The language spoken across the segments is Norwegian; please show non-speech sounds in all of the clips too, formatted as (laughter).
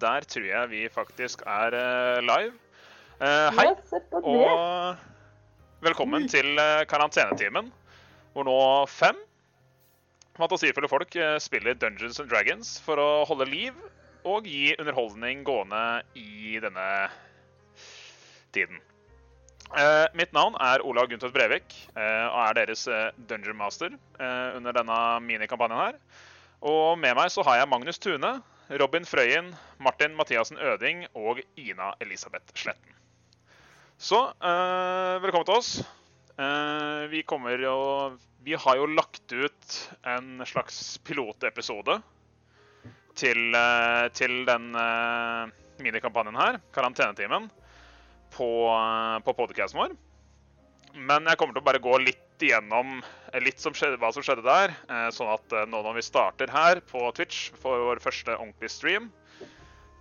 der tror jeg vi faktisk er eh, live. Eh, hei, og velkommen til eh, karantenetimen, hvor nå fem fantasifulle folk spiller Dungeons and Dragons for å holde liv og gi underholdning gående i denne tiden. Eh, mitt navn er Olav Guntvedt Brevik eh, og er deres Dungeon Master eh, under denne minikampanjen her. Og med meg så har jeg Magnus Tune, Robin Frøyen, Martin Mathiassen Øding og Ina Elisabeth Sletten. Så eh, velkommen til oss. Eh, vi kommer jo Vi har jo lagt ut en slags pilotepisode til, eh, til den eh, minikampanjen her, karantenetimen, på, eh, på podcasten vår. Men jeg kommer til å bare gå litt igjennom litt som skjedde, hva som skjedde der. eh, Sånn at eh, nå når vi starter her på Twitch for vår første ordentlige stream,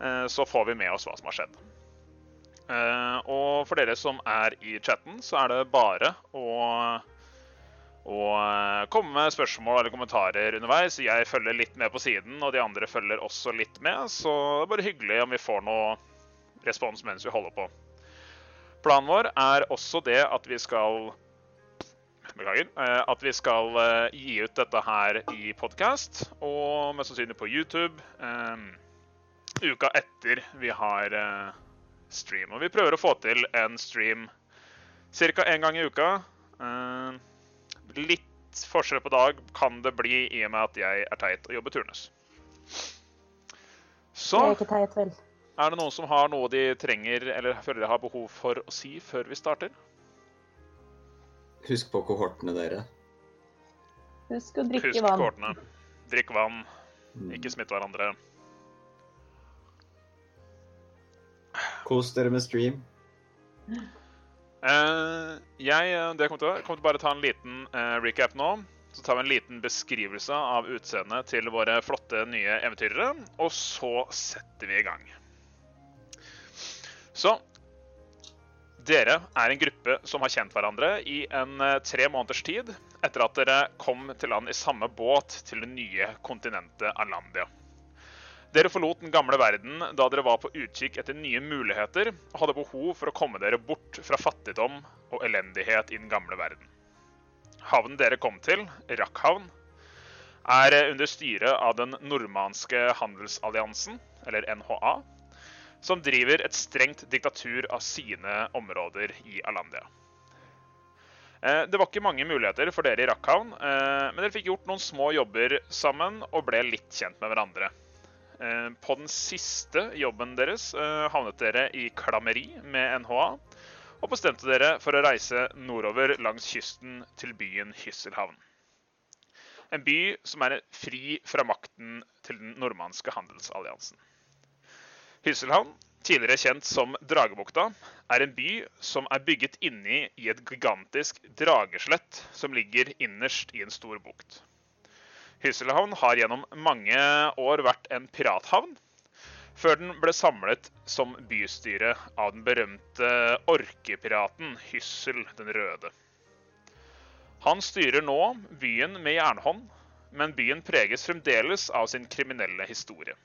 eh, så får vi med oss hva som har skjedd. Og for dere som er i chatten, så er det bare å, å komme med spørsmål eller kommentarer underveis. Jeg følger litt med på siden, og de andre følger også litt med. Så det er bare hyggelig om vi får noe respons mens vi holder på. Planen vår er også det at vi skal Beklager. eh, At vi skal eh, gi ut dette her i podkast, og mest sannsynlig på YouTube eh, uka etter vi har stream. Og vi prøver å få til en stream ca. én gang i uka. Litt forskjell på dag kan det bli i og med at jeg er teit og jobber turnus. Så er ikke teit, vel. er det noen som har noe de trenger eller føler de har behov for å si før vi starter? Husk på kohortene dere. Husk å drikke Husk vann. kohortene. Drikk vann. Mm. Ikke smitt hverandre. Kos dere med stream. Eh, jeg det kommer til, å- kommer til bare ta en liten eh, recap nå. Så tar vi en liten beskrivelse av utseendet til våre flotte nye eventyrere. Og så setter vi i gang. Så Dere er en gruppe som har kjent hverandre i en eh, tre måneders tid etter at dere kom til land i samme båt til det nye kontinentet Alandia. Dere forlot den gamle verden da dere var på utkikk etter nye muligheter og hadde behov for å komme dere bort fra fattigdom og elendighet i den gamle verden. Havnen dere kom til, Rakkhavn, er under styre av den nordmanske handelsalliansen, eller NHA, som driver et strengt diktatur av sine områder i Alandia. Eh, Det var ikke mange muligheter for dere i Rakkhavn, eh, men dere fikk gjort noen små jobber sammen og ble litt kjent med hverandre. Eh, På den siste jobben deres havnet dere i klammeri med NHA, og bestemte dere for å reise nordover langs kysten til byen Hysselhavn. En by som er fri fra makten til den nordmannske handelsalliansen. Hysselhavn, tidligere kjent som Dragebukta, er en by som er bygget inni i et gigantisk drageslett som ligger innerst i en stor bukt. Hysselhavn har gjennom mange år vært en pirathavn, før den ble samlet som bystyre av den berømte orkepiraten Hyssel den røde. Han styrer nå byen med jernhånd, men byen preges fremdeles av sin kriminelle historie.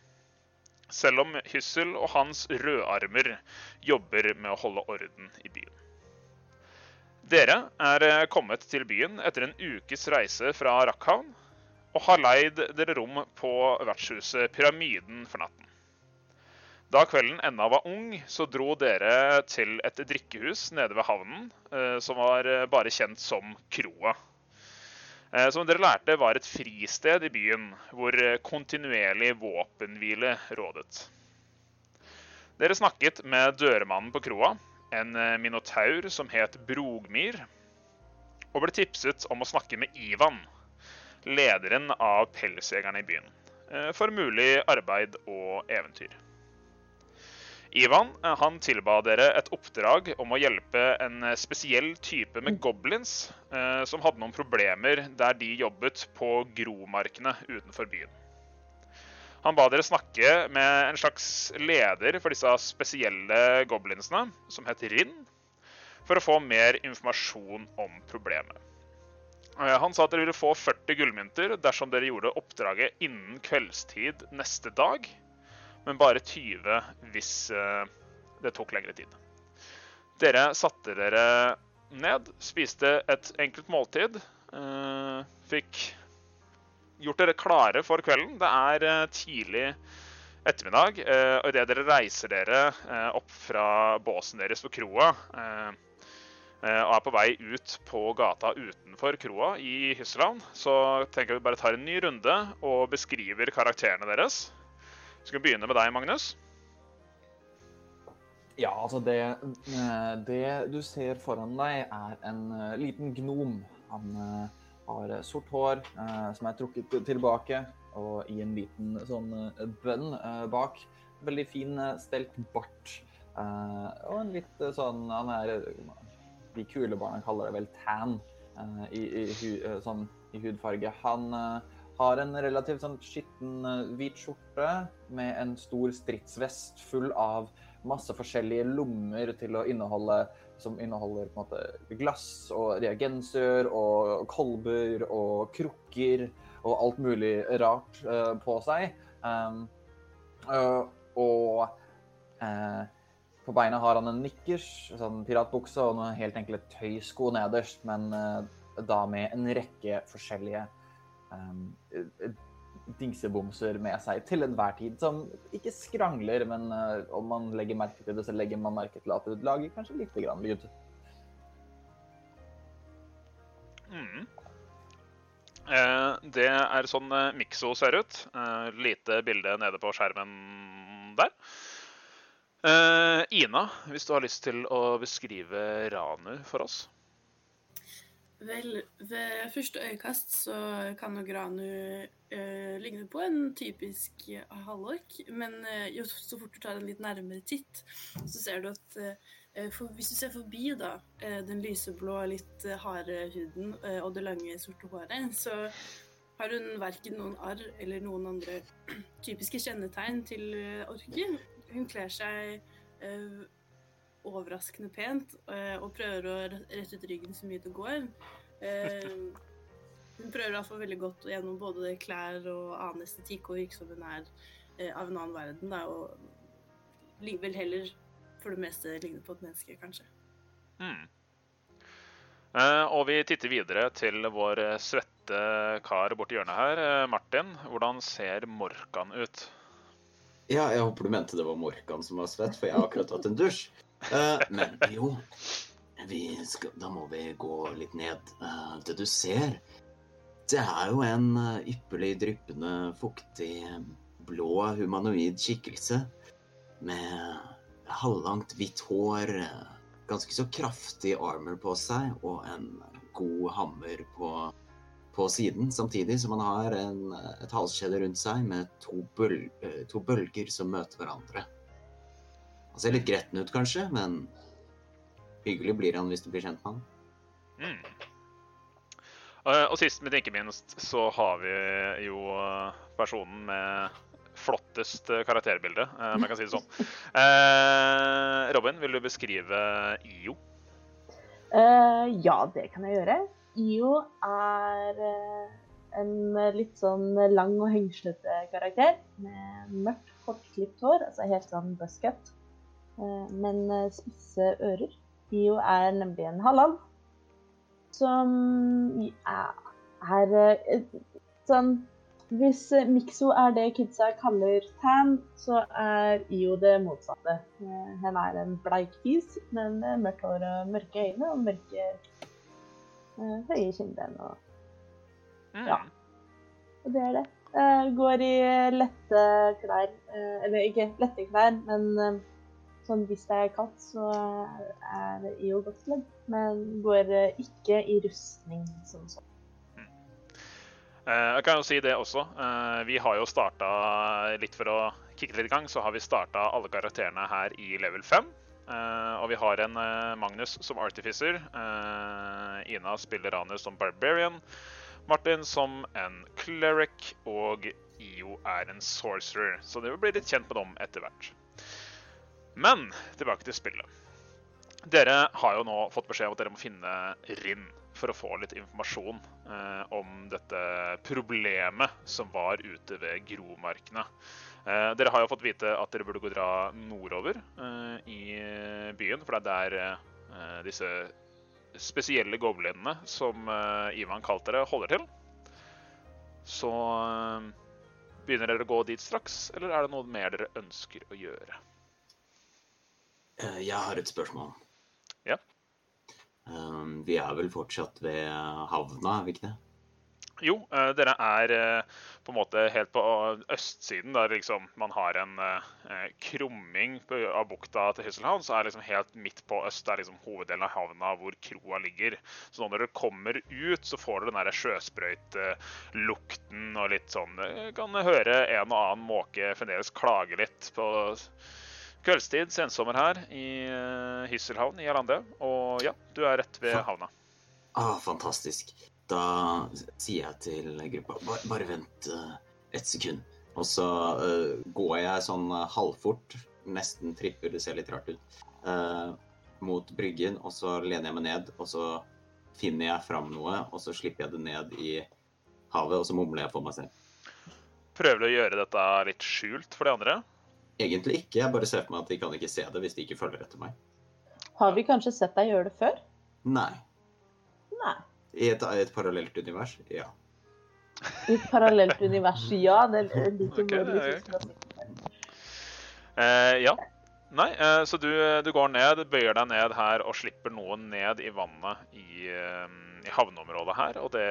Selv om Hyssel og hans rødarmer jobber med å holde orden i byen. Dere er eh, kommet til byen etter en ukes reise fra Rakkhavn, og har leid dere rom på vertshuset Pyramiden for natten. Da kvelden ennå var ung, så dro dere til et drikkehus nede ved havnen, eh, som var eh, bare kjent som Kroa. Eh, Som dere lærte, var et fristed i byen hvor eh, kontinuerlig våpenhvile rådet. Dere snakket med dørmannen på kroa, en eh, minotaur som het Brogmyr, og ble tipset om å snakke med Ivan, lederen av pelsjegerne i byen, for mulig arbeid og eventyr. Ivan eh, han tilba dere et oppdrag om å hjelpe en eh, spesiell type med goblins eh, som hadde noen problemer der de jobbet på gromarkene utenfor byen. Han ba dere snakke med en slags leder for disse spesielle goblinsene, som het Rinn, for å få mer informasjon om problemet. Eh, Han sa at dere ville få 40 gullmynter dersom dere gjorde oppdraget innen kveldstid neste dag. Men bare 20 hvis eh, det tok lengre tid. Dere satte dere ned, spiste et enkelt måltid. eh, fikk gjort dere klare for kvelden. Det er eh, tidlig ettermiddag, og idet dere reiser dere opp fra båsen deres på kroa og er på vei ut på gata utenfor kroa i Hysseland, så tenker jeg vi bare tar en ny runde og beskriver karakterene deres. Vi begynne med deg, Magnus. Ja, altså det, eh, det du ser foran deg, er en eh, liten gnom. Han eh, har sort hår som er trukket tilbake, og i en liten sånn bønn bak. Veldig fin stelt bart. Og en litt sånn Han er De kule barna kaller det vel tan i, i, sånn, i hudfarge. Han har en relativt sånn skitten eh, hvit skjorte med en stor stridsvest full av masse forskjellige lommer til å inneholde som inneholder på en måte glass og reagenser og kolber og krukker og alt mulig rart uh, på seg. Um, uh, og uh, på beina har han en nikkers, sånn piratbukse og noen helt enkle tøysko nederst, men da med en rekke forskjellige dingsebomser med seg til enhver tid, som ikke skrangler, men uh, om man legger merke til det, så legger man merke til at det lager kanskje litt grann lyd. Mm. Eh, det er sånn eh, Mikso ser ut. Eh, lite bilde nede på skjermen der. Eh, Ina, hvis du har lyst til å beskrive Ranu for oss. Vel, ved første øyekast så kan nok Ranu eh, ligne på en typisk halvork, men eh, jo så fort du tar en litt nærmere titt, så ser du at eh, for, hvis du ser forbi da, eh, den lyseblå, litt eh, harde huden eh, og det lange, sorte håret, så har hun verken noen arr eller noen andre (clears throat) typiske kjennetegn til eh, orker. Hun kler seg eh, overraskende pent eh, og prøver å rette ut ryggen så mye det går. Eh, hun prøver i hvert fall veldig godt gjennom både klær og annen estetikk og virke som hun er eh, av en annen verden. Da, og vel heller for det meste ligner på et menneske, kanskje. Mm. Eh, og vi titter videre til vår svette kar borti hjørnet her. Martin, hvordan ser Morkan ut? Ja, jeg håper du mente det var Morkan som var svett, for jeg har akkurat tatt en dusj. Eh, men jo, skal, da må vi gå litt ned. Uh, det du ser, det er jo en eh, ypperlig dryppende, fuktig, blå humanoid skikkelse. Med halvlangt hvitt hår, ganske så kraftig armor på seg og en god hammer på, på siden, samtidig som han har en, et halskjede rundt seg med to, bøl, to bølger som møter hverandre. Han ser litt gretten ut, kanskje, men hyggelig blir han hvis du blir kjent med han. Mm. Eh, og sist, men ikke minst, så har vi jo eh, personen med flottest eh, karakterbilde, om jeg kan si det sånn. (laughs) Eh, Robin, vil du beskrive IO? Eh, ja, det kan jeg gjøre. IO er en litt sånn lang og hengslete karakter med mørkt, kortklipt hår, altså helt sånn buzzcut, men eh, spisse ører. IO er nemlig en halal som er, er eh, sånn Hvis eh, Mikso er det kidsa kaller tan, så er IO det motsatte. Eh, Hun er en bleik fis, men med mørkt hår og mørke øyne og mørke eh, høye kinnben. Og, Mm. Ja. og det er det. Eh, går i lette klær. eh, eller ikke lette klær, men eh, sånn hvis det er kaldt, så er IO godt kledd. Men går eh, ikke i rustning som sånn. Eh, Jeg kan jo si det også. Eh, Vi har jo starta litt for å kicke litt i gang, så har vi starta alle karakterene her i level 5. Uh, og vi har en uh, Magnus som artificer. Uh, Ina spiller Ranus som barbarian. Martin som en cleric. Og IO er en sorcerer. Så det vil bli litt kjent med dem etter hvert. Men tilbake til spillet. Dere har jo nå fått beskjed om at dere må finne Rinn for å få litt informasjon eh, om dette problemet som var ute ved Gromarkene. Eh, dere har jo fått vite at dere burde gå dra nordover eh, i byen, for det er der eh, disse spesielle goblinene som eh, Ivan kalte det, holder til. Så eh, begynner dere å gå dit straks, eller er det noe mer dere ønsker å gjøre? Eh, Jeg har et spørsmål. Ja. Um, vi er vel fortsatt ved havna, er vi ikke det? Jo, eh, dere er eh, på en måte helt på østsiden, der liksom man har en krumming av bukta til Hysselhavn, så er liksom helt midt på øst, det er liksom hoveddelen av havna hvor kroa ligger. Så når dere kommer ut, så får dere den der sjøsprøytelukten og litt sånn kan høre en og annen måke fremdeles klage litt på kveldstid, sensommer her i eh, Hysselhavn i Arlande. Og ja, du er rett ved havna. Ah, fantastisk. Da sier jeg til gruppa bare, bare vent uh, et sekund. Og så uh, går jeg sånn uh, halvfort, nesten tripper, det ser litt rart ut, uh, mot bryggen, og så lener jeg meg ned, og så finner jeg fram noe, og så slipper jeg det ned i havet, og så mumler jeg for meg selv. Prøver du å gjøre dette litt skjult for de andre? Egentlig ikke, jeg bare ser for meg at de kan ikke se det hvis de ikke følger etter meg. Har vi kanskje sett deg gjøre det før? Nei. Nei. I et, et parallelt univers? Ja. I et parallelt univers, ja. Det er like okay, det. Eh, ja. Nei, uh, så du, du går ned, bøyer deg ned her og slipper noe ned i vannet i, uh, i havneområdet her, og det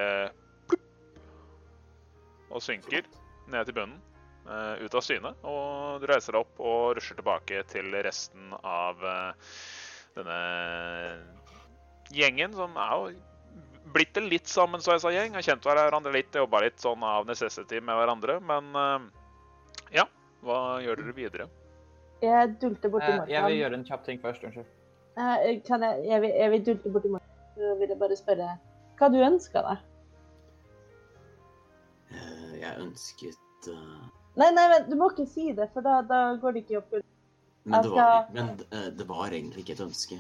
Og synker ned til bunnen, eh, ut av syne. Og du reiser deg opp og rusler tilbake til resten av eh, denne gjengen, som er jo blitt en litt sammensveisa gjeng. Har kjent hverandre litt, jobba litt sånn av necessity med hverandre. Men eh, ja, hva gjør dere videre? Jeg dulter borti Eh, jeg vil gjøre en kjapp ting først. Unnskyld. Eh, Kan jeg, jeg, vil, jeg vil dulte borti Morkan. Så vil jeg bare spørre hva du ønska deg. Eh, Jeg ønsket eh, Nei, nei, men du må ikke si det, for da, da går det ikke oppfyllelse. Men, det var, skal- men eh, det var egentlig ikke et ønske.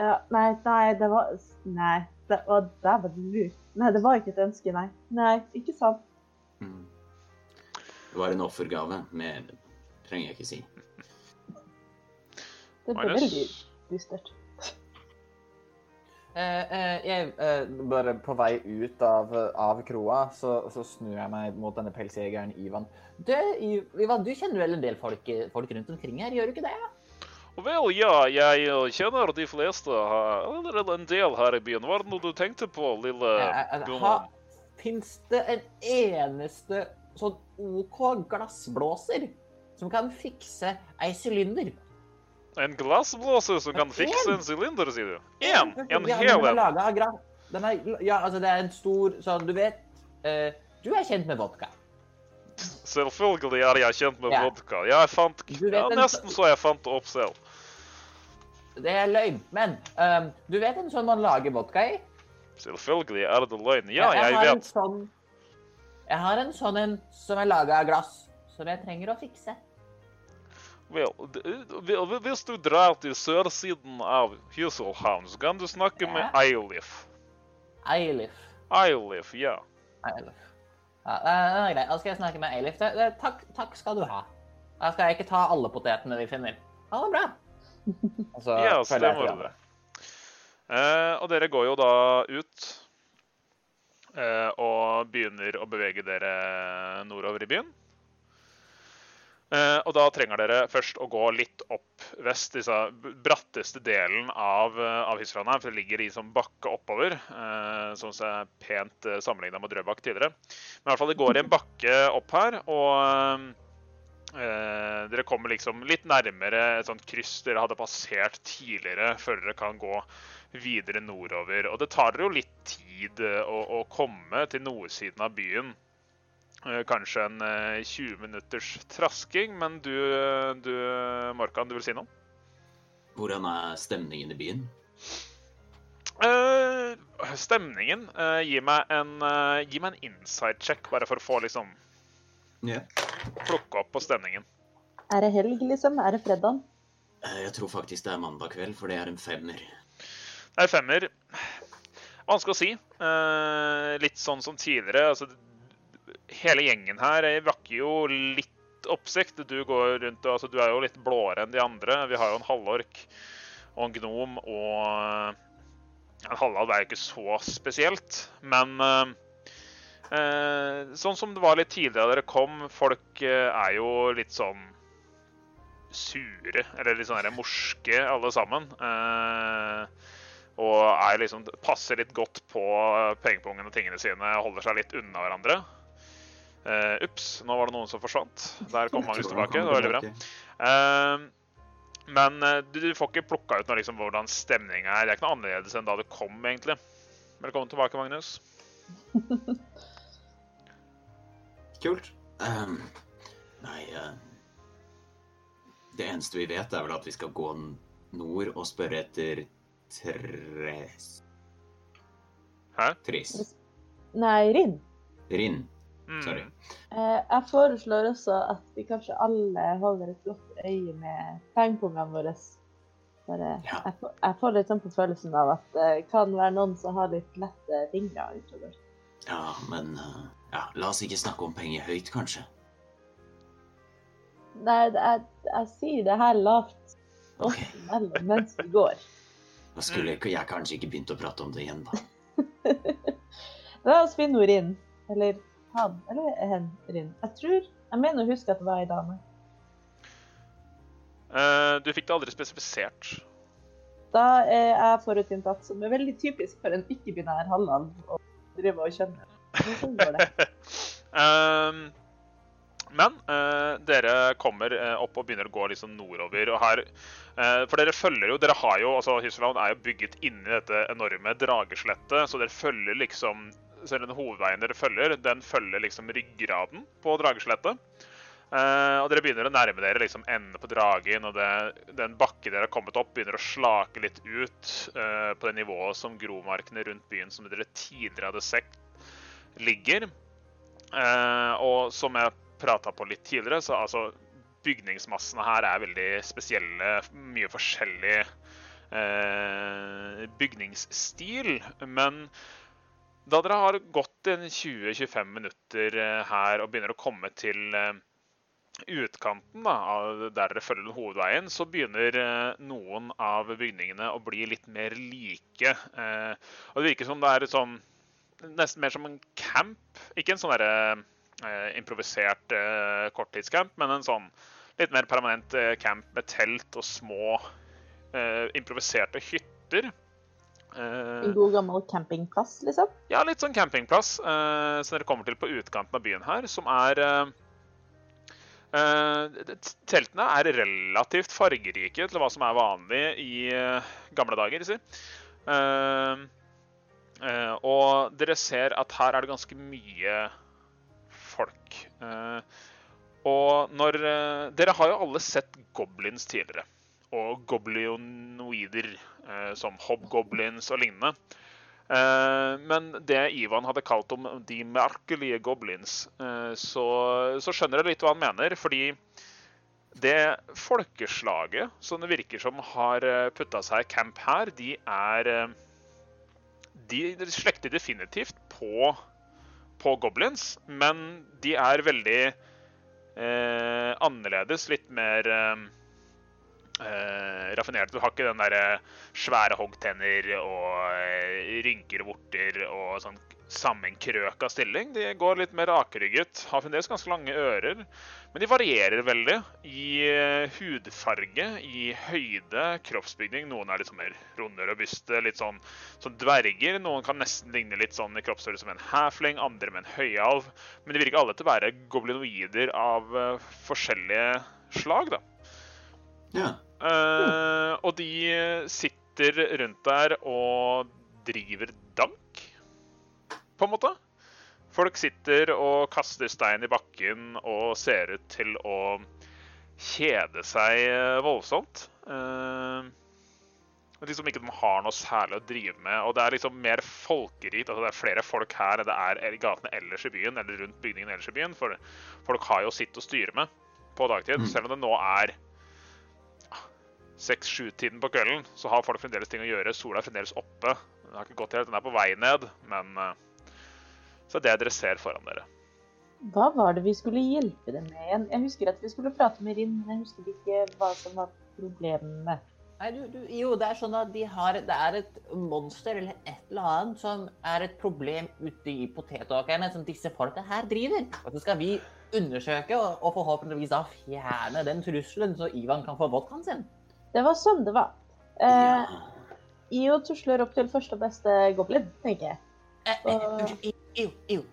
Ja, nei, nei, det var Nei, det der var du lur. Nei, det var ikke et ønske, nei. Nei, ikke sant. Mm. Det var en offergave. Mer trenger jeg ikke si. Det ble veldig dystert. Eh, eh, jeg, eh, bare på vei ut av, av kroa, så, så snur jeg meg mot denne pelsjegeren Ivan. Du, Ivan, du kjenner vel en del folk, folk rundt omkring her, gjør du ikke det? Vel, ja, jeg kjenner de fleste her, eller en del her i byen. Hva er det noe du tenkte på, lille ha, Fins det en eneste sånn OK glassblåser som kan fikse ei sylinder? En glassblåser som kan fikse en sylinder, sier du? En! En hel en! ja, altså det er en stor sånn, du vet uh, Du er kjent med vodka. Selvfølgelig er jeg kjent med Ja. vodka. Jeg fant ja, en- Nesten så jeg fant det opp selv. Det er løgn. Men um, du vet en sånn man lager vodka i? Selvfølgelig er det løgn. Ja, jeg jeg vet. sånn Jeg har en sånn en som er laga av glass, som jeg trenger å fikse. Vel, hvis du drar til sørsiden av Husselhavn, så kan du snakke med Eilif. Eilif. Eilif, ja. Eilif. Ja, det er- greit. Da skal jeg snakke med Eilif. Det, det, takk, takk skal du ha. Da skal jeg ikke ta alle potetene vi finner. Ha det bra. (laughs) Altså, Ja, stemmer det. Eh, og dere går jo da ut eh, og begynner å bevege dere nordover i byen. Eh, og da trenger dere først å gå litt opp vest, disse bratteste delen av, uh, av her, for det ligger i sånn bakke oppover, eh, som er pent sammenligna med Drøbak tidligere. Men i hvert fall det går i en bakke opp her, og eh, dere kommer liksom litt nærmere et sånt kryss dere hadde passert tidligere, før dere kan gå videre nordover. Og det tar dere jo litt tid eh, å, å komme til nordsiden av byen. Eh, Kanskje en eh, 20 minutters trasking, men du, du Morkan, du vil si noe? Hvordan er stemningen i byen? Uh, stemningen uh, gi, meg en, uh, gi meg en inside check, bare for å få liksom yeah. plukke opp på stemningen. Er det helg, liksom? Er det fredag? Uh, Jeg tror faktisk det er mandag kveld, for det er en femmer. Det er femmer. Vanskelig å si. Eh, litt sånn som tidligere. Altså, hele gjengen her vakker jo litt oppsikt. Du går rundt, altså, du er jo litt blåere enn de andre. Vi har jo en halvork og en gnom og En halvalv er jo ikke så spesielt, men eh, eh, sånn som det var litt tidligere dere kom, folk eh, er jo litt sånn sure, eller litt sånn morske alle sammen. Eh, og liksom, passer litt godt på pengepungen og tingene sine, holder seg litt unna hverandre. Uh, Ups, nå var det noen som forsvant. Der kom Magnus tilbake. Det var veldig bra. Uh, men uh, du, du, får ikke plukka ut noe, liksom, hvordan stemninga er. Det er ikke noe annerledes enn da du kom, egentlig. Velkommen tilbake, Magnus. (laughs) Kult. Um, nei Det eneste vi vet, er vel at vi skal gå nord og spørre etter Tres. Hæ? Tris. Nei, Rinn. Rinn. Mm. Sorry. Eh, jeg foreslår også at vi kanskje alle holder et godt øye med pengepungene våre. Bare, Ja. jeg, får, jeg får litt sånn på følelsen av at det kan være noen som har litt lette fingre utover. Ja, men uh, ja, la oss ikke snakke om penger høyt, kanskje. Nei, jeg, jeg sier det her lavt okay. mellom mens vi går. Da skulle ikke- jeg kanskje ikke begynt å prate om det igjen, da. (laughs) La oss finne ord inn. Eller han. Eller hen Rin. Jeg tror Jeg mener å huske at det var ei dame. Uh, du fikk det aldri spesifisert. Da er jeg forutinntatt, som er veldig typisk for en ikke-binær halvalv å drive og kjenne. Men sånn går det. um, (laughs) men uh, dere kommer eh, opp og begynner å gå liksom nordover. og her, uh, For dere følger jo Dere har jo, altså Hysseland er jo bygget inni dette enorme drageslettet, så dere følger liksom så den hovedveien dere følger, den følger liksom ryggraden på drageslettet. Eh, og dere begynner å nærme dere liksom enden på dragen, og det, den bakken dere har kommet opp, begynner å slake litt ut eh, på det nivået som gromarkene rundt byen som dere tidligere hadde sett, ligger. Eh, og som jeg prata på litt tidligere, så altså bygningsmassene her er veldig spesielle. Mye forskjellig eh, bygningsstil. Men da dere har gått 20-25 minutter eh, her og begynner å komme til eh, utkanten da, der dere følger hovedveien, så begynner eh, noen av bygningene å bli litt mer like. Og det virker som det er sånn Nesten mer som en camp. Ikke en sånn derre improvisert korttidscamp, men en sånn litt mer permanent camp med telt og små improviserte hytter. Eh, En god gammel campingplass, liksom. ja, litt sånn campingplass eh, som dere kommer til på utkanten av byen her, som er eh, Teltene er relativt fargerike til hva som er vanlig i gamle dager, si. Og dere ser at her er det ganske mye folk. Og når Dere har jo alle sett goblins tidligere. Og goblinoider, eh, som hobgoblins og lignende. Eh, men det Ivan hadde kalt om de merkelige goblins, eh, så, så skjønner jeg litt hva han mener. Fordi det folkeslaget som det virker som har putta seg i camp her, de er eh, De slekter definitivt på, på goblins, men de er veldig eh, annerledes. Litt mer eh, eh, raffinert. Du har ikke den derre svære hoggtenner og eh, rynker og vorter og sånn sammenkrøka stilling. De går litt mer rakrygget. Har fremdeles ganske lange ører. Men de varierer veldig i eh, hudfarge, i høyde, kroppsbygning. Noen er litt sånn mer runde robuste, litt sånn som dverger. Noen kan nesten ligne litt sånn i kroppsstørrelse som en hæfling, andre med en høyalv. Men de virker alle til å være goblinoider av eh, forskjellige slag, da. Ja. Eh, og de sitter rundt der og driver dank, på en måte. Folk sitter og kaster stein i bakken og ser ut til å kjede seg eh, voldsomt. Uh, liksom ikke de har noe særlig å drive med. Og det er liksom mer folkerikt. altså Det er flere folk her enn det er i gatene ellers i byen. eller rundt bygningen ellers i byen, For folk har jo sitt å styre med på dagtid. Mm. Selv om det nå er seks-sju-tiden på kvelden, så har folk fremdeles ting å gjøre. Sola er fremdeles oppe. Den har ikke gått helt, den er på vei ned, men eh, Så det er det dere ser foran dere. Hva var det vi skulle hjelpe dem med igjen? Jeg husker at vi skulle prate med Rinn, men jeg husker ikke hva som var problemet. Nei, du, du, jo, det er sånn at de har, det er et monster eller et eller annet som er et problem ute i potetåkrene som disse folka her driver. Og så skal vi undersøke og, og forhåpentligvis da fjerne den trusselen, så Ivan kan få vodkaen sin. Det var sånn det var. Ja. Eh, IO tusler opp til første og beste goblin, tenker jeg. Eh, eh, Og- unnskyld, i- Iv, Iv.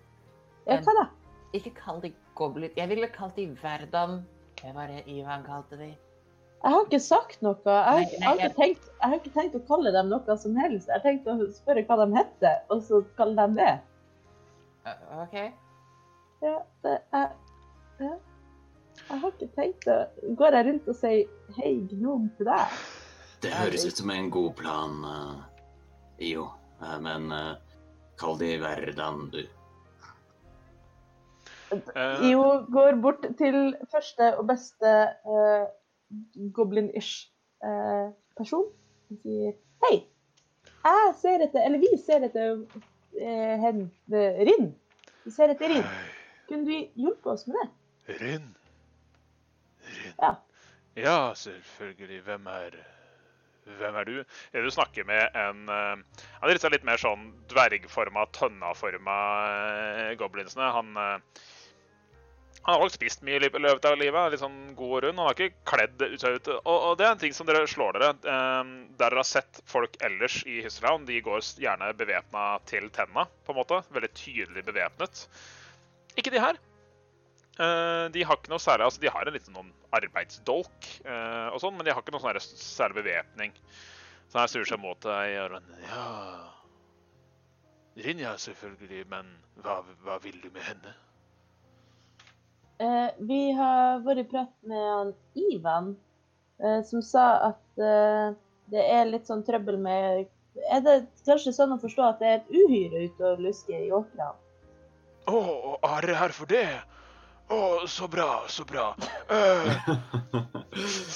Ja, hva da? Ikke kall de goblin. Jeg ville kalt de Verdam. Hva var det Ivan kalte de? Jeg har ikke sagt noe. Jeg har, Nei, nei, jeg- tenkt, jeg har ikke tenkt å kalle dem noe som helst. Jeg har tenkt å spørre hva de heter, og så kalle dem det. Eh, OK. Ja, det er ja. Jeg har ikke tenkt å Går jeg rundt og sier 'hei, gnom' til deg? Det høres ut som en god plan, uh, IO. Uh, men uh, kall de Verdan, du. IO går bort til første og beste goblin-ish person og sier 'hei, jeg ser etter Eller vi ser etter hen, Rinn. Vi ser etter Rinn. Kunne du hjulpet oss med det? Rinn. Rinn. Ja. Ja, selvfølgelig. Hvem er Hvem er du? Du snakker med en eh, Han er litt, sånn- mer sånn dvergforma, tønnaforma uh, goblinsene. Han eh, han har nok spist mye i løpet av livet, litt sånn god og rund. Han har ikke kledd ut seg ut. Og, og det er en ting som dere slår dere. Eh, der dere har sett folk ellers i Hysseland, de går gjerne bevæpna til tenna, på en måte. Veldig tydelig bevæpnet. Ikke de her. Eh, de har ikke noe særlig Altså, de har en liten sånn arbeidsdolk eh, og sånn, men de har ikke noe sånn særlig bevæpning. Så her snur seg mot deg han, Ja Rinja, selvfølgelig, men hva, hva vil du med henne? Eh, vi har vært i prat med han Ivan, eh, som sa at eh, det er litt sånn trøbbel med Er det kanskje sånn å forstå at det er et uhyre ute og lusker i åkrene? Å, er dere her for det? Å, så bra, så bra. Uh,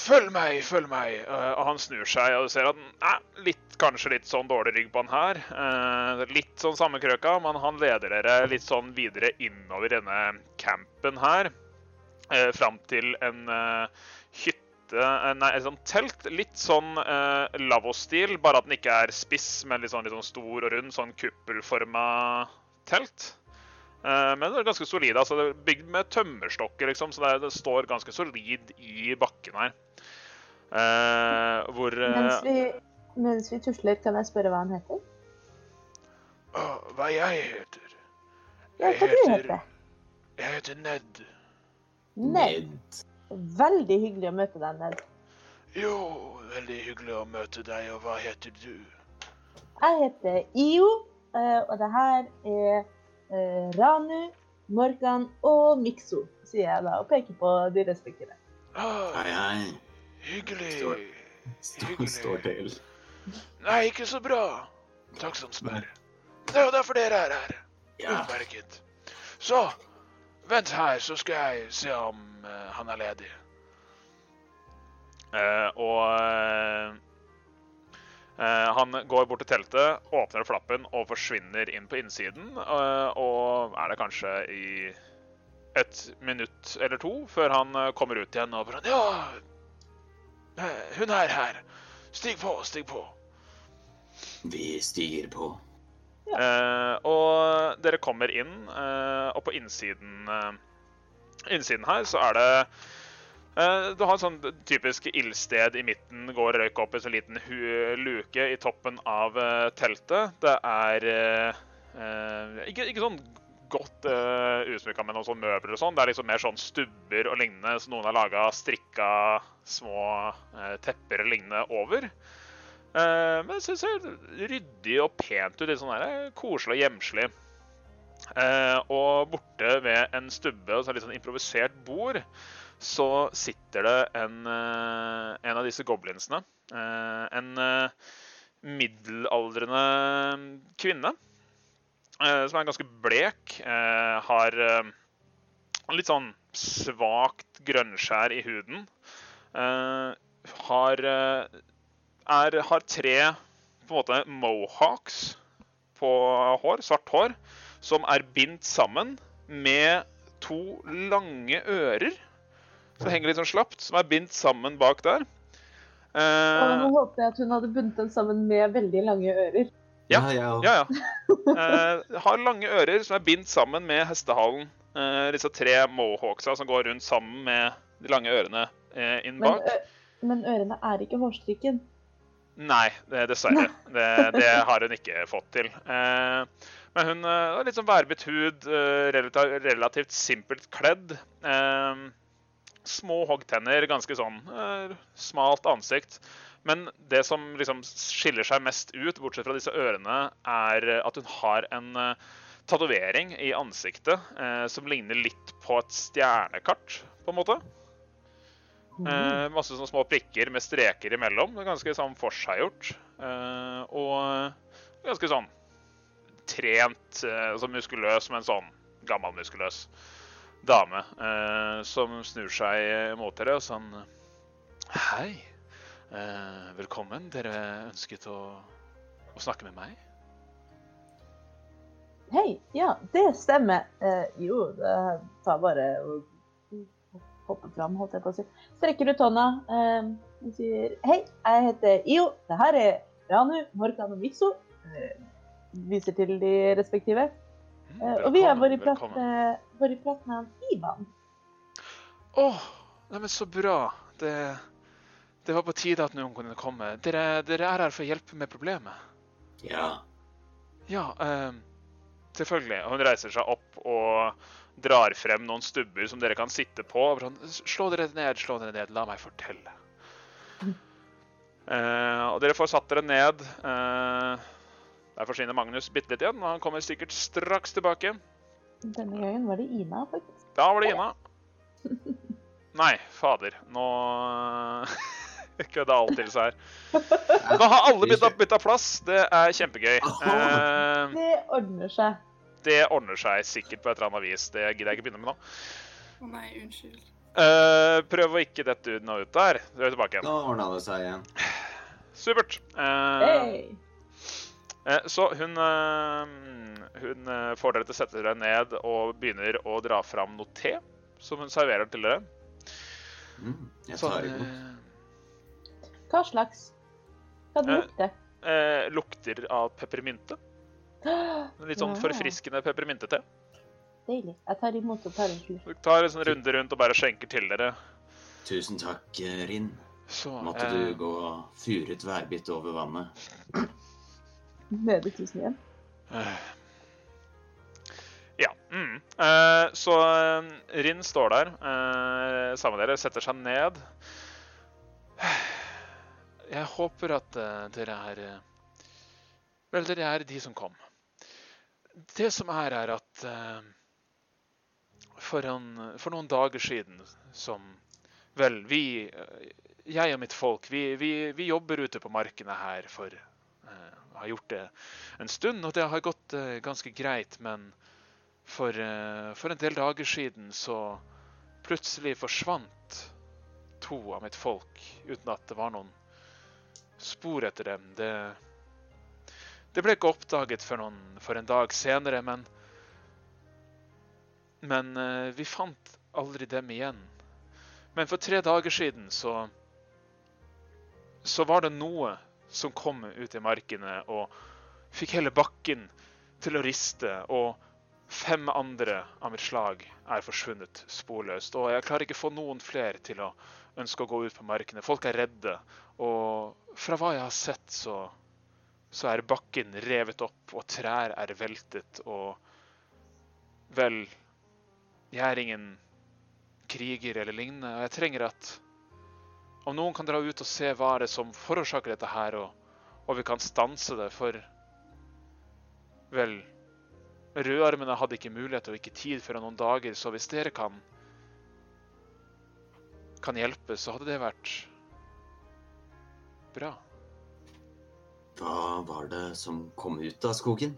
følg meg, følg meg. Uh, han snur seg og du ser at han er litt, kanskje litt sånn dårlig rygg på han her. Uh, litt sånn samme krøka, men han leder dere litt sånn videre innover denne campen her. Uh, fram til en hytte Nei, et sånt telt. Litt sånn uh, lavvo-stil, bare at den ikke er spiss, men litt sånn, litt sånn stor og rund. Sånn kuppelforma telt. Eh, Men det er ganske solid. altså Det er bygd med tømmerstokker, liksom, så det, er, det står ganske solid i bakken her. Eh, hvor eh, Mens vi, mens vi tusler, kan jeg spørre hva han heter? Hva jeg heter? Jeg hva du heter- Jeg heter Ned. Ned. Veldig hyggelig å møte deg, Ned. Jo, veldig hyggelig å møte deg, og hva heter du? Jeg heter Io, og det her er Ranu, Morkan og Mikso, sier jeg da, og peker på de respektive. Ah, Hei, hei. hyggelig. Står- Står, står til. Nei, ikke så bra. Takk som spør. Det er jo derfor dere er her. Ja. Utmerket. Så, vent her, så skal jeg se om uh, han er ledig. Uh, og eh, eh, han går bort til teltet, åpner flappen og forsvinner inn på innsiden. eh, og er det kanskje i et minutt eller to før han eh, kommer ut igjen og bare Ja, eh, hun er her. Stig på, stig på. Vi stiger på. Eh, og dere kommer inn, eh, og på innsiden, eh, innsiden her så er det eh, Du har et sånn typisk ildsted i midten, går røyk opp i en sånn liten luke i toppen av eh, teltet. Det er eh, eh, ikke, ikke sånn godt eh, utsmykka med noen sånn møbler og sånn. Det er liksom mer sånn stubber og lignende, som noen har laga strikka små eh, tepper og lignende over. Eh, men det ser ryddig og pent ut. Litt sånn der, koselig og hjemslig. Eh, og borte ved en stubbe og så litt sånn improvisert bord så sitter det en, eh, en av disse goblinsene. Eh, en eh, middelaldrende kvinne. som er ganske blek. har litt sånn svakt grønnskjær i huden. Har er, har tre på en måte mohawks på hår, svart hår, som er bindt sammen med to lange ører som henger litt sånn slapt, som er bindt sammen bak der. Eh, nå håpet jeg at hun hadde bundet den sammen med veldig lange ører. Ja, ja, ja. ja. Eh, har lange ører som er bindt sammen med hestehalen. Eh, disse tre mohawksa som går rundt sammen med de lange ørene eh, inn bak. Men, men ørene er ikke hårstrikken. Nei, det, dessverre. Det, det har hun ikke fått til. Eh, men hun eh, har litt sånn værbitt hud, eh, relativt, relativt simpelt kledd. Eh, små hoggtenner, ganske sånn eh, smalt ansikt. Men det som liksom skiller seg mest ut, bortsett fra disse ørene, er at hun har en uh, tatovering i ansiktet eh, som ligner litt på et stjernekart, på en måte. Eh, masse sånne små prikker med streker imellom. Det er ganske sånn forseggjort. Eh, og ganske sånn trent, eh, altså muskuløs, men sånn gammelmuskuløs dame eh, som snur seg mot dere og sånn Hei. Eh, velkommen. Dere ønsket å, å snakke med meg? Hei, ja, det stemmer. Eh, jo, det tar bare å hoppe fram, holdt jeg på å si. Strekker ut hånda eh, og sier hei, jeg heter Io. Det her er Ranu, Morkan og Mikso. Eh, viser til de respektive. Mm, Eh, og vi har vært i prat med, vært i prat med han Ivan. Å, neimen så bra. Det, det var på tide at noen kunne komme. Dere, dere er her for å hjelpe med problemet. Ja. Ja, ehm, selvfølgelig. Hun reiser seg opp og drar frem noen stubber som dere kan sitte på. Slå dere ned, slå dere ned, la meg fortelle. Uh, og dere får satt dere ned. Eh, der forsvinner Magnus bitte litt igjen, og han kommer sikkert straks tilbake. Denne gangen var det Ina, faktisk. Da var det Ina. (laughs) Nei, fader. Nå (laughs) kødda alt til seg her. (laughs) Nå har alle bytta, bytta plass. Det er kjempegøy. Eh, Det ordner seg. det ordner seg sikkert på et eller annet vis. Det gidder jeg ikke begynne med nå. Å nei, unnskyld. Eh, prøv å ikke dette ut nå ut der. Du er tilbake igjen. Nå ordna det seg igjen. Supert. Eh, Hei! Eh, så hun eh, Hun eh, får dere til å sette dere ned og begynner å dra fram noe te som hun serverer til dere. Mm, jeg tar imot. eh, Hva slags? Hva det Eh, lukter? eh, lukter av peppermynte. Litt sånn forfriskende peppermyntete. Deilig. Jeg tar imot og tar en tur. Du tar en sånn runde rundt og bare skjenker til dere. Tusen takk, Rinn. Så Måtte eh, du gå furet værbitt over vannet. Nede tusen igjen. Eh. Ja. Mm. Eh, så eh, Rinn står der eh, sammen med dere, setter seg ned. Jeg håper at eh, dere er eh, Vel, dere er de som kom. Det som er, er at for, en, for noen dager siden som Vel, vi Jeg og mitt folk, vi, vi, vi jobber ute på markene her for Har gjort det en stund, og det har gått eh, ganske greit, men for, eh, for en del dager siden så plutselig forsvant to av mitt folk uten at det var noen spor etter dem. Det, det ble ikke oppdaget for, noen, for en dag senere, men Men eh, vi fant aldri dem igjen. Men for tre dager siden så så var det noe som kom ut i markene og fikk hele bakken til å riste, og fem andre av mitt slag er forsvunnet sporløst. Og jeg klarer ikke få noen flere til å ønske å gå ut på markene. Folk er redde, og fra hva jeg har sett, så, så er bakken revet opp, og trær er veltet, og vel Jeg er ingen kriger eller lignende, og jeg trenger at om noen kan dra ut og se hva er det som forårsaker dette her, og, og vi kan stanse det, for Vel, rødarmene hadde ikke mulighet og ikke tid før noen dager, så hvis dere kan kan hjelpe, så hadde det vært bra. Hva var det som kom ut av skogen?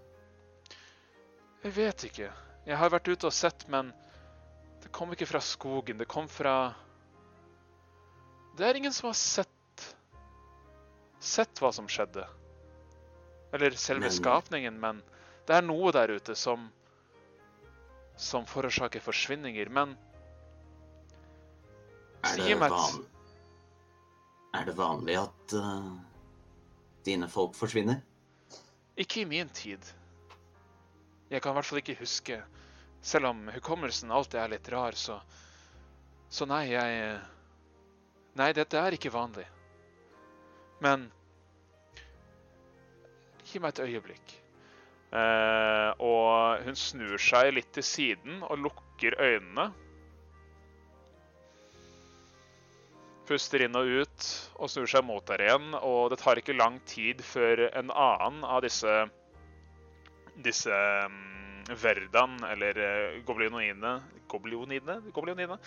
Jeg vet ikke. Jeg har vært ute og sett, men det kom ikke fra skogen. Det kom fra Det er ingen som har sett sett hva som skjedde. Eller selve Men- skapningen, men det er noe der ute som som forårsaker forsvinninger, men Er det, van... er det vanlig at uh, dine folk forsvinner? ikke i min tid. Jeg kan i hvert fall ikke huske. Selv om hukommelsen alltid er litt rar, så Så nei, jeg Nei, dette er ikke vanlig. Men Gi meg et øyeblikk. Eh, og hun snur seg litt til siden og lukker øynene. Puster inn og ut og snur seg mot dere igjen. Og det tar ikke lang tid før en annen av disse disse mm, Verdan, eller Goblionine goblinoidene Goblionidene? Goblionidene?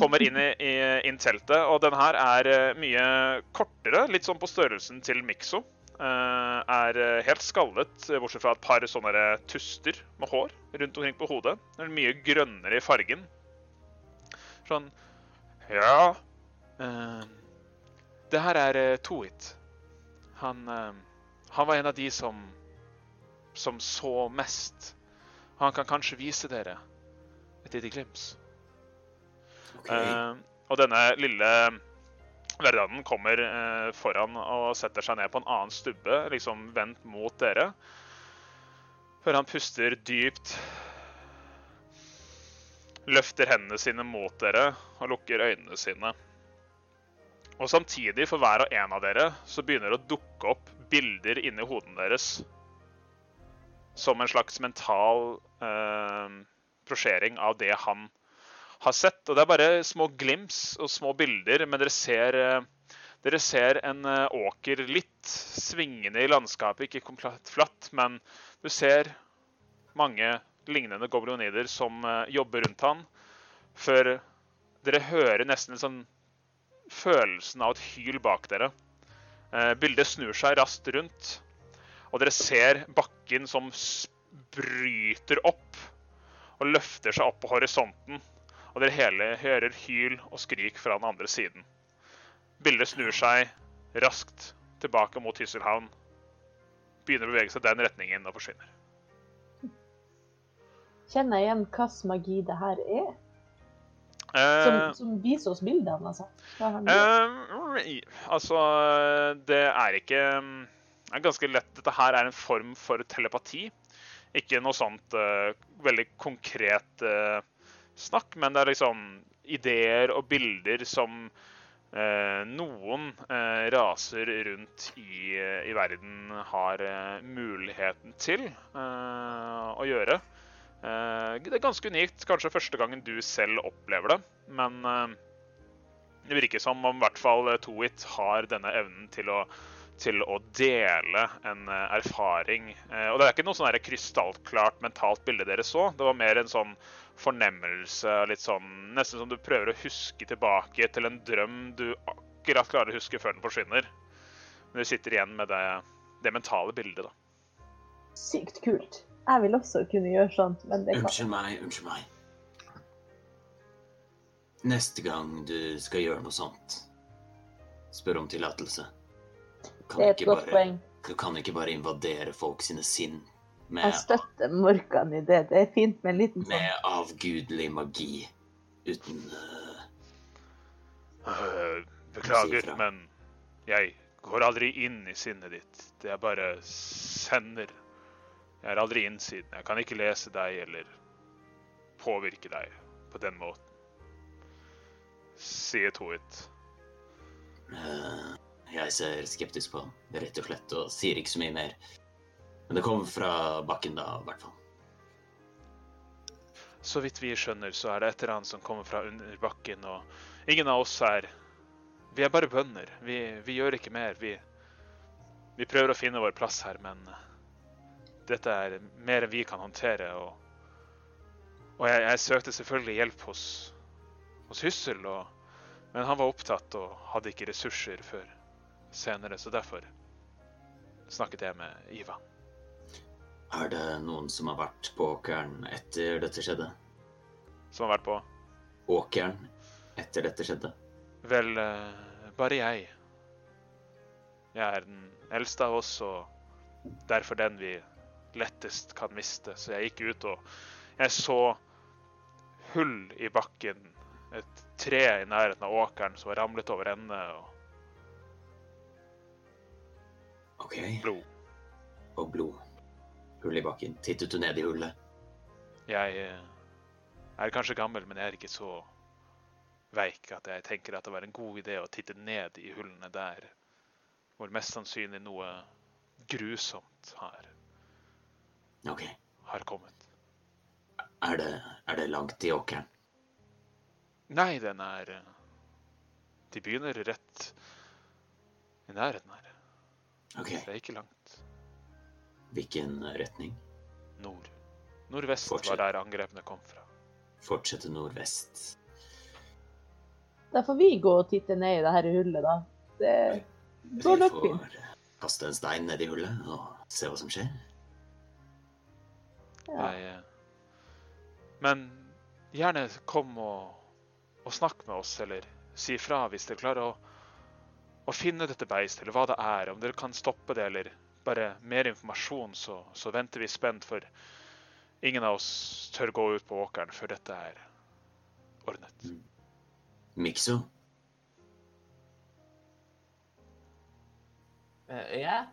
Kommer inn i, i inn teltet, og den her er eh, mye kortere, litt sånn på størrelsen til Mikso. Uh, er eh, helt skallet, eh, bortsett fra et par sånne tuster med hår rundt omkring på hodet. Den er mye grønnere i fargen. Sånn Ja uh, Det her er eh, Toit. Han, eh, han var en av de som som så mest. Han kan kanskje vise dere et lite glimt. Okay. Uh, og denne lille verdanen kommer uh, foran og setter seg ned på en annen stubbe, liksom vendt mot dere. Før han puster dypt, løfter hendene sine mot dere og lukker øynene sine. Og samtidig, for hver og en av dere, så begynner det å dukke opp bilder inni hodene deres. Som en slags mental eh, prosjering av det han har sett. Og det er bare små glimps og små bilder, men dere ser, eh, dere ser en eh, åker litt svingende i landskapet, ikke komplett flatt, men du ser mange lignende goblionider som eh, jobber rundt han, før dere hører nesten en sånn følelsen av et hyl bak dere. Bildet snur seg raskt rundt, og dere ser bakken som bryter opp og løfter seg opp på horisonten. Og dere hele hører hyl og skrik fra den andre siden. Bildet snur seg raskt tilbake mot Tysselhavn. Begynner å bevege seg den retningen og forsvinner. Kjenner jeg igjen hvilken magi det her er? Som, Eh, som viser oss bildene, altså. Hva eh, altså, det er ikke mm, er ganske lett. Dette her er en form for telepati. Ikke noe sånt uh, veldig konkret uh, snakk, men det er liksom ideer og bilder som uh, noen raser rundt i, i verden har muligheten til å gjøre. Det er ganske unikt. Kanskje første gangen du selv opplever det, men det virker som om i hvert fall Toit har denne evnen til å, til å dele en eh, erfaring. Eh, og det er ikke noe sånn krystallklart mentalt bilde dere så. Det var mer en sånn fornemmelse, litt sånn Nesten som du prøver å huske tilbake til en drøm du akkurat klarer å huske før den forsvinner. Men du sitter igjen med det, det mentale bildet, da. Sykt kult. Jeg vil også kunne gjøre sånt, men det kan Unnskyld meg, unnskyld meg. Neste gang du skal gjøre noe sånt, spør om tillatelse. Du kan Det er et ikke godt bare- poeng. Du kan ikke bare invadere folk sine sinn Jeg med, støtter Morkan i det. Det er fint med en liten sånn med avgudelig magi uten uh, Si Beklager, men jeg går aldri inn i sinnet ditt. Det er bare sender. Jeg er aldri innsiden. Jeg kan ikke lese deg eller påvirke deg på den måten. Sier Toit. øh, Jeg ser skeptisk på rett og slett, og sier ikke så mye mer. Men det kommer fra bakken da, i hvert fall. Så vidt vi skjønner, så er det et eller annet som kommer fra under bakken, og ingen av oss er Vi er bare bønder. Vi, vi gjør ikke mer. Vi, vi prøver å finne vår plass her, men dette er mer enn vi kan håndtere. Og, og jeg, jeg søkte selvfølgelig hjelp hos, hos Hyssel, og, men han var opptatt og hadde ikke ressurser før senere, så derfor snakket jeg med Iva. Er det noen som har vært på åkeren etter dette skjedde? Som har vært på Åkeren etter dette skjedde? Vel, eh, bare jeg. Jeg er den eldste av oss, og derfor den vi lettest kan miste. Så jeg gikk ut og jeg så hull i bakken. Et tre i nærheten av åkeren som var ramlet over ende, og OK. blod. Og blod. Hull i bakken. Tittet du ned i hullet? Jeg eh, er kanskje gammel, men jeg er ikke så veik at jeg tenker at det var en god idé å titte ned i hullene der, hvor mest sannsynlig noe grusomt har, OK. har kommet. Er det, er det langt i åkeren? Nei, den er eh, De begynner rett i nærheten her. OK. Det er ikke langt. Hvilken retning? Nord. Nordvest Fortsett. var der angrepene kom fra. Fortsette nordvest. Da får vi gå og titte ned i det her hullet, da. Det går Vi nok fint. får kaste en stein ned i hullet og se hva som skjer. Ja. Jeg, eh, men gjerne kom og, og snakk med oss, eller si ifra hvis dere klarer å, å finne dette beistet, eller hva det er. Om dere kan stoppe det, eller bare mer informasjon, så, så venter vi spent, for ingen av oss tør gå ut på åkeren før dette er ordnet. Mikso? Eh, Ja?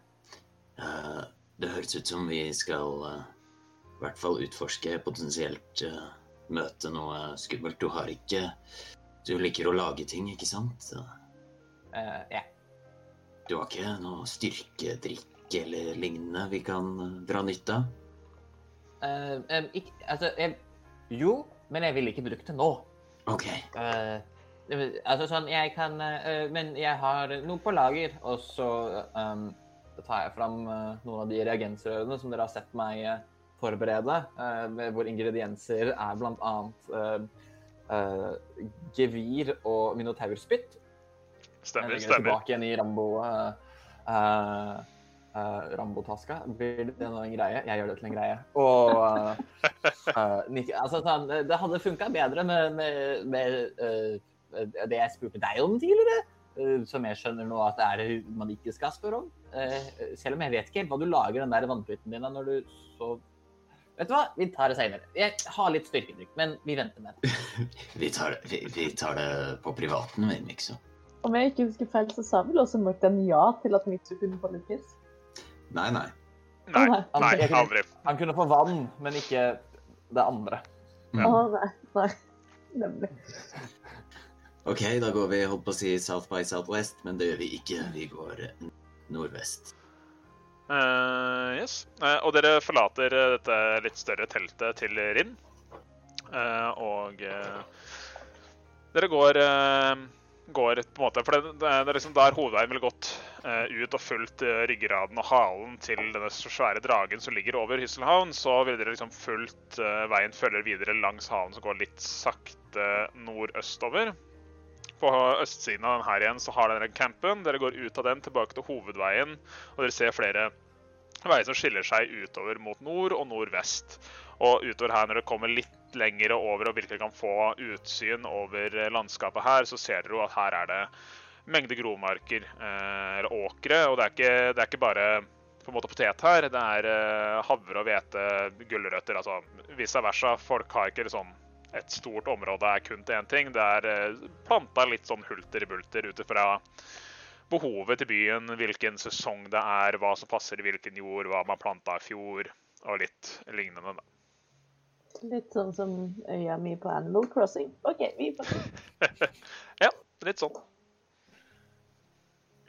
uh, det høres ut som vi skal uh, i hvert fall utforske, potensielt eh, møte noe skummelt. Du har ikke Du liker å lage ting, ikke sant? Eh, ja. Du har ikke noe styrkedrikk eller lignende vi kan eh, dra nytte av? Uh, um, ikk- altså, jeg, jo, men jeg ville ikke brukt det nå. OK. Uh, altså sånn, jeg kan uh, Men jeg har noe på lager, og så um, tar jeg fram eh, noen av de reagensrørene som dere har sett meg eh, forberede, eh, med- hvor ingredienser er eh, eh, gevir og minotaurspytt. Stemmer, stemmer. tilbake igjen i Rambo... uh, uh, eh, Rambo-taska. Blir det nå en greie? Jeg gjør det til en greie. Og Nick, altså, det hadde funka bedre med, med, med eh, det jeg spurte deg om tidligere. som jeg skjønner nå at det er man ikke skal spørre om. Eh, selv om jeg vet ikke helt hva du lager den der vannpytten din av når du så Vet du hva, vi tar det seinere. Jeg har litt styrkedrikk, men vi venter med det. (laughs) Vi tar, det- vi, vi tar det på privaten, vi, Mikso. Om jeg ikke husker feil, så sa vel også Morten ja til at Mitsu kunne få litt piss. Nei, nei. Nei, han, nei, kunne- aldri. Han kunne få vann, men ikke det andre. Å ja. oh, nei, nei. Nemlig. OK, da går vi holdt på å si South by Southwest, men det gjør vi ikke. Vi går eh, nordvest. Uh, yes. Uh, og dere forlater eh, dette litt større teltet til Rinn. Uh, og dere går, går på en måte For det, det er liksom der hovedveien ville gått uh, ut og fulgt uh, ryggraden og halen til denne svære dragen som ligger over Hysselhavn, så ville dere liksom fulgt uh, veien følger videre langs halen som går litt sakte nordøstover. På østsiden av den her igjen så har dere campen. Dere går ut av den tilbake til hovedveien, og dere ser flere veier som skiller seg utover mot nord og nordvest. Og utover her, når det kommer litt lenger over og virkelig kan få utsyn over eh, landskapet her, så ser dere jo at her er det mengde gromarker, eh, eller åkre. Og det er, ikke, det er ikke bare på en måte potet her. Det er eh, havre og hvete, gulrøtter, altså vice versa. Folk har ikke sånn et stort område er kun til én ting. Det er planta litt sånn hulter i bulter ut ifra behovet til byen, hvilken sesong det er, hva som passer i hvilken jord, hva man planta i fjor, og litt lignende. da. Litt sånn som øya mi på Animal Crossing. OK, vi får se. (laughs) ja, litt sånn.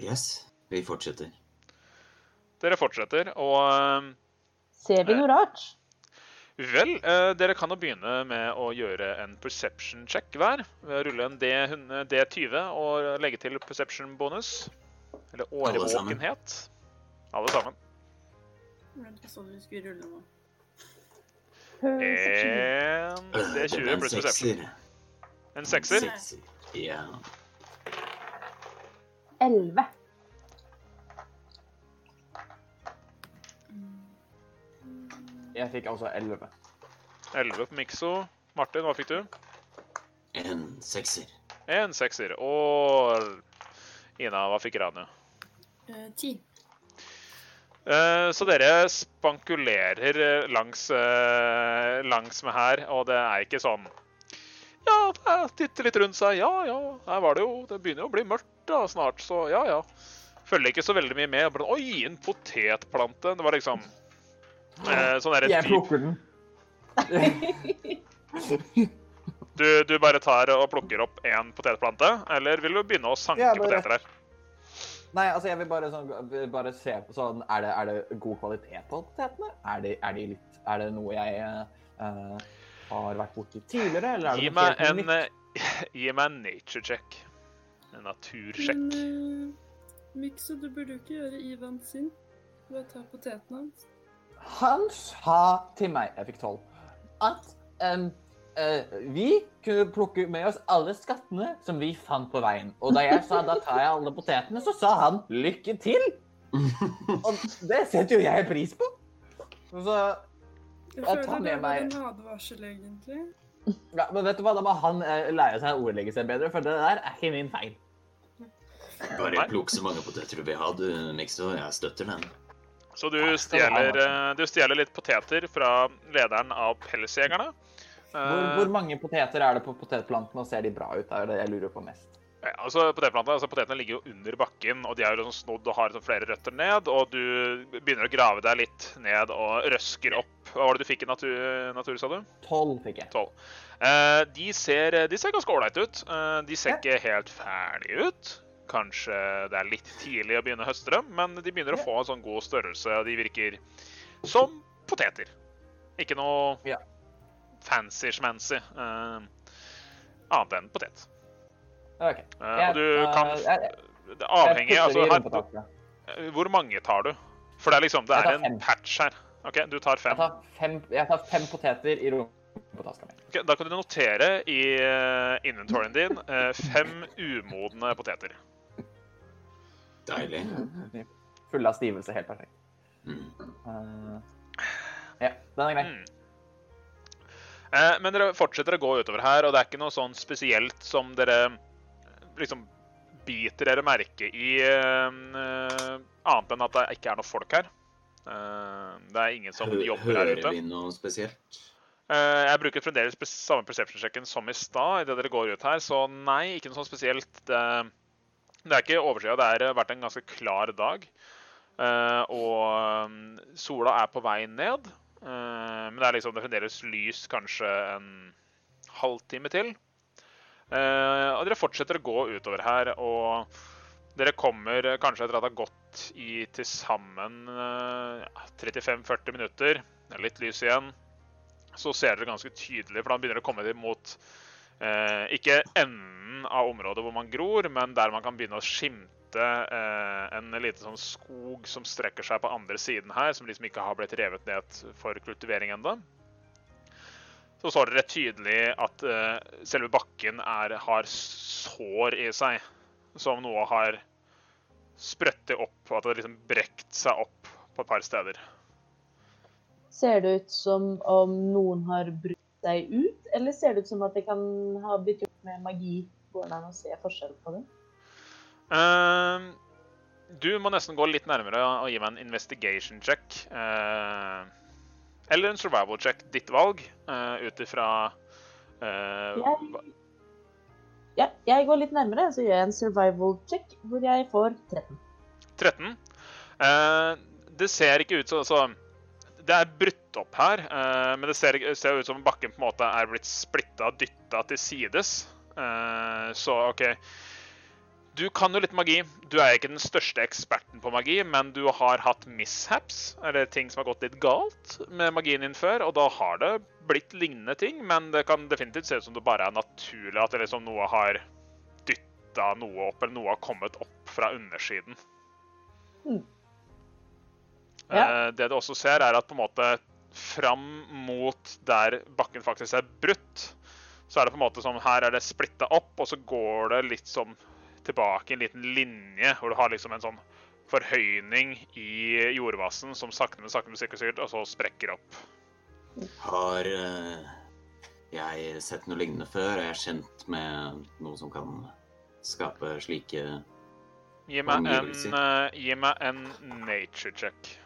Yes, vi fortsetter. Dere fortsetter, og eh, Ser vi noe rart? Vel, eh, dere kan jo begynne med å gjøre en perception check hver. Ved å rulle en D100 D20 og legge til perception bonus. Eller Alle sammen. årvåkenhet. Alle sammen. Hvordan du skulle rulle nå. En det D20 er en pluss perception. sekser. En sekser. Ja. Elleve. Jeg fikk altså 11. 11 på Mikso. Martin, hva fikk du? En sekser. En sekser. Og Ina, hva fikk Rania? Eh, Ti. Eh, Så dere spankulerer eh, langs, eh, langs med her, og det er ikke sånn Ja, titter litt rundt seg. Ja, ja, her var det jo Det begynner jo å bli mørkt da snart, så ja, ja. Følger ikke så veldig mye med. Oi, en potetplante. Det var liksom eh, sånn derre Jeg plukker den. (laughs) du, du bare tar og plukker opp én potetplante, eller vil du begynne å sanke Ja, bare- poteter her? Nei, altså jeg vil bare, sånn, bare se på sånn Er det, er det god kvalitet på potetene? Er det, er det, litt Er det noe jeg uh, har vært borti tidligere, eller er det Gi noe meg helt en, nytt? eh, (laughs) gi meg en nature check. En natursjekk. Uh, Mikso, du burde jo ikke gjøre Ivan sin ved å ta poteten hans. Han sa til meg Jeg fikk tolv. At em, eh, vi kunne plukke med oss alle skattene som vi fant på veien. Og da jeg sa da tar jeg alle potetene, så sa han lykke til. (laughs) Og det setter jo jeg pris på. Så Jeg Jeg tar føler det var en advarsel, egentlig. ja, Men vet du hva, da må han eh, lære seg å ordlegge seg bedre, for det der er ikke min feil. Bare plukk så mange poteter du vil ha, du, Mikso. Jeg støtter den. Så du stjeler, eh, du stjeler litt poteter fra lederen av pelsjegerne. Hvor, Eh, hvor mange poteter er det på potetplantene, og ser de bra ut? Det er det jeg lurer på mest. Ja, altså potetplantene, altså Potetene ligger jo under bakken, og de er jo liksom snodd og har liksom flere røtter ned. Og du begynner å grave deg litt ned og røsker opp. Hva var det du fikk i natur, natur sa du? Tolv fikk jeg. Tolv. Eh, de, ser, de ser ganske ålreite ut. Eh, de ser ikke helt ferdige ut. Kanskje det er litt tidlig å begynne å høste dem, men de begynner å få en sånn god størrelse, og de virker som poteter. Ikke noe Ja. Fancy-schmancy eh, annet enn potet. Ok. Eh, og du kan eh, jeg- Det avhengig altså, her. Hvor mange tar du? For det er liksom Det er en patch her. OK, du tar fem. Jeg tar fem, jeg tar fem poteter i rumpetaska mi. Ok, da kan du notere i uh, inventoryen din eh, fem umodne poteter. Deilig. Fulle av stivelse. Helt perfekt. Mm. Uh, ja, den er grei. Mm. Eh, men dere fortsetter å gå utover her, og det er ikke noe sånn spesielt som dere liksom biter dere merke i, eh, eh, annet enn at det ikke er noe folk her. Eh, det er ingen som Hø- jobber her ute. Hører vi noe spesielt? Eh, jeg bruker fremdeles samme perception-sjekken som i stad, idet dere går ut her, så nei, ikke noe sånn spesielt. Det, det er ikke overskya, det har vært en ganske klar dag. Eh, og um, sola er på vei ned, eh, men det er liksom det er fremdeles lys kanskje en halvtime til. Eh, og dere fortsetter å gå utover her, og dere kommer eh, kanskje etter at det har gått i til sammen eh, 35-40 minutter, det er litt lys igjen, så ser dere ganske tydelig, for da begynner det å komme mot eh, ikke enden av området hvor man gror, men der man kan begynne å skimte eh, en liten sånn skog som strekker seg på andre siden her, som liksom ikke har blitt revet ned for kultivering ennå. Så så dere tydelig at eh, selve bakken er, har sår i seg, som noe har sprøttet opp, og at det har liksom brekt seg opp på et par steder. Ser det ut som om noen har brutt seg ut, eller ser det ut som at det kan ha blitt gjort med magi? Går det an å se forskjell på det? Ehm, du må nesten gå litt nærmere og gi meg en investigation check. Uh, eller en survival check, ditt valg, uh, ut ifra eh, Jeg, ja, jeg går litt nærmere, så gjør jeg en survival check, hvor jeg får 13. 13. Eh, det ser ikke ut som altså, Det er brutt opp her, men det ser, ser ut som bakken på en måte er blitt splitta og dytta til sides. Så OK. Du kan jo litt magi. Du er ikke den største eksperten på magi, men du har hatt mishaps, eller ting som har gått litt galt med magien din før, og da har det blitt lignende ting, men det kan definitivt se ut som det bare er naturlig at det liksom noe har dytta noe opp, eller noe har kommet opp fra undersiden. Mm. Ja. Eh, Det du også ser, er at på en måte fram mot der bakken faktisk er brutt, så er det på en måte som her er det splitta opp, og så går det litt sånn tilbake en liten linje, hvor du har liksom en sånn forhøyning i jordmassen som sakte, men sakte, men sikkert, sikkert, og så sprekker opp. Har eh, jeg sett noe lignende før? Er jeg kjent med noe som kan skape slike Gi meg en, eh, gi meg en nature check.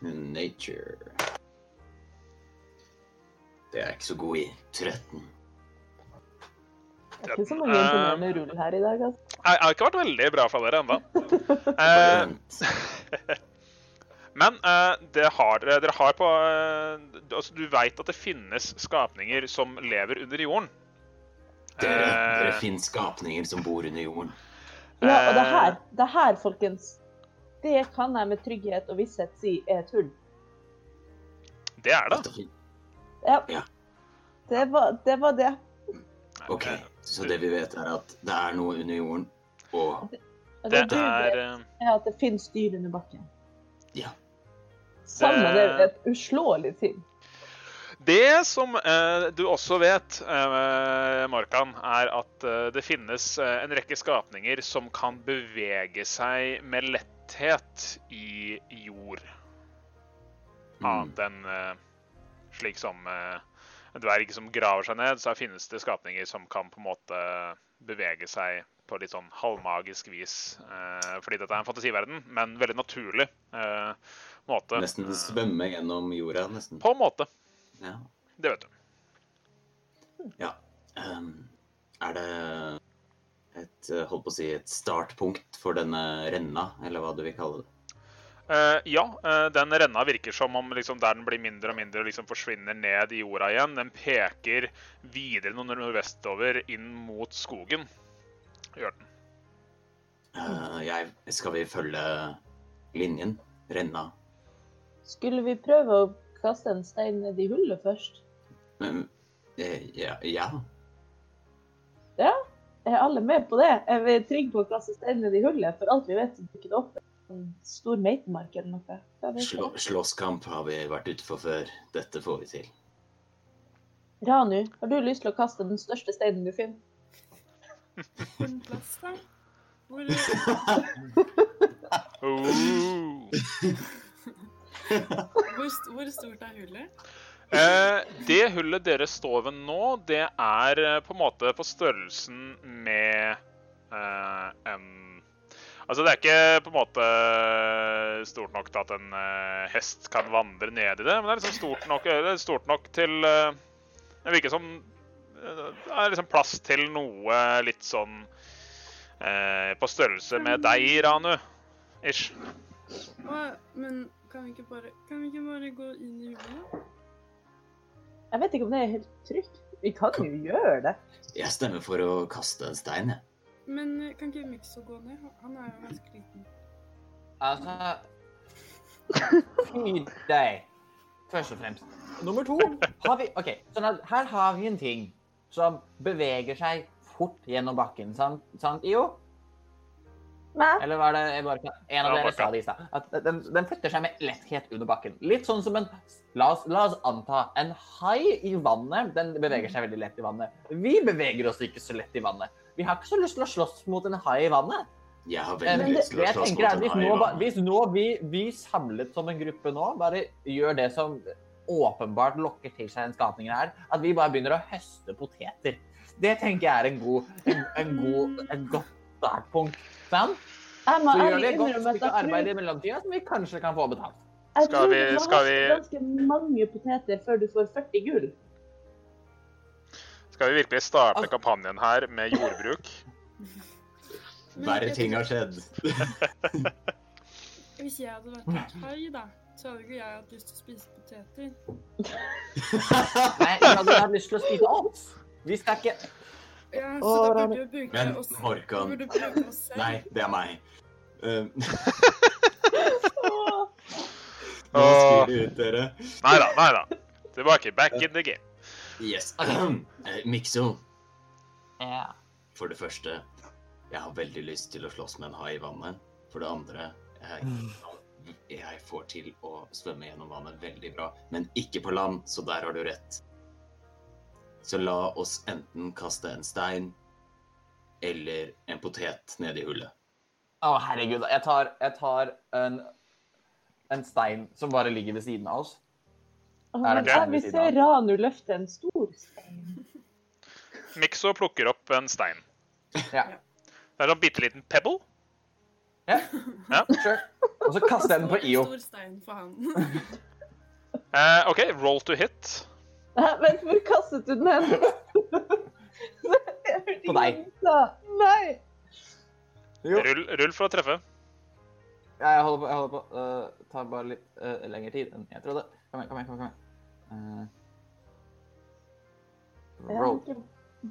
nature? Det er jeg ikke så god i. 13. Det er ikke så mange imponerende rull her i dag, altså. Jeg har ikke vært veldig bra for dere ennå. (laughs) Eh, (laughs) men uh, det har, dere har på uh, altså, Du veit at det finnes skapninger som lever under jorden. Dere, dere finnes skapninger som bor under jorden. Ja, og det her, det her, folkens, det kan jeg med trygghet og visshet si er tull. Det er det. Ja. Det var det. Var det. OK, så det vi vet, er at det er noe under jorden, og Det det er eh, er at det finnes dyr under bakken. Ja. Samme det Det- er et uslåelig ting. Det som eh, du også vet, eh, Markan, er at eh, det finnes eh, en rekke skapninger som kan bevege seg med letthet i jord. mm, Annet enn eh, slik som eh, dverg som graver seg ned, så finnes det skapninger som kan på en måte bevege seg på litt sånn halvmagisk vis. Eh, fordi dette er en fantasiverden, men veldig naturlig eh, måte. nesten svømme gjennom jorda, nesten. På en måte. Ja. Det vet du. ja. Um, er det et, holdt på å si, et startpunkt for denne renna, eller hva du vil kalle det? Eh, ja, uh, den renna virker som om liksom, der den blir mindre og mindre og liksom forsvinner ned i jorda igjen. Den peker videre noe nordvestover inn mot skogen. Gjør den. Uh, jeg, skal vi følge linjen? Renna? Skulle vi prøve å kaste en stein ned i hullet først? Men, eh, ja, ja. Er alle med på det? Er vi trygge på å kaste stein ned i hullet? For alt vi vet, så dukker det opp en stor meitemark eller noe. Slå, slåsskamp har vi vært utfor før. Dette får vi til. Ranu, har du lyst til å kaste den største steinen du finner? En plass, da. Hvor, (laughs) Oh. hvor, st- hvor stort er hullet? Eh, det hullet dere står ved nå, det er eh, på en måte på størrelsen med eh, en Altså, det er ikke på en måte stort nok til at en uh, hest kan vandre ned i det, men det er liksom stort nok, det er stort nok til uh, Det virker som eh, det er liksom plass til noe litt sånn eh, på størrelse med deg, Ranu. Ish. Men kan vi ikke bare, kan vi ikke bare gå inn i hullet? Jeg vet ikke om det er helt trygt. Vi kan jo gjøre det. Jeg stemmer for å kaste en stein, jeg. Men eh, kan ikke Mixo gå ned? Han er jo ganske liten. Altså (laughs) Fy deg, først og fremst. Nummer to har vi OK, sånn at her har vi en ting som beveger seg fort gjennom bakken. Sant, sant IO? Hva? Eller var det bare, en av dere sa det i stad? At den, den flytter seg med letthet under bakken. Litt sånn som en La oss, la oss anta en hai i vannet. Den beveger seg veldig lett i vannet. Vi beveger oss ikke så lett i vannet. Vi har ikke så lyst til å slåss mot en hai i vannet. Jeg har Eh, veldig lyst til å slåss mot en hai. i vannet. hvis nå vi, vi samlet som en gruppe nå, bare gjør det som åpenbart lokker til seg en skapning her, at vi bare begynner å høste poteter. Det tenker jeg er en god, en, en god, en godt startpunkt. Sant? Så gjør det et godt stykke arbeid i mellomtida som vi kanskje kan få betalt. jeg tror vi- du må skal vi- ganske mange poteter før du får 40 gull. Skal vi virkelig starte kampanjen her med jordbruk? (laughs) Verre ting har skjedd. (laughs) Hvis jeg hadde vært en hai, da, så hadde ikke jeg hatt lyst til å spise poteter. (laughs) Nei, jeg hadde hatt lyst til å spise alt. Vi skal ikke Ja, så Åh, da burde du bruke Men oss. Du oss. Nei, det er meg. Uh, nå skriver jeg ut dere. Nei da, nei da. Tilbake. Back in the game. Yes. (clears throat) Eh, Mikso, ja. for det første, jeg har veldig lyst til å slåss med en hai i vannet. For det andre, jeg, jeg får til å svømme gjennom vannet veldig bra. Men ikke på land, så der har du rett. Så la oss enten kaste en stein eller en potet ned i hullet. Å, herregud. Jeg tar, jeg tar en, en stein som bare ligger ved siden av oss. Er det ja, den vi ser Ranu løfte en stor stein. Mikso plukker opp en stein. Ja. Det er en bitte liten pebble. ja. Ja. Sure. Og så kaster jeg den på IO. (laughs) Stor stein for han. Uh, (laughs) OK, roll to hit. Hæ, Vent, hvor kastet du den hen? på deg. Nei! Jo. Rull, rull for å treffe. Ja, jeg holder på. jeg holder på. Uh, tar bare litt uh, lengre tid enn jeg trodde. Kom igjen, kom igjen. kom igjen. Uh, Jeg har ikke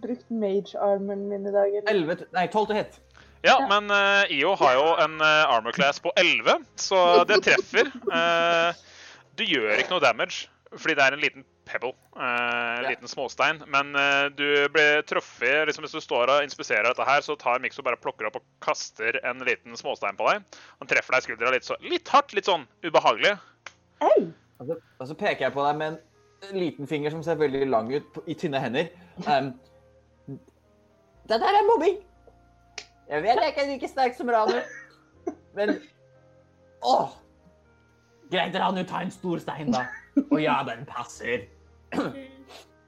brukt mage-armen min i dag. eller? 11 Nei, 12 til hit. Ja, Ja. men uh, IO har jo en uh, armor class på 11, så det treffer. Uh, (laughs) du gjør ikke noe damage, fordi det er en liten pebble, eh, en Ja. liten småstein. Men eh, du blir truffet liksom Hvis du står og inspiserer dette her, så tar Mikso bare plukker opp og kaster en liten småstein på deg. Han treffer deg i skuldra litt, så, litt hardt, litt sånn ubehagelig. Og så, og så peker jeg på deg med en liten finger som ser veldig lang ut på, i tynne hender. Um, det der er mobbing! Jeg vet jeg ikke er like sterk som Ranu, men Åh! Greit, Ranu, ta en stor stein, da. Å ja, den passer.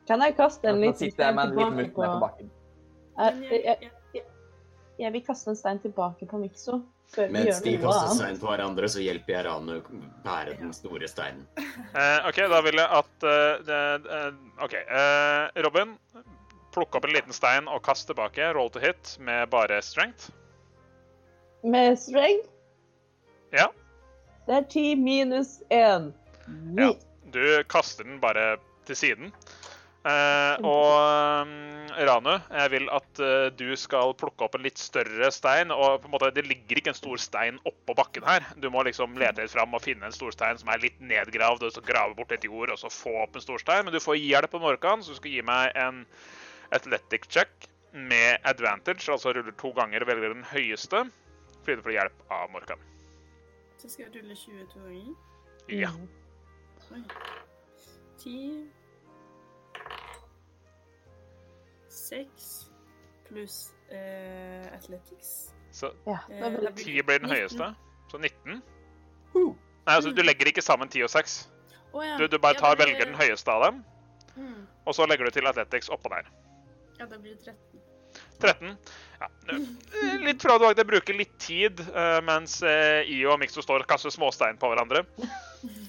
Kan jeg kaste en liten stein en tilbake på på jeg, jeg, jeg, jeg vil kaste en stein tilbake på Mikso. Før Mens de kaster stein på hverandre, så hjelper jeg Ranu bære den store steinen. Uh, OK, da vil jeg at uh, det- eh, OK. eh, Robin, plukk opp en liten stein og kast tilbake. Roll to hit med bare strength. Med strength. Ja. Det er ti minus én. Ja. Du kaster den bare til siden. Eh, og um, Ranu, jeg vil at uh, du skal plukke opp en litt større stein. og på en måte, Det ligger ikke en stor stein oppå bakken her. Du må liksom lete litt fram og finne en stor stein som er litt nedgravd, og så grave bort litt jord og så få opp en stor stein. Men du får hjelp av Morkan, så du skal gi meg en athletic check med advantage. Altså ruller to ganger og velger den høyeste. Fordi du får hjelp av Morkan. Så skal jeg rulle 22 ganger. Ja. Oi. 10 6 pluss eh, athletics. Så Ja, Eh, da da blir blir 10 blir den 19. høyeste. Så 19. Nei, altså Du legger ikke sammen 10 og 6. Oh, ja. Du, du bare tar, ja, blir velger den høyeste av dem, Mm. og så legger du til Athletics oppå der. Ja, da blir det 13. 13. Ja, eh, litt fra du Det bruker litt tid eh, mens eh, Io og Mixo står og kaster småstein på hverandre. (laughs)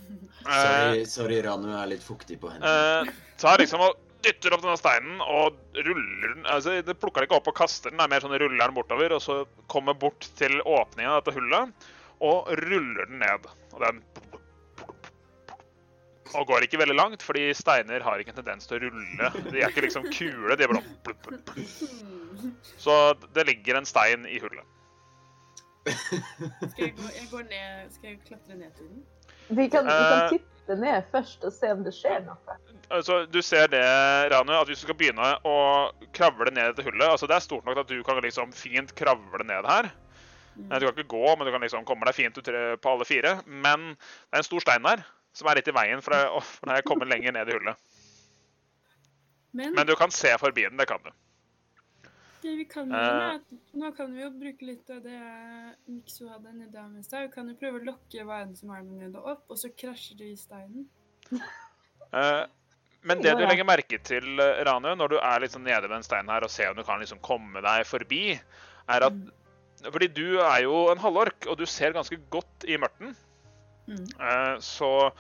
Sorry, sorry, Ranu er litt fuktig på hendene. Uh, tar liksom og dytter opp denne steinen og ruller den altså Det plukker den ikke opp og kaster den, det er mer sånn ruller den bortover, og så kommer bort til åpningen av dette hullet og ruller den ned. Og den og går ikke veldig langt, fordi steiner har ikke en tendens til å rulle. De er ikke liksom kule, de er bare. (laughs) Så det ligger en stein i hullet. Skal jeg gå, jeg går ned Skal jeg klatre ned til den? Vi kan, vi kan Eh. titte ned først og se om det skjer noe. Altså, du ser det, Ranu, at hvis du skal begynne å kravle ned dette hullet altså Det er stort nok at du kan liksom fint kravle ned her. Nei, Du kan ikke gå, men du kan liksom komme deg fint ut eh, på alle fire. Men det er en stor stein der som er litt i veien for deg for deg å komme lenger ned i hullet. Men, Men du kan se forbi den. Det kan du. det vi kan Eh. gjøre, at nå kan vi jo bruke litt av det Mikso hadde nede om i stad. Vi kan jo prøve å lokke veien som er der nede opp, og så krasjer det i steinen. Eh, Men det du legger merke til, eh, Ranu, når du er liksom nede ved en stein her og ser om du kan liksom komme deg forbi, er at Fordi du er jo en halvork, og du ser ganske godt i mørten. Mm. Eh, Så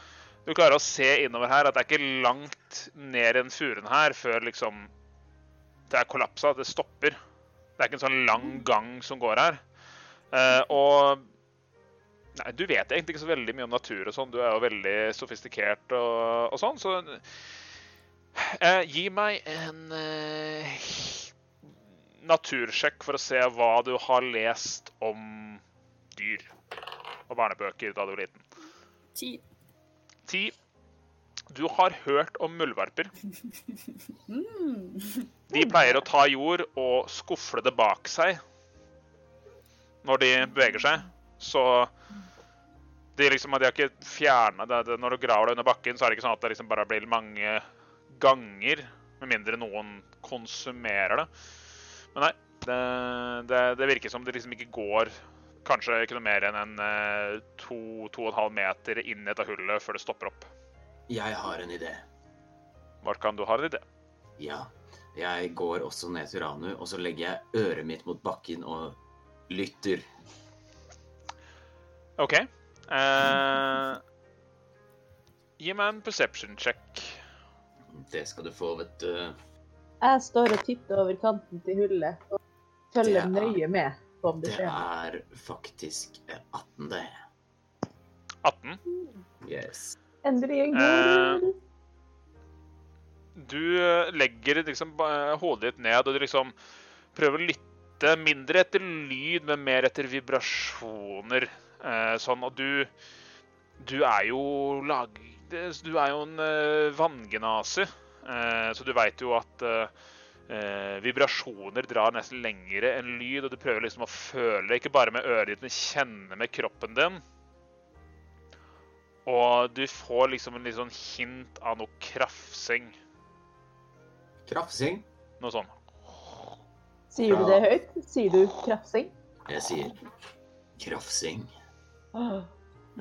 du klarer å se innover her at det er ikke langt ned i den furen her før liksom det er kollapsa, det stopper. Det er ikke en sånn lang gang som går her. Eh, og Nei, du vet egentlig ikke så veldig mye om natur og sånn. Du er jo veldig sofistikert og, og sånn, så eh, gi meg en eh, natursjekk for å se hva du har lest om dyr og barnebøker da du var liten. Ti. Ti. Du har hørt om muldvarper. Mm. De pleier å ta jord og skufle det bak seg når de beveger seg. Så de liksom, de har ikke fjerna det, det. Når du graver det under bakken, så er det ikke sånn at det liksom bare blir mange ganger. Med mindre noen konsumerer det. Men nei, det, det, det virker som det liksom ikke går kanskje ikke noe mer enn en eh, to, to og en halv meter inn i dette hullet før det stopper opp. Jeg har en idé. Markan, du har en idé? Ja. Jeg går også ned til Ranu, og så legger jeg øret mitt mot bakken og lytter. OK. Eh, gi meg en perception check. Det skal du få, vet du. Jeg står og titter over kanten til hullet og følger er- nøye med på om det Det skjer Det er faktisk eh, 18, det. 18. Yes. Endelig en Eh, god rull. Du eh, legger liksom hodet ditt ned, og du liksom prøver å lytte mindre etter lyd, men mer etter vibrasjoner. Eh, sånn, og du Du er jo lag... det- Du er jo en eh, vanngenase, eh, så du veit jo at eh, vibrasjoner drar nesten lengre enn lyd, og du prøver liksom å føle, ikke bare med øret ditt, men kjenne med kroppen din. Og du får liksom en litt sånn hint av noe krafsing. Krafsing. Noe sånn. Sier du det høyt? Sier du krafsing? Jeg sier krafsing. Åh.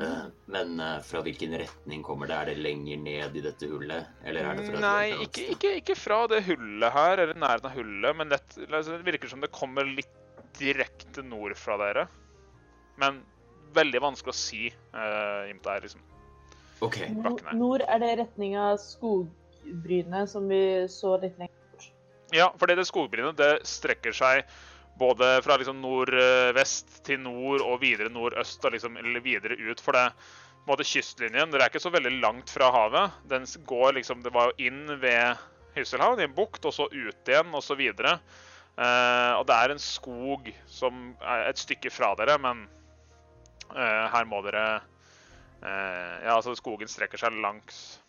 Eh, Men eh, fra hvilken retning kommer det? Er det lenger ned i dette hullet? Eller er det fra Nei, ikke, ikke, ikke fra det hullet her, eller nærheten av hullet, men det, altså, det virker som det kommer litt direkte nord fra dere. Men veldig vanskelig å si uh, innpå her, liksom. OK. Nord, nord er det retning av skogbrynet som vi så litt lenger bort. Ja, fordi det skogbrynet det strekker seg både fra liksom nordvest til nord og videre nordøst og liksom, eller videre ut. For det måte kystlinjen dere er ikke så veldig langt fra havet. Den går liksom, Det var jo inn ved Hysselhavn, i en bukt, og så ut igjen, og så videre. Eh, og det er en skog som er et stykke fra dere, men eh, her må dere eh, Ja, altså skogen strekker seg langs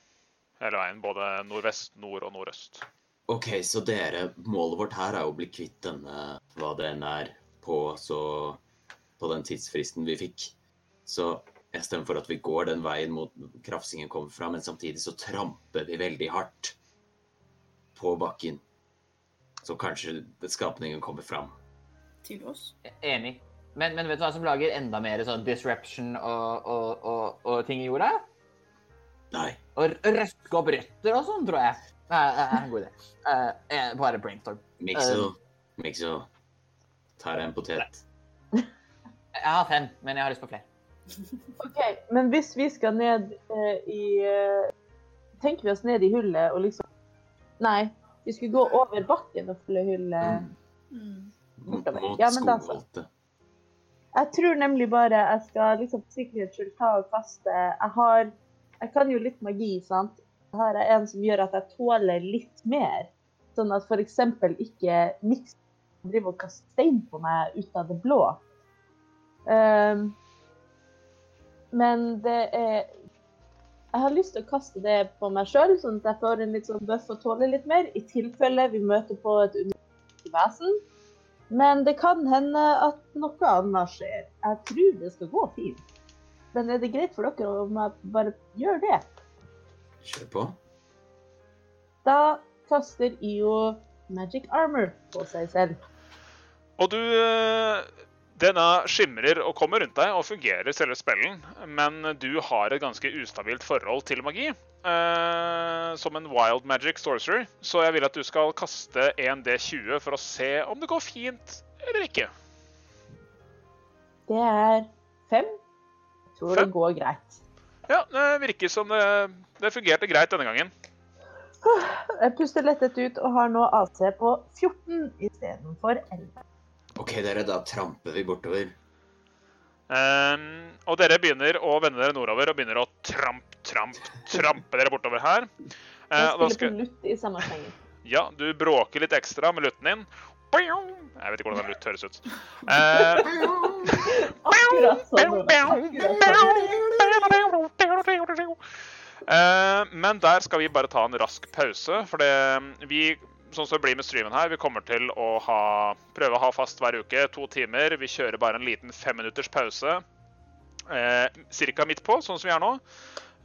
hele veien. Både nordvest, nord og nordøst. Ok, så dere, målet vårt her er å bli kvitt denne, hva det enn er, på, så, på den tidsfristen vi fikk. Så jeg stemmer for at vi går den veien mot krafsingen kommer fra, men samtidig så tramper vi veldig hardt på bakken. Så kanskje skapningen kommer fram. Til oss. Enig. Men, men vet du hva som lager enda mer sånn disruption og, og, og, og ting i jorda? Nei. Å røske opp røtter og sånn, tror jeg. Det er en god idé. Eh, eh, bare brainstorm. Mikso, Mikso, tar jeg en potet. Jeg har fem, men jeg har lyst på flere. OK, men hvis vi skal ned eh, i eh, Tenker vi oss ned i hullet og liksom Nei, vi skulle gå over bakken og fylle hullet. Mm. Mm. Mot Ja, men da så. skogholtet. Jeg tror nemlig bare jeg skal liksom for sikkerhets ta og kaste Jeg har Jeg kan jo litt magi, sant? Her er en som gjør at jeg tåler litt mer. Sånn at f.eks. ikke Nix driver og kaster stein på meg ut av det blå. Um, men det er Jeg har lyst til å kaste det på meg sjøl, sånn at jeg får en litt sånn bøff og tåler litt mer, i tilfelle vi møter på et unikt vesen. Men det kan hende at noe annet skjer. Jeg tror det skal gå fint. Men er det greit for dere om jeg bare gjør det? Kjør på. Da kaster IO magic armor på seg selv. Og du eh, Denne skimrer og kommer rundt deg og fungerer selve spellen, men du har et ganske ustabilt forhold til magi. eh, som en wild magic sorcerer, så jeg vil at du skal kaste en D20 for å se om det går fint eller ikke. Det er fem. Jeg tror Fem? det går greit. Ja, det virker som det, det fungerte greit denne gangen. Jeg puster lettet ut og har nå AC på 14 istedenfor 11. OK, dere, da tramper vi bortover. Um, og dere begynner å vende dere nordover og begynner å tramp, tramp, trampe dere bortover her. Uh, Jeg spiller skal, på lutt i samme sengen. ja, du bråker litt ekstra med lutten din. Jeg vet ikke hvordan en lutt høres ut. Uh, Akkurat sånn. Eh, men der skal vi bare ta en rask pause, for det vi Sånn som det blir med streamen her, vi kommer til å ha, prøve å ha fast hver uke, to timer. Vi kjører bare en liten femminutters pause eh, ca. midt på, sånn som vi er nå.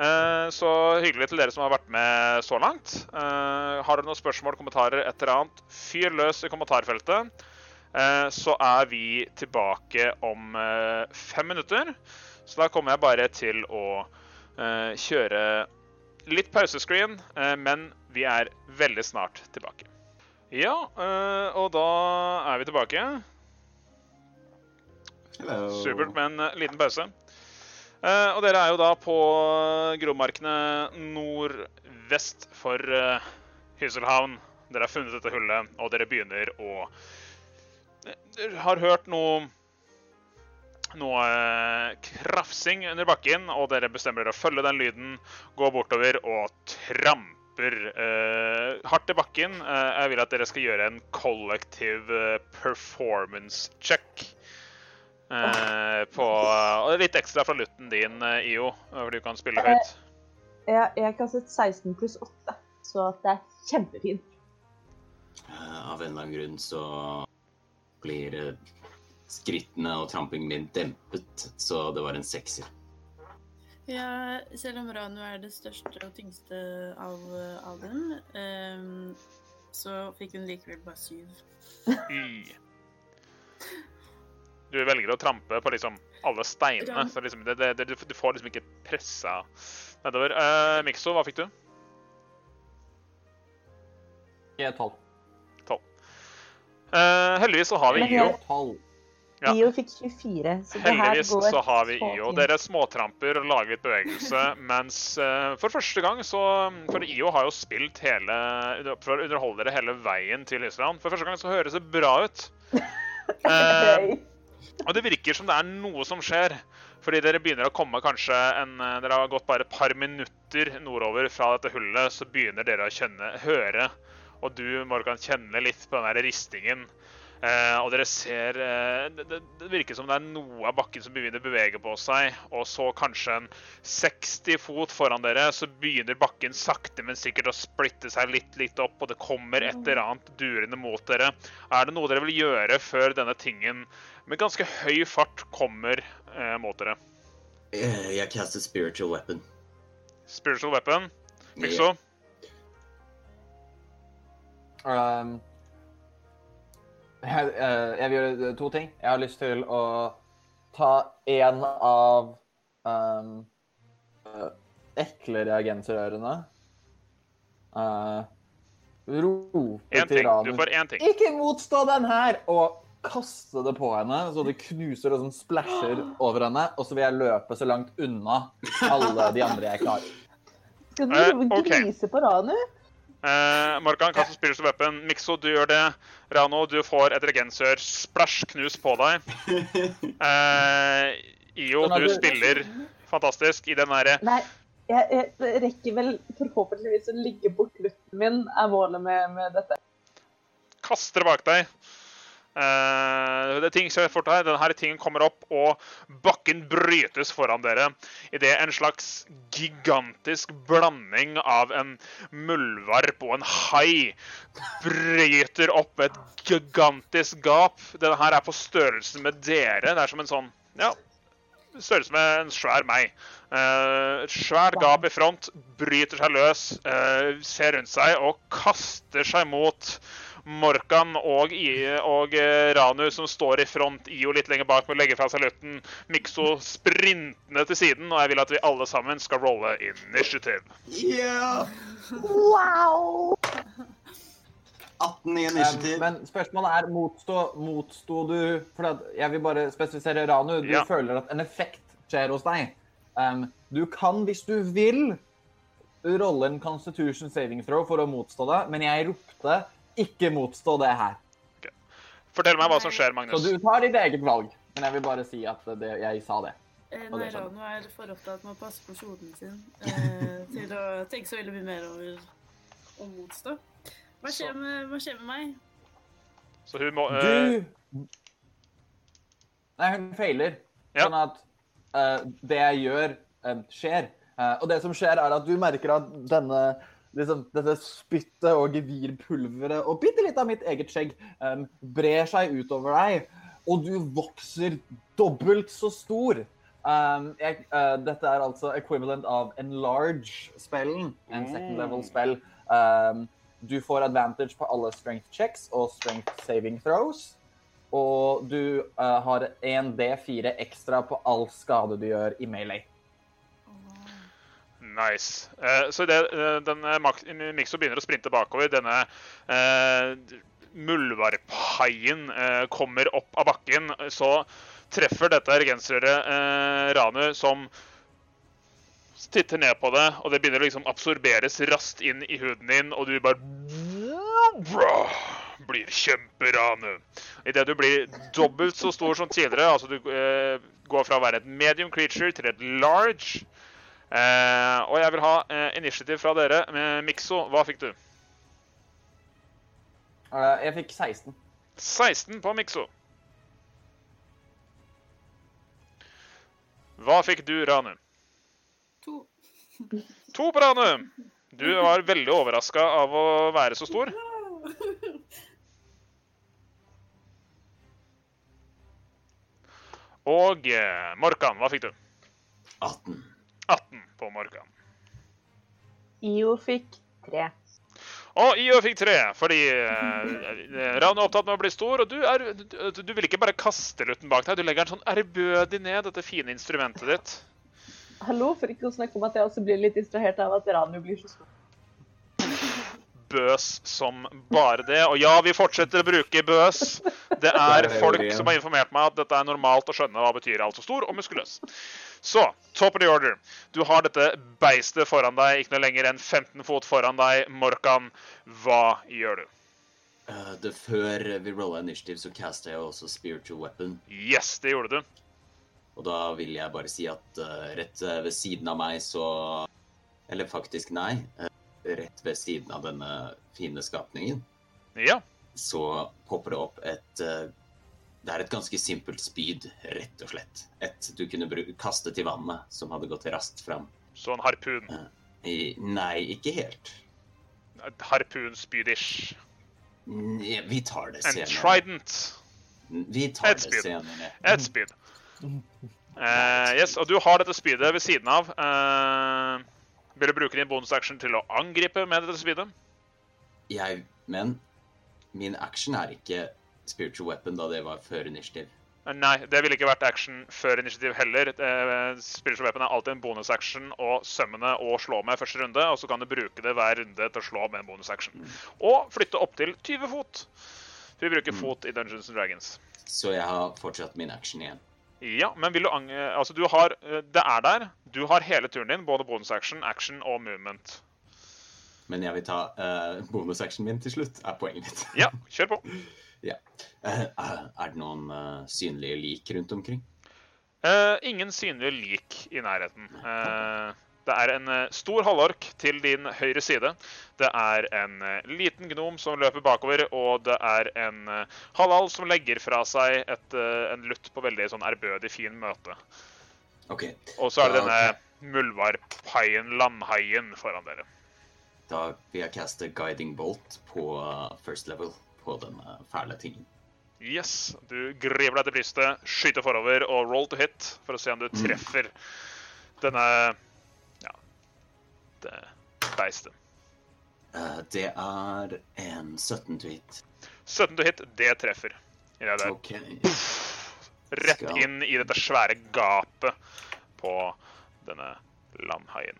Eh, så hyggelig til dere som har vært med så langt. Eh, har dere noen spørsmål, kommentarer, et eller annet, fyr løs i kommentarfeltet. Eh, så er vi tilbake om eh, fem minutter. Så da kommer jeg bare til å kjøre litt pausescreen, eh, men vi er veldig snart tilbake. Ja, eh, og da er vi tilbake. Hello. Supert med en eh, liten pause. Uh, og dere er jo da på gromarkene nordvest for uh, Hysselhavn. Dere har funnet dette hullet, og dere begynner å Dere har hørt noe noe eh, krafsing under bakken, og dere bestemmer dere å følge den lyden, gå bortover og tramper eh, hardt i bakken. Eh, jeg vil at dere skal gjøre en kollektiv eh, performance check. Eh, på, og litt ekstra fra lutten din, eh, IO, for du kan spille høyt. Jeg, jeg kastet 16 pluss 8, så at det er kjempefint. Eh, Av en eller annen grunn så blir eh, skrittene og trampingen min dempet, så det var en sekser. Ja, selv om Ranu er det største og tyngste av, av dem, um, så fikk hun likevel bare syv. Y. Du velger å trampe på liksom alle steinene, så liksom det, det, det, du får liksom ikke pressa nedover. Uh, Mikso, hva fikk du? Jeg er tolv. Eh, heldigvis så har vi jeg- Tolv. Ja. IO fikk 24, så det Heldigvis så har vi IO. Dere småtramper og lager litt bevegelse, (laughs) mens uh, for første gang så For IO har jo spilt hele For å underholde dere hele veien til Island. For første gang så høres det bra ut. (laughs) Uh, Og det virker som det er noe som skjer. Fordi dere begynner å komme kanskje en eh, Dere har gått bare et par minutter nordover fra dette hullet, så begynner dere å kjenne, høre. Og du, Morgan, kjenner litt på den der ristingen. Eh, og dere ser eh, det, det, virker som det er noe av bakken som begynner å bevege på seg. Og så kanskje en 60 fot foran dere, så begynner bakken sakte, men sikkert å splitte seg litt, litt opp. Og det kommer et eller annet durende mot dere. Er det noe dere vil gjøre før denne tingen med ganske høy fart kommer eh, mot dere? Eh, Jeg kaster spiritual weapon. Spiritual weapon. Mikso? Um, jeg, eh, jeg vil gjøre to ting. Jeg har lyst til å ta en av um, eh, ekle reagenserørene. Uh, rope Én til ting. Du får én ting. Ikke motstå den her! Og kaste det på henne, så det knuser og sånn splæsjer (gasps) over henne. Og så vil jeg løpe så langt unna alle de andre jeg klarer. Skal du uh, okay. grise på Ranu? Eh, Morgan spiller spiritual weapon. Mikso, du gjør det. Rano, du får et regensør splash knus på deg. (laughs) Eh, Io, du du- spiller fantastisk i den derre Nei, jeg, jeg rekker vel forhåpentligvis å ligge bort lutten min, er målet med, med dette. kaster bak deg. Eh, det er ting som fort her. Denne tingen kommer opp, og bakken brytes foran dere. Idet en slags gigantisk blanding av en muldvarp og en hai bryter opp et gigantisk gap. Denne her er på størrelse med dere. Det er som en sånn Ja, størrelse med en svær meg. Et svært gap i front, bryter seg løs, uh, ser rundt seg og kaster seg mot Morkan og, I, og eh, Ranu, som står i front, IO litt lenger bak med å legge fra seg lutten. Mikso sprintende til siden, og jeg vil at vi alle sammen skal rolle initiative. Yeah! Wow! 18 i Um, initiativ. men spørsmålet er motstå, motsto du For jeg vil bare spesifisere Ranu. Du Ja. føler at en effekt skjer hos deg. Um, du kan, hvis du vil, rolle en constitution saving throw for å motstå det, men jeg ropte 'ikke motstå det her'. Fortell meg hva som skjer, Magnus. Så du tar ditt eget valg. Men jeg vil bare si at det, jeg sa det. Eh, Nei, Rano er for opptatt med å passe på kjolen sin eh, (laughs) til å tenke så veldig mye mer over å motstå. Hva skjer med, hva skjer med meg? Så hun må eh, Du Nei, hun feiler. Ja. Sånn at eh, det jeg gjør, eh, skjer. Eh, og det som skjer, er at du merker at denne liksom, dette spyttet og gevirpulveret og bitte litt av mitt eget skjegg um, brer seg utover deg, og du vokser dobbelt så stor. Um, jeg, uh, dette er altså equivalent av enlarge-spellen, en second level spell. Um, du får advantage på alle strength checks og strength saving throws. Og du uh, har en D4 ekstra på all skade du gjør i melee. Nice. Eh, så det, eh, denne Max- Mikso begynner å sprinte bakover. Denne eh, muldvarphaien eh, kommer opp av bakken. Så treffer dette regensrøret eh, Ranu, som titter ned på det, og det begynner å liksom absorberes raskt inn i huden din, og du bare Bra. Blir kjemperane. Idet du blir dobbelt så stor som tidligere, altså du eh, går fra å være et medium creature til et large. Eh, og jeg vil ha eh, initiativ fra dere. Med Mikso, hva fikk du? Jeg fikk 16. 16 på Mikso. Hva fikk du, Ranu? To. (laughs) To på Ranu. Du var veldig overraska av å være så stor. (laughs) Og eh, Morkan, hva fikk du? 18. 18 på Morgan. IO fikk tre. Og IO fikk tre, fordi eh, Ravn er opptatt med å bli stor, og du, er, du, du vil ikke bare kaste lutten bak deg, du legger den sånn ærbødig ned, dette fine instrumentet ditt. Hallo, for ikke å snakke om at jeg også blir litt distrahert av at Ranu blir så stor. Bøs som bare det. Og ja, vi fortsetter å bruke bøs. Det er folk som har informert meg at dette er normalt å skjønne hva betyr altså stor og muskuløs. Så, top of the order. Du har dette beistet foran deg, ikke noe lenger enn 15 fot foran deg. Morkan, hva gjør du? Uh, det Før vi rolla initiativ, så casta jeg også spiritual weapon. Yes, det gjorde du. Og da vil jeg bare si at uh, rett ved siden av meg så Eller faktisk, nei. Uh, rett ved siden av denne fine skapningen, Ja. så popper det opp et Det er et ganske simpelt spyd, rett og slett. Et du kunne kaste til vannet, som hadde gått raskt fram. Så en harpun. I, nei, ikke helt. Harpunspydish. Vi tar det senere. En trident. Vi tar Et det spyd. senere. Et spyd. Uh, (laughs) yes, og du har dette spydet ved siden av. Uh, vil du bruke din bonusaction til å angripe med dette spydet? Jeg, men min action er ikke spiritual weapon, da det var før initiativ. Eh, Nei, det ville ikke vært action før initiativ heller. Eh, Spiritual weapon er alltid en bonusaction å sømmene og slå med første runde, og så kan du bruke det hver runde til å slå med en bonusaction. Og flytte opp til 20 fot. Vi bruker fot i Dungeons and Dragons. Så jeg har fortsatt min action igjen. Ja, men vil du ang... Altså, du har eh, Det er der. Du har hele turen din, både bonusaction, action og movement. Men jeg vil ta uh, bonusactionen min til slutt, er poenget mitt. Ja, kjør på. (laughs) ja. Eh, eh, er det noen eh, synlige lik rundt omkring? Uh, ingen synlige lik i nærheten. Uh, det er en stor halvork til din høyre side. Det er en liten gnom som løper bakover, og det er en halal som legger fra seg et, en lutt på veldig sånn ærbødig fin møte. Okay. Og så er det denne muldvarphaien, landhaien, foran dere. Da vil jeg caste guiding bolt på first level på denne fæle tingen. Yes, du griper deg til brystet, skyter forover og roll to hit for å se om du Mm. treffer denne ja, det beistet. Eh, det er en 17 to hit. 17 to hit, det treffer. Ja, det Okay. Rett inn i dette svære gapet på denne landhaien.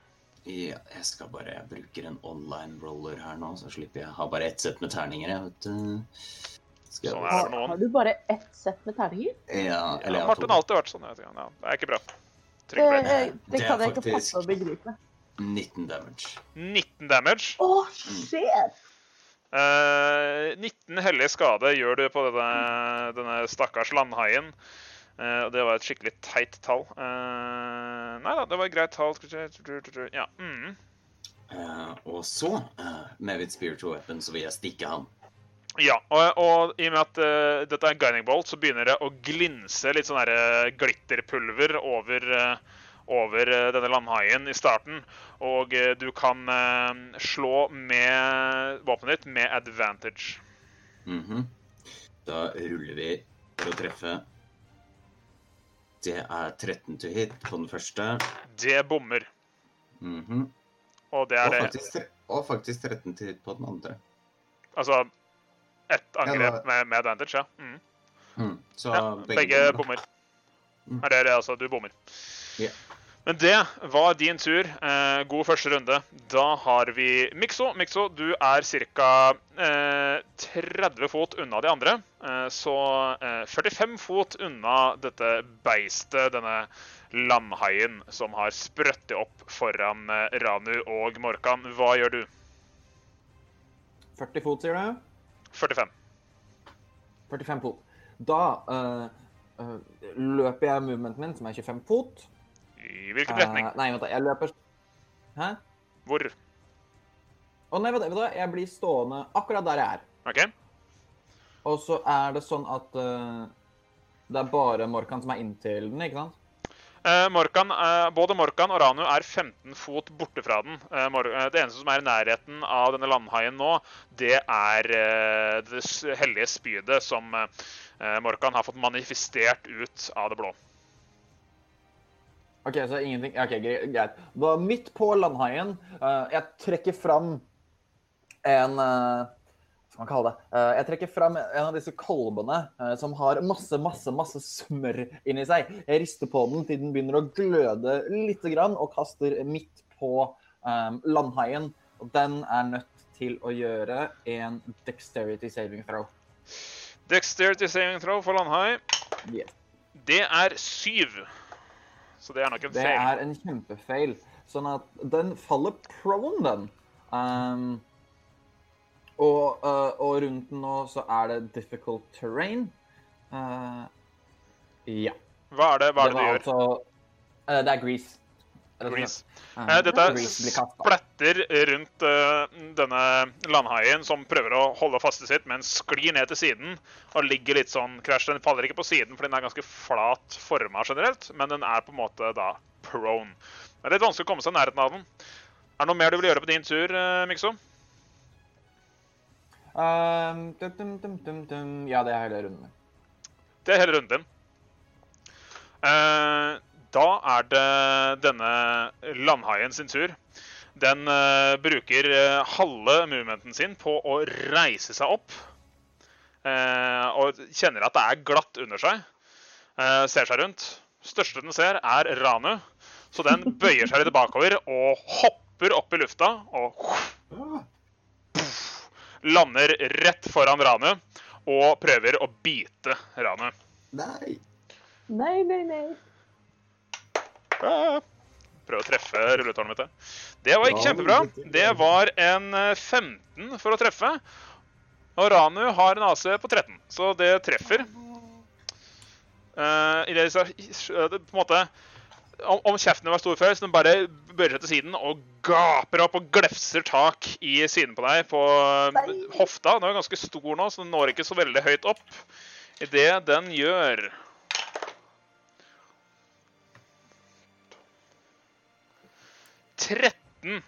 Ja, jeg skal bare Jeg bruker en online roller her nå, så slipper jeg Har bare ett sett med terninger. Jeg vet du. Skal Sånn jeg... er Har, det noen. har du bare ett sett med terninger? Ja, eller Ja, jeg har Martin har alltid vært sånn. jeg vet. Ja, det er ikke bra. Det, det. det, Det kan jeg ikke passe å begripe. 19 damage. 19 damage. Å, shit! Uh, 19 hellig skade gjør du på denne, denne stakkars landhaien. Uh, det var et skikkelig teit tall. Eh, nei da, det var et greit tall. Ja. Mm. Uh, og så, uh, med mitt spiritual weapon, så vil jeg stikke han. Ja, og, og i og med at uh, dette er en guiding bolt, så begynner det å glinse litt sånn derre glitterpulver over, over denne landhaien i starten. Og du kan slå med våpenet ditt med advantage. Mhm. Da ruller vi for å treffe. Det er 13 to hit på den første. Det bommer. Mhm. Og det er og, faktisk, det. og faktisk 13 to hit på den andre. Altså ett angrep ja, med, med advantage, ja. Mm. Mm. Så ja begge, begge bommer. Mm. Er det altså? Du bommer. Ja. Men det var din tur. Eh, god første runde. Da har vi Mikso. Mikso, du er ca. Eh, 30 fot unna de andre. Eh, så eh, 45 fot unna dette beistet, denne landhaien, som har sprøttet opp foran eh, Ranu og Morkan. Hva gjør du? 40 fot, sier du? 45. 45 fot. Da eh, eh, løper jeg movementen min, som er 25 fot. I hvilken retning? Eh, nei, vent da. Jeg løper Hæ? Hvor? Å nei, vent da? Jeg blir stående akkurat der jeg er. OK. Og så er det sånn at uh, det er bare Morkan som er inntil den, ikke sant? Uh, Morkan, uh, både Morkan og Ranu er 15 fot borte fra den. Uh, det eneste som er i nærheten av denne landhaien nå, det er det hellige spydet som Morkan har fått manifestert ut av det blå. OK, så ingenting OK, gre- greit. Da midt på landhaien uh, Jeg trekker fram en uh, Hva skal man kalle det? Uh, jeg trekker fram en av disse kolbene som har masse, masse, masse smør inni seg. Jeg rister på den til den begynner å gløde lite grann, og kaster midt på um, landhaien. Og den er nødt til å gjøre en dexterity saving throw. Dexterity saving throw for landhai, Yeah. det er syv. Så det er nok en Det feil. er en kjempefeil. Sånn at den faller prone, den. Um, og, uh, og rundt den nå så er det difficult terrain. Uh, ja. Hva er det, hva er det, det du gjør? altså uh, Det er grease. Grease. Uh, Dette splatter rundt eh, denne landhaien som prøver å holde fastet sitt, men sklir ned til siden og ligger litt sånn krasj. Den faller ikke på siden, for den er ganske flat forma generelt, men den er på en måte da prone. Det er litt vanskelig å komme seg i nærheten av den. Er det noe mer du vil gjøre på din tur, eh, Mikso? Um, dum, dum, dum, dum, dum. Ja, det er hele runden. Det er hele runden din. Eh, da er det denne landhaien sin tur. Den uh, bruker eh, halve movementen sin på å reise seg opp. Uh, og kjenner at det er glatt under seg. Uh, ser seg rundt. Største den ser, er Ranu. Så den bøyer seg litt bakover og hopper opp i lufta og lander rett foran Ranu og prøver å bite Ranu. Nei. Nei, nei, nei. Ah. Prøv å treffe rulletårnet mitt. Det var ikke kjempebra. Det var en eh, 15 for å treffe. Og Ranu har en AC på 13, så det treffer. Eh, i det, så- på en måte, om, om kjeften var stor før, så den bare bøyer seg til siden og gaper opp og glefser tak i siden på deg på eh, hofta. Den er ganske stor nå, så den når ikke så veldig høyt opp. Det den gjør «13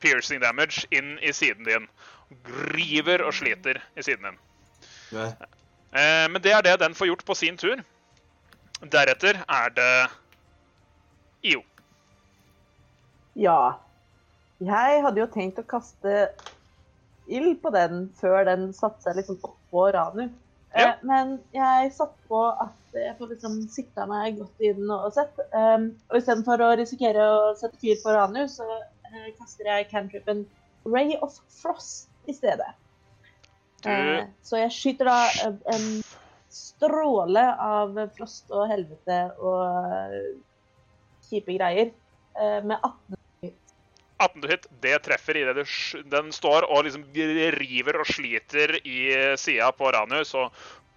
piercing damage inn i siden din. River og sliter i siden din. Hva? Eh, men det er det den får gjort på sin tur. Deretter er det IO. Ja. Jeg hadde jo tenkt å kaste ild på den før den satte seg liksom oppå Ranu. Ja. Eh, men jeg satt på at jeg får liksom sikta meg godt i den og sett. Um, og istedenfor å risikere å sette fyr på Ranu, så uh, kaster jeg cantripen Ray of Frost i stedet. Du Eh, så jeg skyter da en- en stråle av frost og helvete og eh, kjipe greier med 18 18 to hit, det treffer idet den står og liksom river og sliter i sida på Ranu, så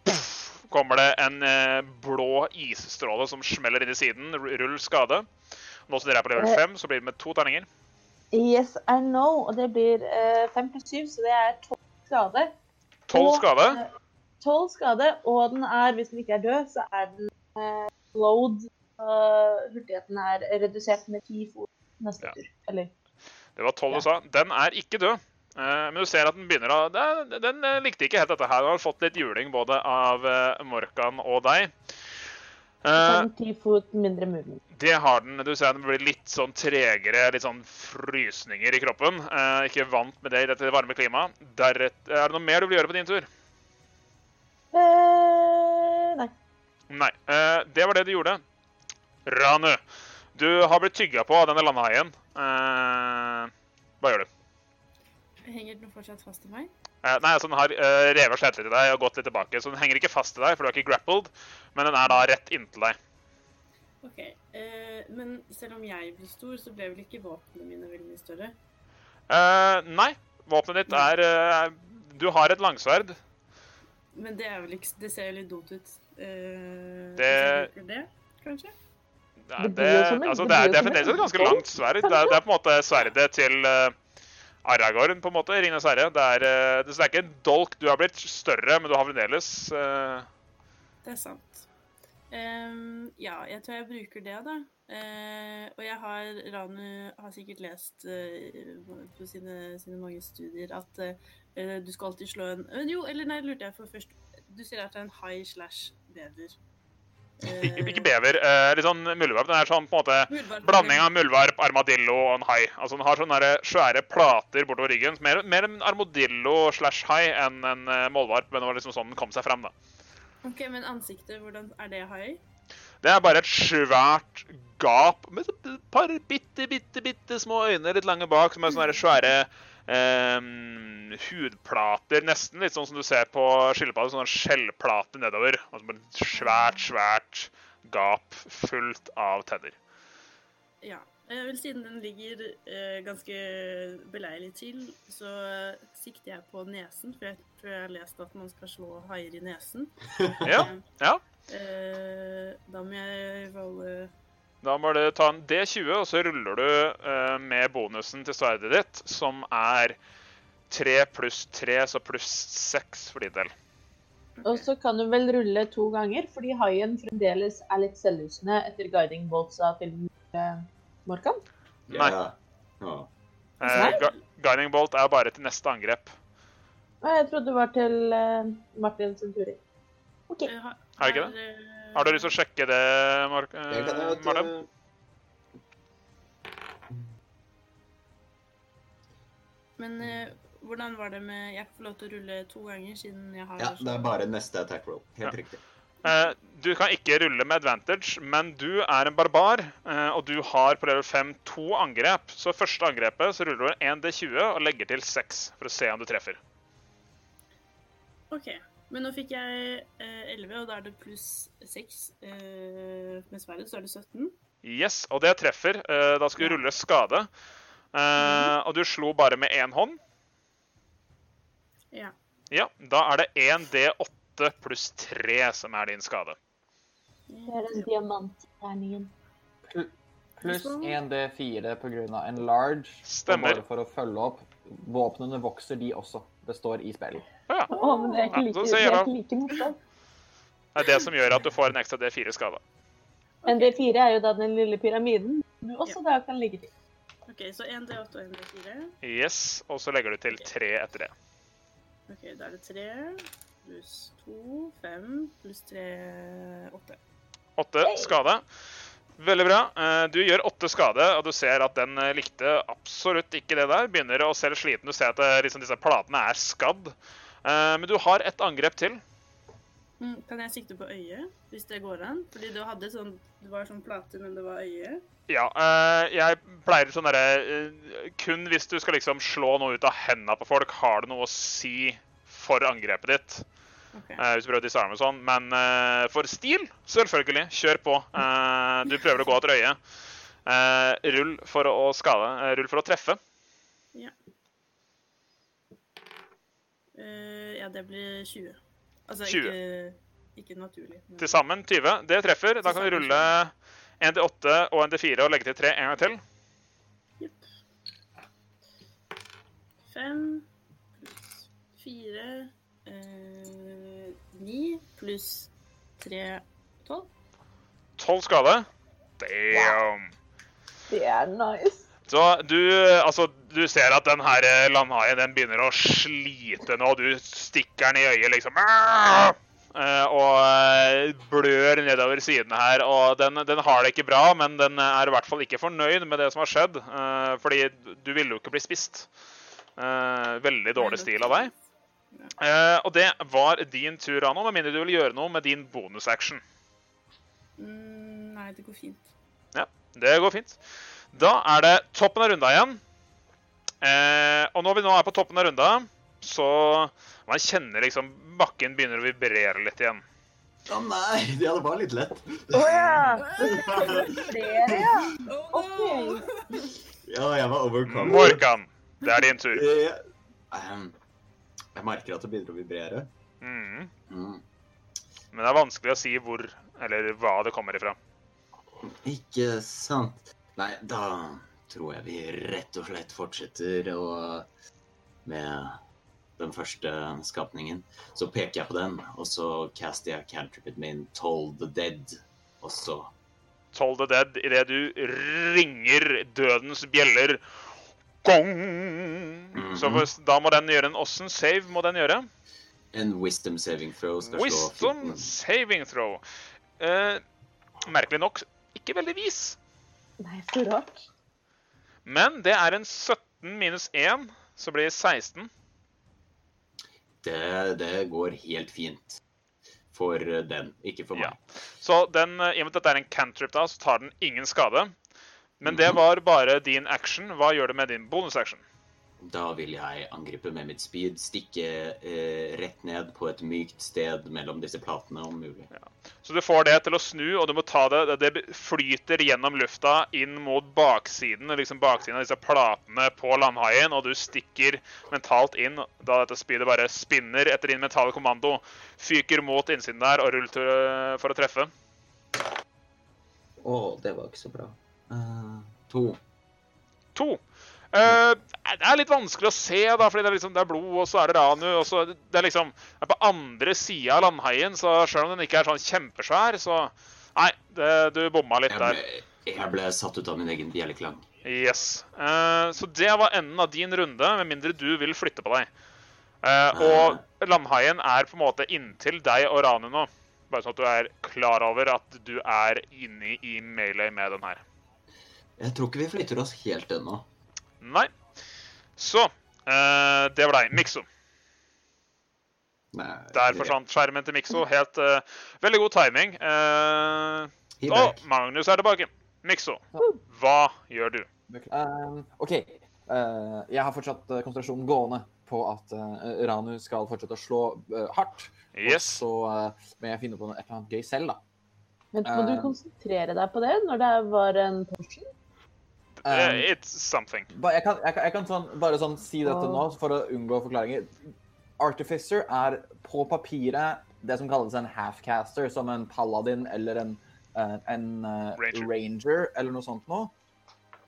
puff, kommer det en eh, blå isstråle som smeller inn i siden. Rull skade. Nå som dere er på level Eh. 5, så blir det med to terninger. Yes and no, og det blir fem 5 pluss 7, så det er 12 skade. 12 skade. 12 skade, og den er, hvis den ikke er død, så er den eh, load. Hurtigheten er redusert med 10 fot neste Ja. tur. Eller Det var 12 du Ja. sa. Den er ikke død. Eh, Men du ser at den begynner å Den, den eh, likte ikke helt dette her. Den har fått litt juling både av eh, Morkan og deg. Eh, 10 fot mindre movement. Det har den. Du ser den blir litt sånn tregere, litt sånn frysninger i kroppen. Ikke vant med det i dette varme klimaet. Deretter, er det noe mer du vil gjøre på din tur? Eh, nei. Nei. Det var det du gjorde. Ranu, du har blitt tygga på av denne landhaien. Hva gjør du? Henger den fortsatt fast i meg? Eh, nei, altså Den har uh, revet seg etter til deg og gått litt tilbake. Så den henger ikke fast til deg, for du er ikke grappled, men den er da rett inntil deg. OK. Eh, men selv om jeg ble stor, så ble vel ikke våpnene mine veldig mye større? Eh, nei. Våpenet ditt er eh, Du har et langsverd Men det er vel ikke Det ser jo litt dumt ut. Eh, Det- jeg bruker det, kanskje? Nei, Det det, altså, det det, er, det er fremdeles et ganske langt sverd. Det er, det er på en måte sverdet til uh, Aragorn, på en måte. Ringenes herre. Det er, eh, det, er ikke en dolk. Du har blitt større, men du har fremdeles eh, Det er sant. Um, ja, jeg tror jeg bruker det, da. Uh, og jeg har Ranu har sikkert lest uh, på sine, sine mange studier at du skal alltid slå en Jo, eller nei, lurte jeg for først. Du sier at det er en high slash bever. Eh, ikke, bever. Uh, litt sånn muldvarp. Den er sånn på en måte Muldvarp. blanding av muldvarp, armadillo og en hai. Altså Den har sånne svære plater bortover ryggen. Mer, mer en armadillo slash hai enn en uh, målvarp. Men det var liksom sånn den kom seg frem, da. Ok, Men ansiktet, hvordan er det hai? Det er bare et svært gap med et par bitte, bitte, bitte små øyne litt lange bak, som er sånne svære eh, hudplater, nesten litt sånn som du ser på skilpadder. Sånn skjellplater nedover. Altså et svært, svært gap fullt av tenner. Ja. Eh, vel, siden den ligger eh, ganske beleilig til, så sikter jeg på nesen. For jeg tror jeg har lest at man skal slå haier i nesen. Ja, (laughs) ja. Eh, da må jeg rolle Da må du ta en D20, og så ruller du eh, med bonusen til sverdet ditt, som er 3 pluss 3, så pluss 6 for din del. Og så kan du vel rulle to ganger, fordi haien fremdeles er litt selvlysende etter guiding boltsa til eh, Morkan. Nei. Ja. Ja. Eh, Guiding Bolt er bare til neste angrep. Jeg trodde det var til eh, Martin Centuri. OK. Har, ha- Er det ikke det? Har du lyst til å sjekke det, Mark det kan jeg, eh, Men eh, hvordan var det med Jeg får lov til å rulle to ganger, siden jeg har Ja, det er bare neste attack roll. Helt Ja. riktig. Uh, du kan ikke rulle med advantage, men du er en barbar, uh, og du har på level 5 to angrep. Så første angrepet så ruller du en D20 og legger til 6 for å se om du treffer. OK. Men nå fikk jeg eh, 11, og da er det pluss 6 eh, med sverdet, så er det 17. Yes, og det treffer. Eh, da skal du rulle skade. Eh, og du slo bare med én hånd. Ja. Ja, da er det 1 D8 pluss 3 som er din skade. Det er den diamantterningen. Pluss 1D4 pga. en large. Stemmer. Bare for å følge opp, våpnene vokser de også. Det står i spillet. Å ja. Oh, men det er ikke like, ja, det er ikke like morsomt. Det er det som gjør at du får en ekstra D4 skade. Men D4 er jo da den lille pyramiden du også da kan ligge til. OK, så 1 D8 og 1 D4. Yes, og så legger du til 3 etter det. OK, da er det 3 pluss 2, 5 pluss 3, 8. 8 skade. Veldig bra. Eh, Du gjør åtte skade, og du ser at den eh, likte absolutt ikke det der. Begynner å se litt sliten. Du ser at eh, liksom, disse platene er skadd. Men du har et angrep til. Mm, kan jeg sikte på øyet, hvis det går an? Fordi du hadde sånn Det var sånn plate, men det var øye. Ja, jeg pleier sånn derre Kun hvis du skal liksom slå noe ut av hendene på folk, har det noe å si for angrepet ditt. OK. eh, hvis du prøver å disarme sånn. Men uh, for stil, selvfølgelig. Kjør på. Uh, du prøver å gå etter øyet. Rull for å skade. rull for å treffe. Ja. ja, det blir 20. Altså 20. ikke, ikke naturlig. men- Til sammen 20. Det treffer. Da kan du rulle 1 til 8 og 1 til 4 og legge til 3 en gang til. Jepp. 5 pluss fire eh, Ni pluss tre tolv. 12 skade. Damn. Det er nice. Så du, altså, du ser at den her eh, landhaien den begynner å slite nå. Du stikker den i øyet, liksom. Eh, og eh, blør nedover sidene her. Og den, den har det ikke bra, men den er i hvert fall ikke fornøyd med det som har skjedd. eh, fordi du ville jo ikke bli spist. Eh, veldig dårlig stil av deg. Eh, og det var din tur, Rano, med mindre du vil gjøre noe med din bonusaction. Mm, nei, det går fint. Ja, Det går fint. Da er det toppen av runda igjen. Uh, og når vi nå er på toppen av runda, så man kjenner liksom bakken begynner å vibrere litt igjen. Å nei, Det hadde bare litt lett. Å ja! Det kommer flere, ja. OK. Ja, jeg var overcome. Morgan, det er din tur. Eh, ehm, Jeg merker at det begynner å vibrere. Mm. Mm. Men det er vanskelig å si hvor eller hva det kommer ifra. Ikke sant. Nei, da tror jeg vi rett og slett fortsetter å med den første skapningen. Så peker jeg på den, og så caster jeg cantripet min Toll the Dead. Og så Toll the Dead idet du ringer dødens bjeller. Gong! Så Mhm. hvis- da må den gjøre en åssen save må den gjøre? en wisdom saving throw skal Wisdom 14. saving throw. Eh, merkelig nok ikke veldig vis. Nei, så rart. Men det er en 17 minus 1, så blir det 16. Det, det går helt fint. For den, ikke for meg. Ja. Så den, eh, i og med at dette er en cantrip, da, så tar den ingen skade. Men det var bare din action. Hva gjør du med din bonusaction? Da vil jeg angripe med mitt speed, stikke eh, rett ned på et mykt sted mellom disse platene, om mulig. Så du får det til å snu, og du må ta det Det flyter gjennom lufta inn mot baksiden liksom baksiden av disse platene på landhaien, og du stikker mentalt inn da dette speedet bare spinner etter din mentale kommando. Fyker mot innsiden der og ruller for å treffe. Å, det var ikke så bra. Eh, to. To. Uh, det er litt vanskelig å se, da, fordi det er, liksom, det er blod, og så er det Ranu. og så Det er liksom det er på andre sida av landhaien, så selv om den ikke er sånn kjempesvær, så Nei, det, du bomma litt Jeg der. ble, jeg ble satt ut av min egen bjelleklang. Yes. Uh, så det var enden av din runde, med mindre du vil flytte på deg. Uh, og landhaien er på en måte inntil deg og Ranu nå. Bare sånn at du er klar over at du er inni i melee med den her. Jeg tror ikke vi flytter oss helt ennå. Nei. Så uh, det var deg. Mikso. Nei, Der forsvant skjermen til Mikso. Helt uh, Veldig god timing. Uh, og. Magnus er tilbake. Mikso, hva gjør du? Um, OK. Uh, jeg har fortsatt konsentrasjonen gående på at Ranu skal fortsette å slå hardt. Yes. Og så må jeg finne på noe, et eller annet gøy selv, da. Men må du konsentrere deg på det når det var en potion? Eh, Um, it's something. Jeg kan, jeg kan, jeg kan sånn, bare sånn si dette nå for å unngå forklaringer. Artificer er på papiret det som kalles en halfcaster, som en paladin eller en, eh, en eh, Ranger. ranger. eller noe sånt noe.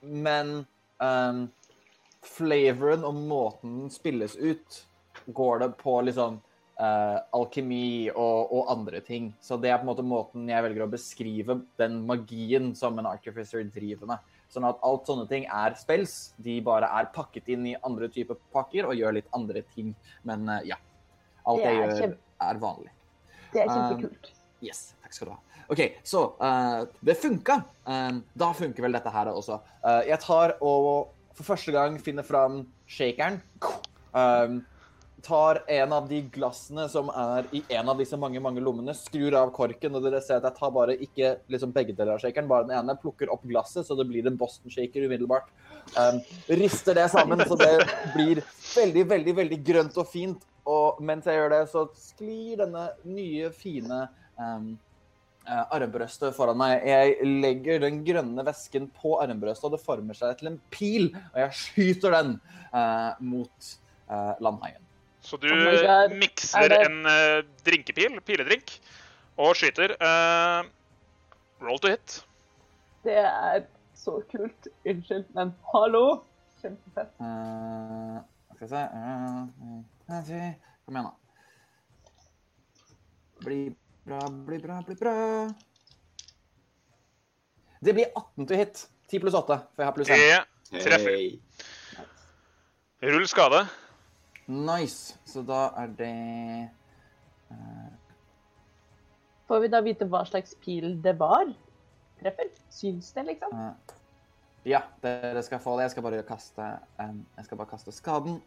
Men um, flavoren og måten den spilles ut, går det på liksom uh, alkemi og, og andre ting. Så det er på en måte måten jeg velger å beskrive den magien som en artificer driver med. Sånn at alt sånne ting er spells. De bare er pakket inn i andre typer pakker og gjør litt andre ting. Men uh, ja. Alt jeg gjør, kjempe- er vanlig. Det er Um, kjempekult. Yes, takk skal du ha. OK, så uh, det funka. Da funker vel dette her også. Eh, jeg tar og for første gang finner fram shakeren. Um, tar en av de glassene som er i en av disse mange mange lommene, skrur av korken, og dere ser at jeg tar bare ikke liksom begge deler av shakeren, bare den ene, plukker opp glasset, så det blir en Boston shaker umiddelbart. Um, rister det sammen, så det blir veldig, veldig, veldig grønt og fint. Og mens jeg gjør det, så sklir denne nye, fine um, eh, armbrøstet foran meg. Jeg legger den grønne væsken på armbrøstet, og det former seg til en pil. Og jeg skyter den uh, mot uh, landhaien. Så du mikser Er en uh, drinkepil, piledrink, og skyter. Uh, roll to hit. Det er så kult. Unnskyld, men hallo! Kjempefett. Uh, skal vi se Kom igjen, da. Bli bra, bli bra, bli bra. Det blir 18 to hit. 10 pluss 8, for jeg har pluss 1. Det treffer. Hey. Rull skade. Nice. Så da er det Får vi da vite hva slags pil det var? Treffer? Syns det, liksom? Uh, Ja, dere skal få det. Jeg skal bare kaste, um, jeg skal bare kaste skaden.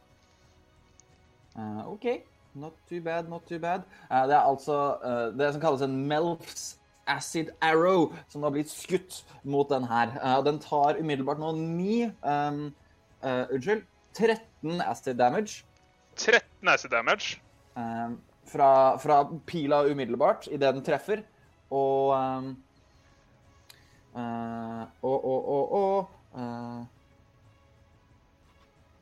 Uh, OK. Not too bad, not too bad. Det er altså det som kalles en Melfs acid arrow, som har blitt skutt mot den her. Den tar umiddelbart nå 9 um, Unnskyld. 13 acid damage. 13 acid damage. Um, fra, fra pila umiddelbart idet den treffer. Og um, uh, Og, og, og, og uh,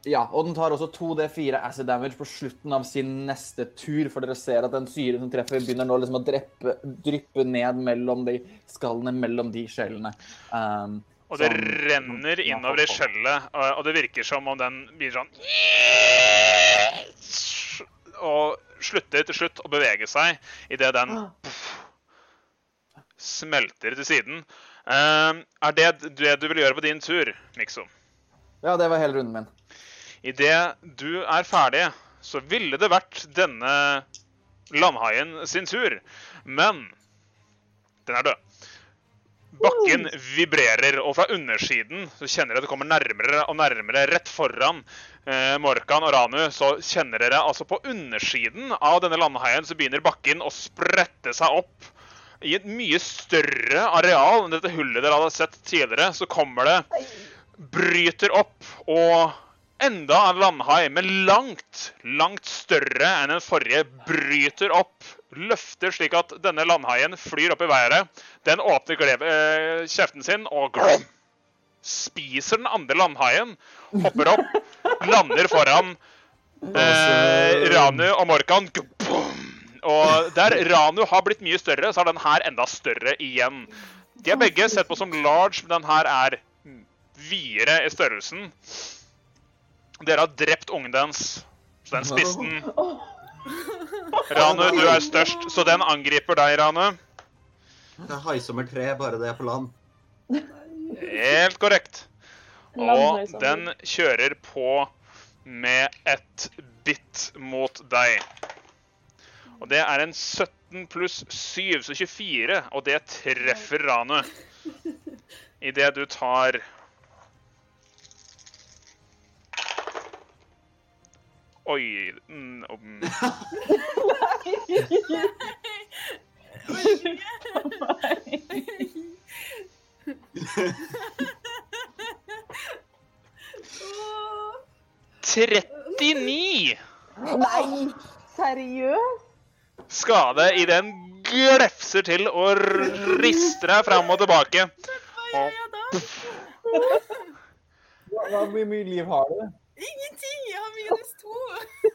Ja, og den tar også 2D4 acid damage på slutten av sin neste tur, for dere ser at den syren som treffer, begynner nå liksom å dreppe, dryppe ned mellom de skallene mellom de skjellene. Um, Og det som- renner innover i skjellet, og og det virker som om den blir sånn Og slutter til slutt å bevege seg idet den smelter til siden. Uh, er det det du vil gjøre på din tur, Mikso? Ja, det var hele runden min. Idet du er ferdig, så ville det vært denne landhaien sin tur. Men den er død. Bakken vibrerer, og fra undersiden så kjenner dere at det kommer nærmere og nærmere. Rett foran eh, Morkan og Ranu så kjenner dere altså på undersiden av denne landhaien så begynner bakken å sprette seg opp. I et mye større areal enn dette hullet dere hadde sett tidligere, så kommer det bryter opp, og enda en landhai, men langt, langt større enn den forrige, bryter opp, løfter slik at denne landhaien flyr opp i været. Den åpner glev, eh, kjeften sin og glom, spiser den andre landhaien, hopper opp, lander foran eh, Ranu og Morkan. Og der Ranu har blitt mye større, så er den her enda større igjen. De er begge sett på som large, men den her er videre i størrelsen. Dere har drept ungen dens, så den spiste den. Ranu, du er størst, så den angriper deg, Ranu. Det er haisommer tre, bare det er på land. Helt korrekt. Og den kjører på med et bitt mot deg. Og det er en 17 pluss 7, så 24, og det treffer Ranu. Idet du tar Oi mm, um. Nei! 39 Nei, seriøst? skade i den glefser til og rister deg fram og tilbake. Hva gjør jeg da? Hva- Hvor mye liv har du? Ingenting! Jeg har minus to. Nei!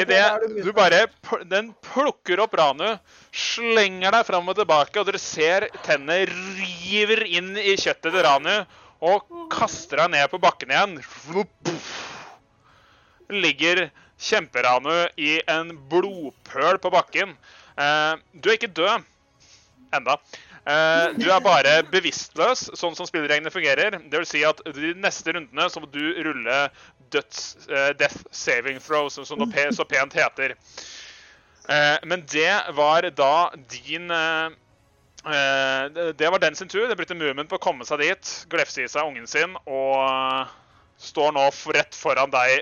Idet du bare Den plukker opp Ranu, slenger deg fram og tilbake, og dere ser tennene river inn i kjøttet til Ranu og kaster deg ned på bakken igjen. Ligger kjemperanu i en blodpøl på bakken. Eh, du er ikke død enda. Eh, du er bare bevisstløs, sånn som spillreglene fungerer. Det vil si at de neste rundene så må du rulle døds, uh, death saving throw, som, som det så pent heter. Uh, men det var da din eh, det- var den sin tur. Det brukte Moomin på å komme seg dit, glefse i seg ungen sin og står nå rett foran deg,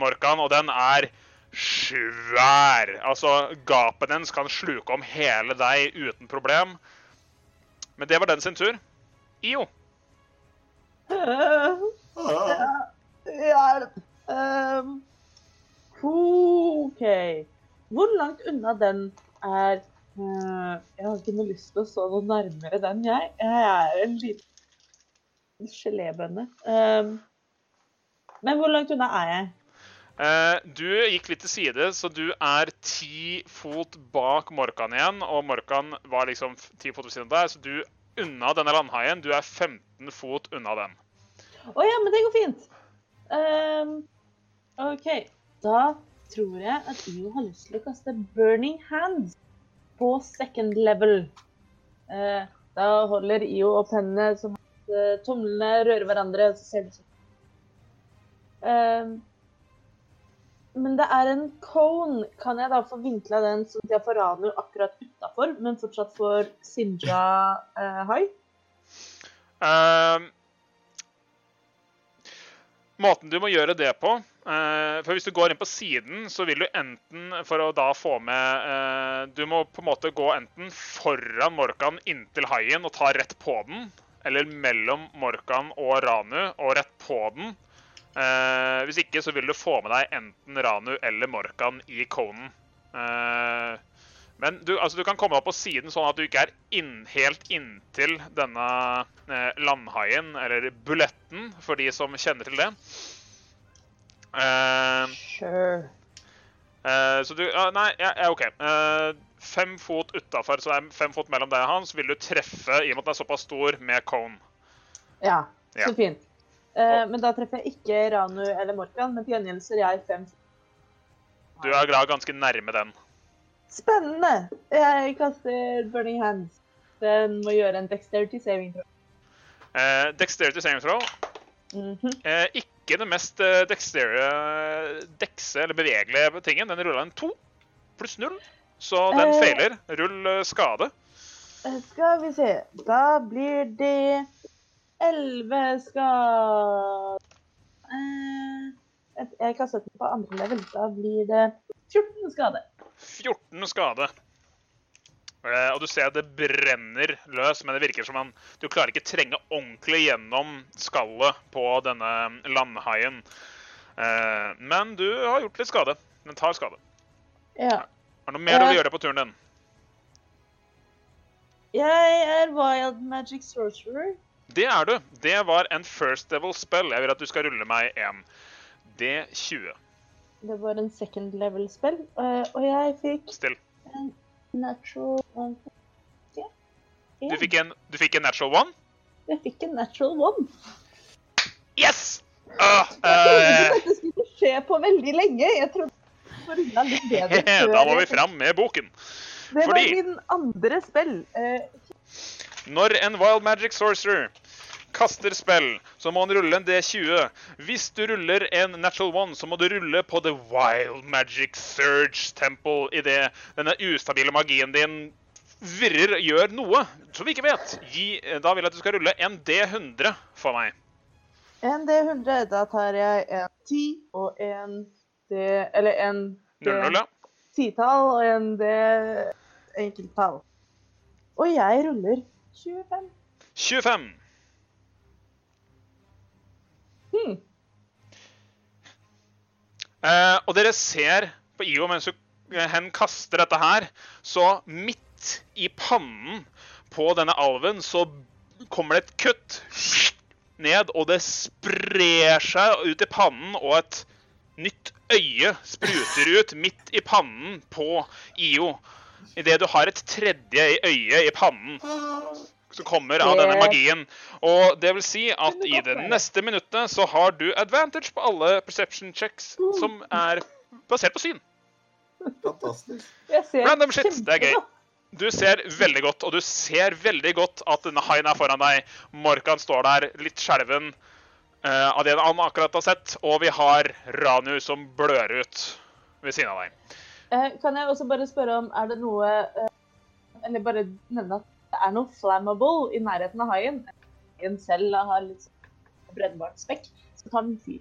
Morkan, og den er svær. Altså, gapet dens kan sluke om hele deg uten problem. Men det var den sin tur. IO. (laughs) Hjelp. Um, OK. Hvor langt unna den er uh, Jeg har ikke noe lyst til å stå noe nærmere den, jeg. Jeg er en liten gelébønne. Um, men hvor langt unna er jeg? Uh, du gikk litt til side, så du er ti fot bak Morkan igjen. Og Morkan var liksom ti fot ved siden av deg, så du unna denne landhaien. Du er 15 fot unna den. Å ja, men det går fint. Um, OK. Da tror jeg at IO har lyst til å kaste Burning Hands på second level. Uh, da holder IO opp hendene som at uh, tomlene rører hverandre, så ser det sånn um, Men det er en cone. Kan jeg da få vinkla den sånn at jeg får Ranu akkurat utafor, men fortsatt får Sinja high? hai? Måten du må gjøre det på eh, For hvis du går inn på siden, så vil du enten for å da få med eh, Du må på en måte gå enten foran Morkan inntil haien og ta rett på den. Eller mellom Morkan og Ranu og rett på den. Eh, hvis ikke så vil du få med deg enten Ranu eller Morkan i conen. Men du, altså, du kan komme deg på siden sånn at du ikke er inn, helt inntil denne eh, landhaien, eller buletten, for de som kjenner til det. Eh, Sure. eh, så du ja, Nei, ja, ja, OK. Eh, fem fot utafor, så det er fem fot mellom deg og han, så vil du treffe, i og med at den er såpass stor, med cone. Ja, Ja. så fint. Eh, men da treffer jeg ikke Ranu eller Morkan, men til gjengjeld så er jeg fem. Du er glad ganske nærme den. Spennende! Jeg kaster Burning Hands. Den må gjøre en dexterity saving. throw. Eh, dexterity saving throw. Mhm. Eh, ikke det mest eh, dextere, dekse eller bevegelige tingen. Den rulla en to pluss null, så den Eh. feiler. Rull eh, skade. Eh, Skal vi se. Da blir det elleve skade eh, Jeg kastet den på andre level. Da blir det 14 skade. 14 skade. Eh, og du ser at det brenner løs, men det virker som han Du klarer ikke trenge ordentlig gjennom skallet på denne landhaien. Eh, men du har gjort litt skade. Den tar skade. Ja. Er det noe mer du vil Eh. gjøre på turen din? Jeg er wild magic sorcerer. Det er du. Det var en first Devil spell. Jeg vil at du skal rulle meg en D20. Det var en second level spill, eh, og jeg fikk Still. en natural one. Du fikk en, du fikk en natural one? Jeg fikk en natural one. Yes! Uh, Jeg trodde eh, dette skulle skje på veldig lenge. Jeg trodde det var litt bedre (laughs) da var vi fram med boken. Det var fordi- min andre spill. Uh, Når en wild magic sorcerer kaster spill, så må han rulle en D20. Hvis du ruller en natural one, så må du rulle på the wild magic surge temple idet denne ustabile magien din virrer, gjør noe som vi ikke vet. Gi, da vil jeg at du skal rulle en D100 for meg. En D100, da tar jeg en 10 og en D... Eller en D... 00, ja. Titall og en D... Enkelttall. Og jeg ruller 25. 25. Hmm. Og dere ser på IO mens eh, hen kaster dette her, så midt i pannen på denne alven så kommer det et kutt ned, og det sprer seg ut i pannen, og et nytt øye spruter ut midt i pannen på IO. Idet du har et tredje i øyet i pannen som kommer av denne magien. Og det vil si at i det neste minuttet så har du advantage på alle perception checks som er basert på syn. Fantastisk. Random shit, det er gøy. Du ser veldig godt, og du ser veldig godt at denne haien er foran deg. Morkan står der, litt skjelven uh, av det han akkurat har sett. Og vi har Ranu som blør ut ved siden av deg. Uh, Kan jeg også bare spørre om, er det noe uh, Eller bare nevne at det er noe flammable i nærheten av haien? Haien selv har litt sånn brennbart spekk, så tar den fyr.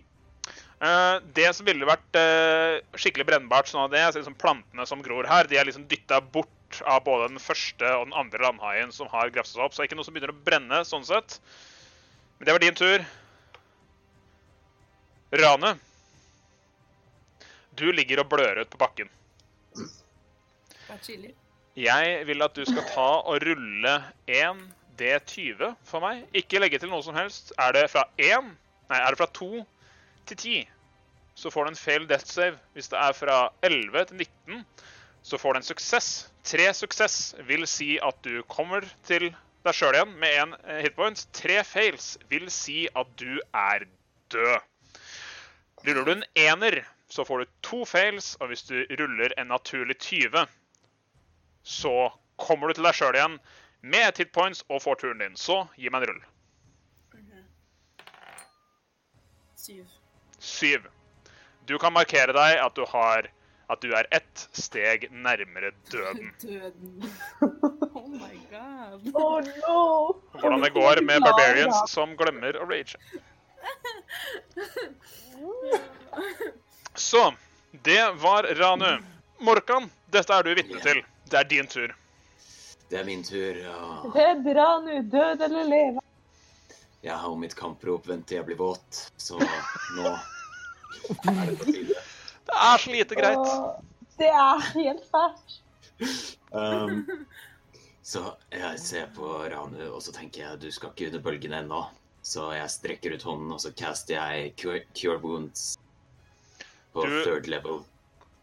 Uh, det som ville vært uh, skikkelig brennbart, sånn av det er liksom plantene som gror her, de er liksom dytta bort av både den første og den andre landhaien som har grafsa seg opp. Så det er ikke noe som begynner å brenne sånn sett. Men det var din tur. Rane. Du ligger og blør ut på bakken. Bare chiller. Jeg vil at du skal ta og rulle 1 D20 for meg. Ikke legge til noe som helst. Er det fra 1, nei, er det fra 2 til 10, så får du en fail death save. Hvis det er fra 11 til 19, så får du en suksess. Tre suksess vil si at du kommer til deg sjøl igjen med én hitpoint. Tre fails vil si at du er død. Ruller du en ener, så får du to fails, og hvis du ruller en naturlig 20, så kommer du til deg sjøl igjen med et hit points og får turen din. Så gi meg en rull. Syv. Syv. Du kan markere deg at du har at du er ett steg nærmere døden. (laughs) Døden. Oh my god. (laughs) Oh no! Hvordan det går med barbarians som glemmer å rage. (laughs) Så det var Ranu. Morkan, dette er du vitne til. Det er din tur. Det er min tur. Ja. Det er bra nå. Død eller leve. Jeg har mitt kamprop vent til jeg blir våt, så nå er det på tide. Det er så lite greit. Og det er helt fælt. Um, så jeg ser på Ranu, og så tenker jeg du skal ikke under bølgene ennå. Så jeg strekker ut hånden, og så caster jeg Cure, cure Wounds på Du- third level.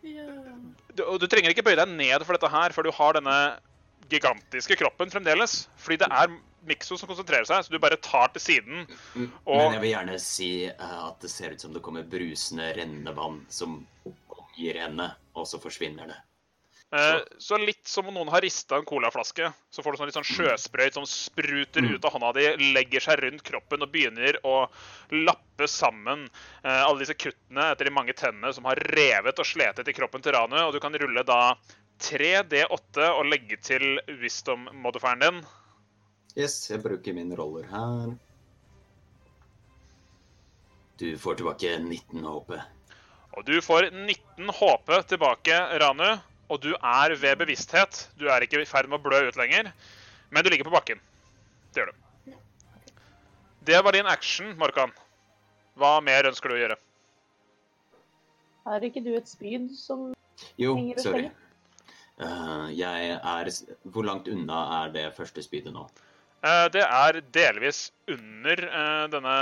Ja. Du, og du trenger ikke bøye deg ned for dette her, for du har denne gigantiske kroppen fremdeles. Fordi det er Mikso som konsentrerer seg, så du bare tar til siden. Mm, Og- Men jeg vil gjerne si eh, at det ser ut som det kommer brusende, rennende vann som omgir henne, og så forsvinner det. Eh, Så litt som om noen har rista en colaflaske. Så får du sånn litt sånn sjøsprøyt som spruter Mm. ut av hånda di, legger seg rundt kroppen og begynner å lappe sammen eh, alle disse kuttene etter de mange tennene som har revet og sletet i kroppen til Ranu. Og du kan rulle da 3D8 og legge til wisdom-modifieren din. Yes, jeg bruker min roller her. Du får tilbake 19 HP. Og du får 19 HP tilbake, Ranu. Og du er ved bevissthet. Du er ikke i ferd med å blø ut lenger, men du ligger på bakken. Det gjør du. Det var din action, Morkan. Hva mer ønsker du å gjøre? Har ikke du et spyd som Jo, sorry. Eh, jeg er Hvor langt unna er det første spydet nå? Uh, Det er delvis under uh, denne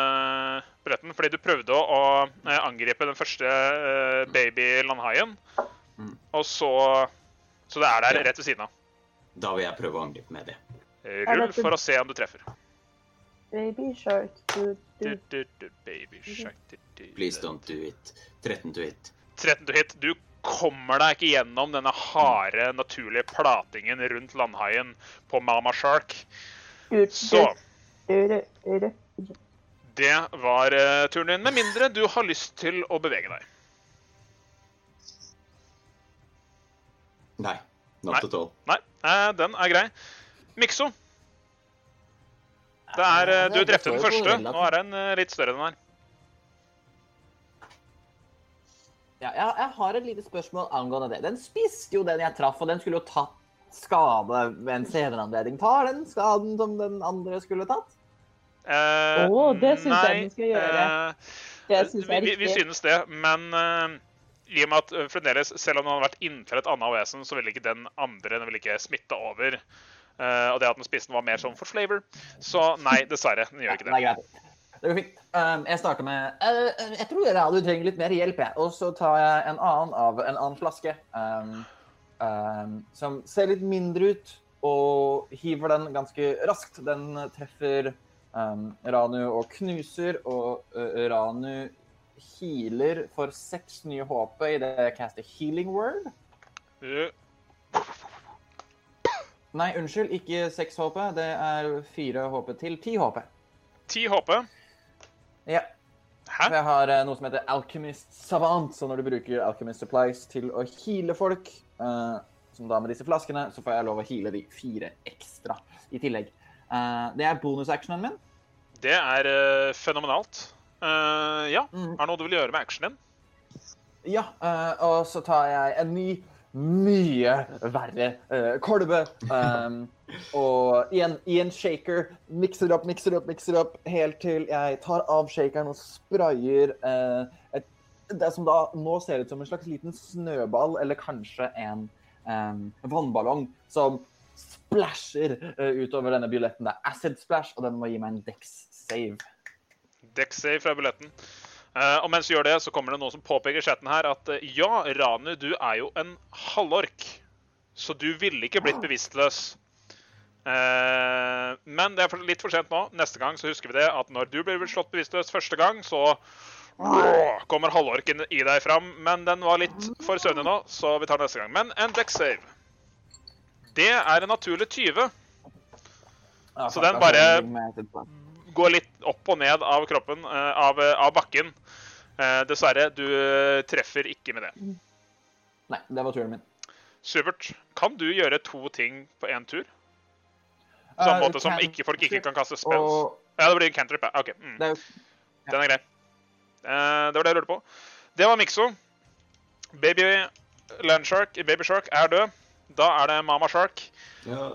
bretten, fordi du prøvde å, angripe den første baby-landhaien. Mm. Og så Så det er der Ja. rett ved siden av. Da vil jeg prøve å angripe med det. Rull dette- for å se om du treffer. Baby shark du, Du, du. du, du, baby shark, du, du, Please don't do it. 13 to hit. 13 to hit. Du kommer deg ikke gjennom denne harde, naturlige platingen rundt landhaien på Mama Shark. Så det var eh, turen din. Med mindre du har lyst til å bevege deg. Nei. Not Nei. at all. Nei, eh, den er grei. Mikso. Det er, eh, du drepte den første. Nå er den eh, litt større enn den her. Ja, jeg, jeg har et lite spørsmål angående det. Den spiste jo den jeg traff, og den skulle jo tatt skade ved en senere anledning. Tar den skaden som den andre skulle tatt? Eh, Å, det synes jeg den skal gjøre. eh, Det syns jeg er vi, vi, vi riktig. synes det, men eh, i og med at eh, fremdeles, selv om den hadde vært inntil et annet vesen, så ville ikke den andre den ville ikke smitte over. Uh, og det at den spiste var mer sånn for flavor. Så nei, dessverre. Den gjør ikke Det det. er greit. Det går fint. Um, jeg starter med uh, Jeg tror du trenger litt mer hjelp, jeg. Og så tar jeg en annen av en annen flaske. Um, um, som ser litt mindre ut, og hiver den ganske raskt. Den treffer um, Ranu og knuser, og uh, Ranu healer for seks nye HP i det jeg caster healing word. Yeah. Nei, unnskyld, ikke seks HP. Det er fire HP til. Ti HP. Ti HP. Ja. Hæ? For jeg har eh, noe som heter Alchemist Savant, så når du bruker Alchemist Supplies til å heale folk, uh, som da med disse flaskene, så får jeg lov å heale de fire ekstra i tillegg. Uh, det er bonusactionen min. Det er uh, fenomenalt. Eh, ja. Mm. Er det noe du vil gjøre med actionen din? Ja, uh, og så tar jeg en ny, mye verre uh, kolbe. um, (laughs) og igjen i en shaker. Mikser opp, mikser opp, mikser opp, helt til jeg tar av shakeren og sprayer et, det som da nå ser ut som en slags liten snøball, eller kanskje en um, vannballong, som splæsjer utover denne bioletten. Det er acid splash, og den må gi meg en dex save. Deck save fra billetten. Eh, og mens du gjør det, så kommer det noen som påpeker chatten her at eh, ja, Ranu, du er jo en halvork. Så du ville ikke blitt bevisstløs. Eh, men det er litt for sent nå. Neste gang så husker vi det at når du blir slått bevisstløs første gang, så kommer halvorken i deg fram. Men den var litt for søvnig nå, så vi tar neste gang. Men en deck save. Det er en naturlig 20. Ja, Så den altså, bare- går litt opp og ned av kroppen, eh, av, av bakken. Eh, dessverre, du eh, treffer ikke med det. Nei, det var turen min. Supert. Kan du gjøre to ting på én tur? På samme uh, måte som ikke, folk ikke kan kaste spells? Og Ja, det blir en cantrip. ja. OK. Mm. er Den er grei. Uh, det var det jeg lurte på. Det var Mikso. Baby Landshark, Baby Shark er død. Da er det Mama Shark. Ja.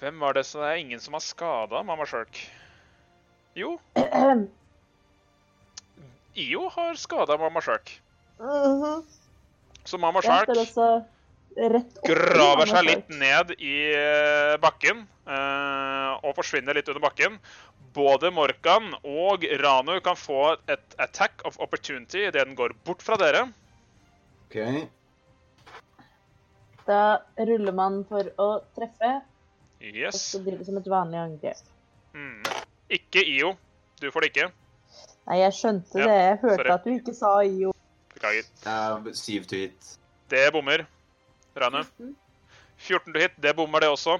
Hvem var det? Så det er ingen som har skada Mama Shark. Jo, (clears throat) IO har skada Mama Shark. Mhm. Så Mama Jeg Shark graver seg litt ned i eh, bakken uh, og forsvinner litt under bakken. Både Morkan og Ranu kan få et attack of opportunity idet den går bort fra dere. OK. Da ruller man for å treffe, og Yes. så blir det som et vanlig angrep. Mm. Ikke IO. Du får det ikke. Nei, jeg skjønte Ja, det. Jeg hørte sorry. at du ikke sa IO. Beklager. Uh, syv to hit. Det bommer. Ranu. 14 to hit, det bommer det også.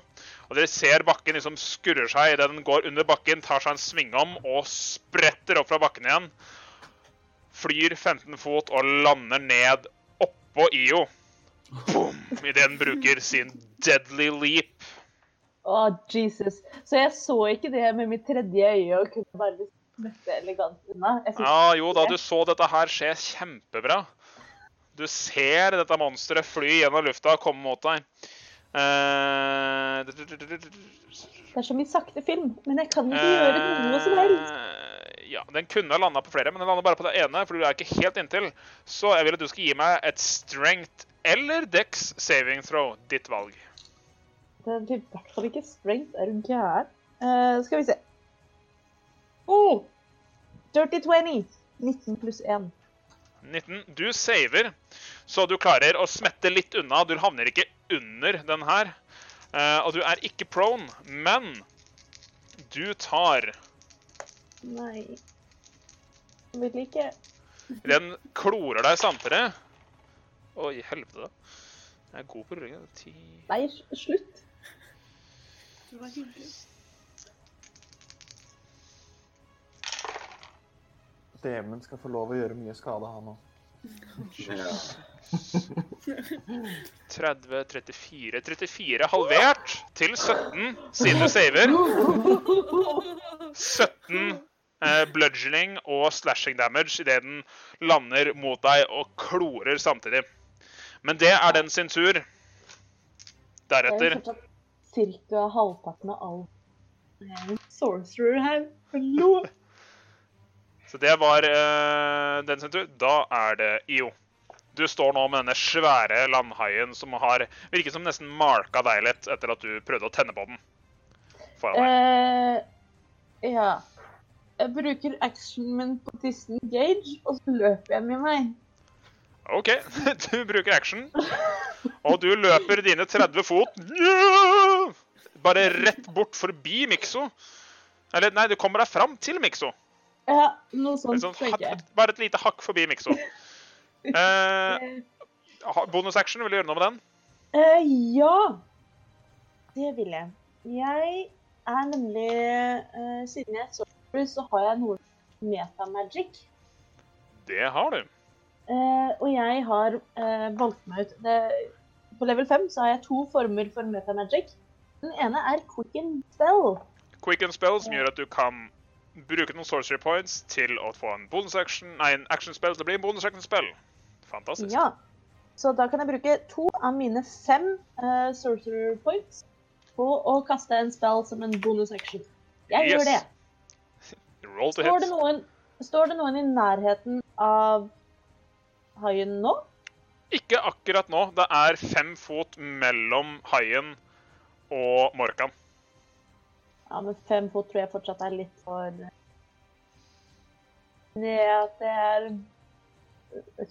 Og dere ser bakken liksom skurrer seg idet den går under bakken, tar seg en svingom og spretter opp fra bakken igjen. Flyr 15 fot og lander ned oppå IO. Boom! Idet den bruker sin deadly leap. Å, Jesus. Så jeg så ikke det med mitt tredje øye og kunne bare smette elegant unna. Ja, jo da, du så dette her skje kjempebra. Du ser dette monsteret fly gjennom lufta og komme mot deg. Uh, Det er så mye sakte film, men jeg kan ikke gjøre noe som helst. Eh, Ja, den kunne ha landa på flere, men den landa bare på det ene, for du er ikke helt inntil. Så jeg vil at du skal gi meg et strength eller dex saving throw. Ditt valg. Det er i hvert fall ikke strength. Er du gæren? Uh, skal vi se. Oh! Dirty 20. 19 pluss 1. 19. Du saver, så du klarer å smette litt unna. Du havner ikke under den her. Uh, og du er ikke prone, men du tar Nei. Jeg vil ikke. Den klorer deg samtidig. Oi, helvete. Jeg er god på rulling. Ti Nei, slutt. Det var hyggelig. Djevelen skal få lov å gjøre mye skade, han òg. 30, 34 34 halvert til 17 siden du saver. 17 eh, bludgeoning og slashing damage idet den lander mot deg og klorer samtidig. Men det er den sin tur. Det er Deretter fortsatt cirka halvparten av all en sorcerer her. Hallo! Så det var uh, den sin tur. Da er det IO. Du står nå med denne svære landhaien som har virket som nesten marka deg litt etter at du prøvde å tenne på den. Foran deg. Uh, ja. Jeg bruker actionen min på tissen Gage, og så løper jeg med meg. OK, (laughs) du bruker action. Og du løper dine 30 fot bare rett bort forbi Mikso. Eller nei, du kommer deg fram til Mikso. Ja, noe sånt Sånn, bare et lite hakk forbi Mikso. Eh, Bonusaction, vil du gjøre noe med den? Uh, ja, det vil jeg. Jeg er nemlig uh, Siden jeg er sorcerer, så har jeg noe metamagic. Det har du. Eh, og jeg har uh, valgt meg ut det, På level 5 så har jeg to former for metamagic. Den ene er quick and spell. Quick and spell, som gjør at du kan bruke noen sorcery points til å få en bonus action, nei, en action spell til å bli en bonus action spell. Fantastisk. Ja. Så da kan jeg bruke to av mine fem uh, sorcerer points på å kaste en spell som en bonus action. Jeg gjør det. (laughs) Roll to Står det, hit. noen, står det noen i nærheten av haien nå? Ikke akkurat nå. Det er fem fot mellom haien og Morkan. Ja, men fem fot tror jeg fortsatt er litt for Ned at det er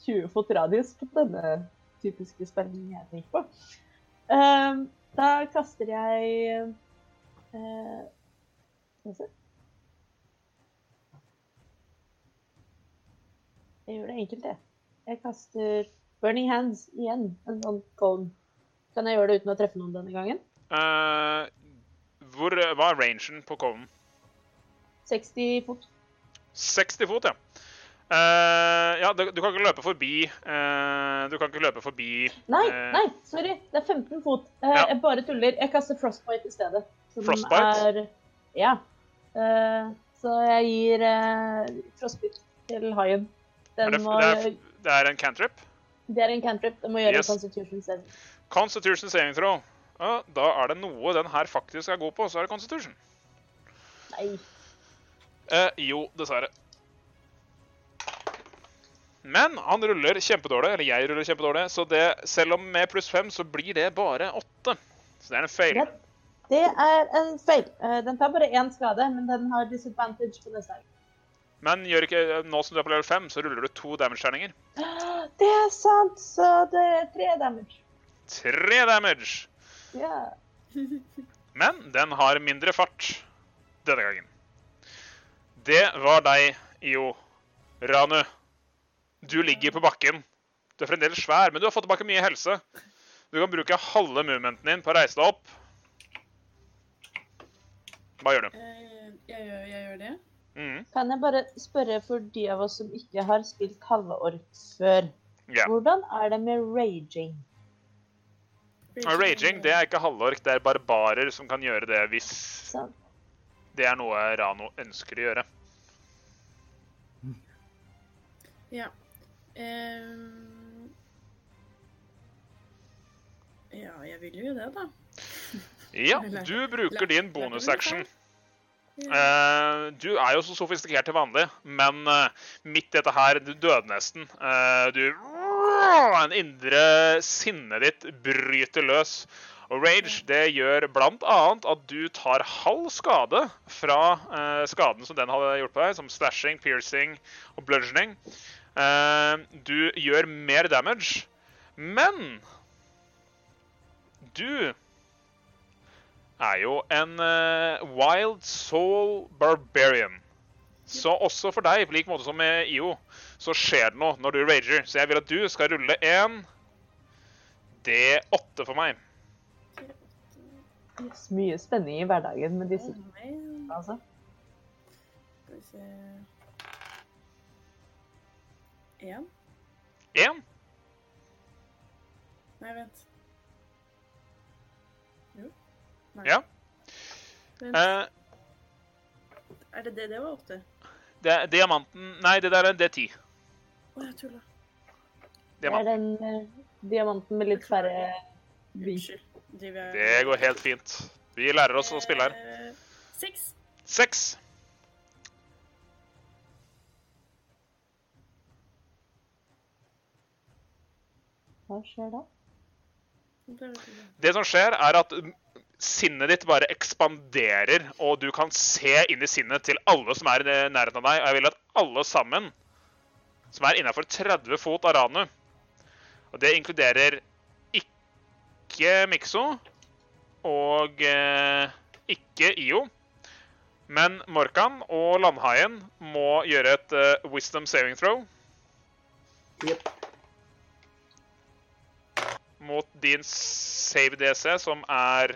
20 fot radius på denne typiske spenningen jeg tenker på. Ehm, da kaster jeg eh, Skal vi se. Jeg gjør det enkelt, jeg. Jeg kaster Burning Hands igjen. En sånn cone. Kan jeg gjøre det uten å treffe noen denne gangen? Uh, hvor, hva er rangen på coven? 60 fot. 60 fot, ja. Uh, ja, du, du kan ikke løpe forbi uh, Du kan ikke løpe forbi Nei, eh, nei, sorry. Det er 15 fot. Eh, Ja. Jeg bare tuller. Jeg kaster frostbite i stedet. Frostbite? Er, ja. Eh, så jeg gir eh, frostbite til haien. Den det, må, det, er, det er en cantrip. det er en cantrip. Den må gjøre Yes. en constitution saving. Constitution saving throw. Ja, da er det noe den her faktisk er god på, så er det constitution. Nei. Eh, jo, dessverre. Men han ruller kjempedårlig, eller jeg ruller kjempedårlig, så det, selv om med pluss fem, så blir det bare åtte. Så det er en. Greit. Det er en feil. Eh, Den tar bare én skade, men den har disadvantage på neste gang. Men gjør ikke, nå som du er på level 5, så ruller du to damage-terninger. Det er sant, så det er tre damage. Tre damage! Ja. (laughs) Men den har mindre fart denne gangen. Det var deg, Io. Ranu. Du ligger på bakken. Du er fremdeles svær, men du har fått tilbake mye helse. Du kan bruke halve movementen din på å reise deg opp. Hva gjør du? Eh, jeg, gjør, jeg gjør det. Mhm. Kan jeg bare spørre for de av oss som ikke har spilt halveork før, Ja. hvordan er det med raging? Raging det er ikke halvork, det er barbarer som kan gjøre det hvis Sånn. det er noe Rano ønsker å gjøre. Ja. Um... ja, jeg vil jo det, da. Ja, (laughs) du bruker din bonusaction. Eh, du er jo så sofistikert til vanlig, men uh, midt i dette her, du døde nesten. Uh, du En indre sinnet ditt bryter løs. Og rage det gjør annet at du tar halv skade fra skaden som den hadde gjort på deg, som slashing, piercing og bludgeoning. Du gjør mer damage, men du er jo en uh, wild soul barbarian. Så også for deg, på lik måte som med IO, så skjer det noe når du rager. Så jeg vil at du skal rulle en D8 for meg. Yes, mye spenning i hverdagen med disse altså. Skal vi se Én? Én. Nei, vent. Nei. Ja. Men, Eh, Er det det? Det var åtte. det er diamanten Nei, det der er en D10. Å, jeg tulla. Det er den eh, diamanten med litt færre. Unnskyld. Driver jeg Det går helt fint. Vi lærer oss å spille her. Eh, Seks. Seks. Hva skjer da? Det ikke. Det som skjer, er at sinnet ditt bare ekspanderer, og du kan se inn i sinnet til alle som er i nærheten av deg. Og jeg vil at alle sammen, som er innafor 30 fot av Ranu Og det inkluderer ikke Mikso og eh, ikke IO. Men Morkan og Landhaien må gjøre et eh, wisdom saving throw Yep. mot din save DC, som er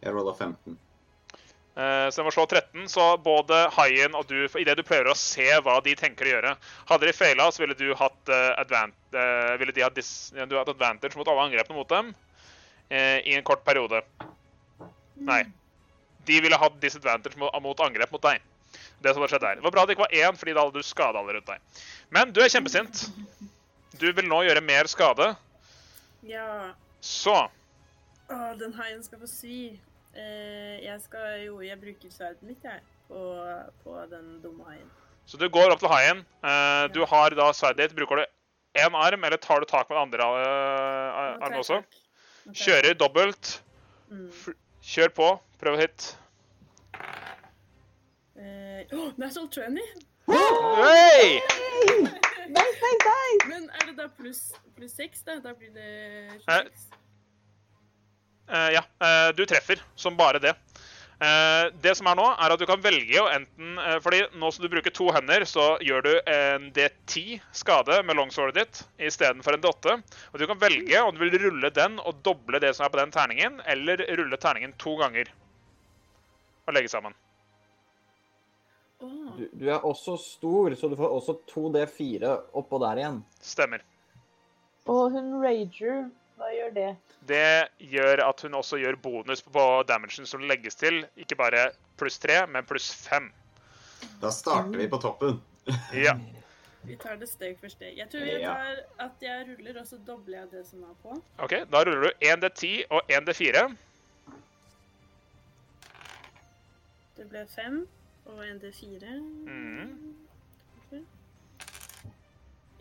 Jeg rolla 15. Eh, Så jeg må slå 13, så både haien og du Idet du prøver å se hva de tenker å gjøre Hadde de feila, så ville du hatt, uh, advan uh, ville de hatt, dis ja, du hatt advantage mot alle angrepene mot dem uh, i en kort periode. Nei. De ville hatt disadvantage mot, mot angrep mot deg. Det som hadde skjedd der. Det var bra det ikke var én, fordi da hadde du skada alle rundt deg. Men du er kjempesint. Du vil nå gjøre mer skade, Ja. Så Å, den haien skal få svi. Eh, jeg skal jo Jeg bruker sverdet mitt, jeg, på, på den dumme haien. Så du går opp til haien. Eh, du har da sverdet ditt. Bruker du én arm, eller tar du tak med den andre eh, armen også? Okay. Kjører dobbelt. Mm. Kjør på. Prøv å hit. Eh, oh, Natural 20! Hey! Nice, nice, nice! Men er det da pluss plus seks, da? Da blir det Eh, 26. Eh, ja, eh, du treffer som bare det. Eh, det som er nå, er at du kan velge å enten eh, Fordi nå som du bruker to hender, så gjør du en D10 skade med longswordet ditt istedenfor en D8. Og du kan velge om du vil rulle den og doble det som er på den terningen, eller rulle terningen to ganger og legge sammen. Du, du er også stor, så du får også 2D4 oppå der igjen. Stemmer. Og hun rager, hva gjør det? Det gjør at hun også gjør bonus på damagen som legges til. Ikke bare pluss 3, men pluss 5. Da starter vi på toppen. (laughs) Ja. vi tar det steg for steg. Jeg tror jeg tar at jeg ruller, og så dobler jeg det som er på. OK, da ruller du 1D10 og 1D4. Det ble fem og en D4. Mhm.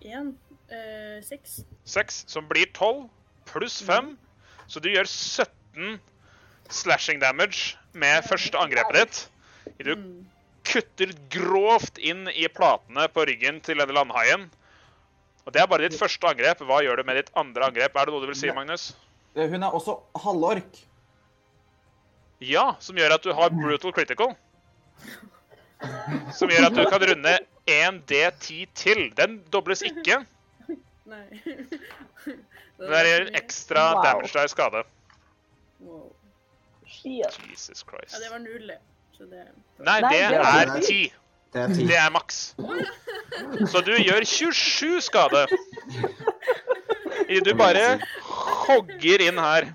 Én. Eh, seks. Seks, som blir tolv. pluss fem. Så du gjør 17 slashing damage med første angrepet ditt. Du Mm. kutter grovt inn i platene på ryggen til denne landhaien. Og Det er bare ditt første angrep. Hva gjør du med ditt andre angrep? Er det noe du vil si, Magnus? Eh, Hun er også halvork. Ja, som gjør at du har brutal critical. (laughs) Som gjør at du kan runde 1 D10 til. Den dobles ikke. Nei. Den der gjør ekstra Wow. damage deg skade. Wow. Jesus Christ. Ja, det var null, det. Nei, det er ti. 10. Det er. Det er maks. Så du gjør 27 skade. Du bare hogger inn her.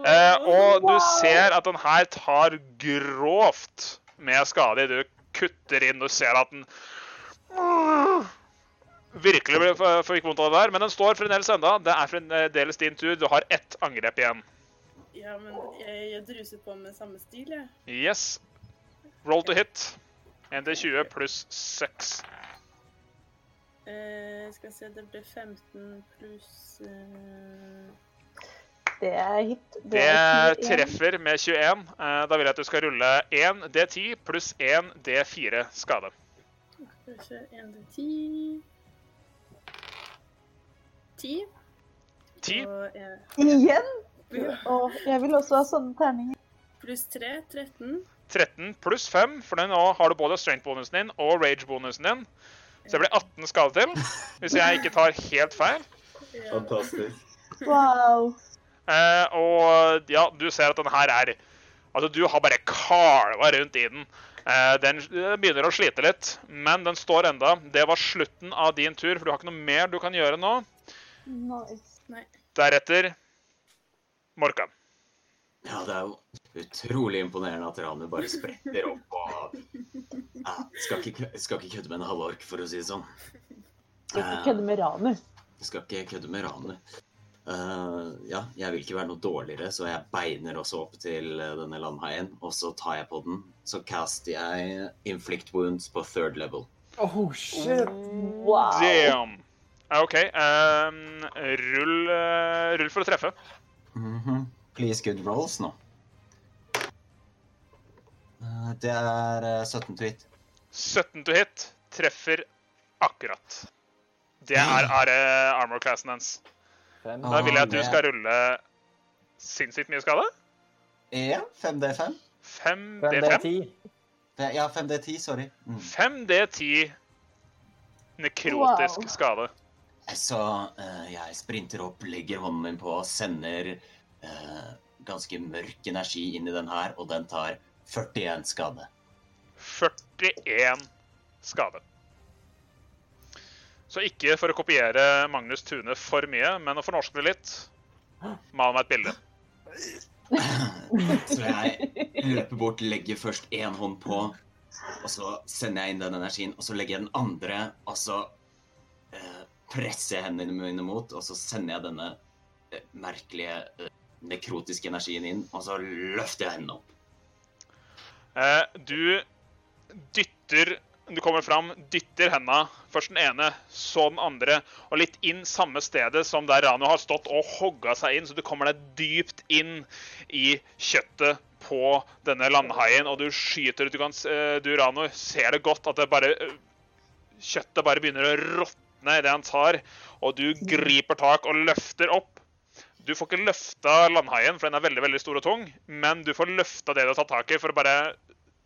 Eh, og du ser at den her tar grovt med skade. Du kutter inn, og ser at den virkelig fikk vondt av det der. Men den står fremdeles enda. Det er fremdeles din tur. Du har ett angrep igjen. Ja, men jeg, jeg druser på med samme stil, jeg. Yes. Roll to hit. 1D20 pluss 6. Uh, skal se, det ble 15 pluss eh, Det er hit. Det er treffer med 21. Eh, Da vil jeg at du skal rulle 1 D10 pluss 1 D4 skade. Skal vi 1 D10 10. 10 Og eh, Igjen? Og jeg vil også ha sånne terninger. pluss 3, 13. 13 pluss 5, for nå har du både strength-bonusen din og rage-bonusen din. Så det blir 18 skade til, hvis jeg ikke tar helt feil. Ja. Fantastisk. Wow. Eh, og ja, du ser at den her er Altså, du har bare kalva rundt i den. Eh, den begynner å slite litt, men den står enda. Det var slutten av din tur, for du har ikke noe mer du kan gjøre nå. Nice. Deretter Morkan. Ja, det er jo utrolig imponerende at Ranu bare spretter opp og ja, skal, ikke, skal ikke kødde med en halvork, for å si det sånn. Skal ikke kødde med Ranu. Skal ikke kødde med Ranu. Eh, ja, jeg vil ikke være noe dårligere, så jeg beiner også opp til eh, denne landhaien. Og så tar jeg på den. Så caster jeg inflict wounds på third level. Oh, shit. Wow. Damn. OK. Um, rull, uh, rull for å treffe. Mhm. Please good rolls nå. Uh, det er eh, 17 to hit. 17 to hit treffer akkurat. Det er, er eh, armor-classen hans. Fem. Da vil jeg at du skal rulle sinnssykt mye skade. Ja, 5D5. 5 Fem, det er D5. Ja, 5D10, sorry. Mm. 5 D10 nekrotisk Wow. skade. Så uh, jeg sprinter opp, legger hånden min på, sender uh, ganske mørk energi inn i den her, og den tar 41 skade. 41 skade. Så ikke for å kopiere Magnus Tune for mye, men å fornorske det litt. Mal meg et bilde. Så jeg løper bort, legger først én hånd på, og så sender jeg inn den energien, og så legger jeg den andre, og så eh, presser jeg hendene mine mot, og så sender jeg denne eh, merkelige eh, nekrotiske energien inn, og så løfter jeg hendene opp. Eh, du dytter Du kommer fram, dytter henda, først den ene, så den andre, og litt inn samme stedet som der Rano har stått og hogga seg inn, så du kommer deg dypt inn i kjøttet på denne landhaien, og du skyter Du, kan, eh, du Rano, ser det godt at det bare eh, Kjøttet bare begynner å råtne idet han tar, og du griper tak og løfter opp. Du får ikke løfta landhaien, for den er veldig veldig stor og tung, men du får løfta det du har tatt tak i, for å bare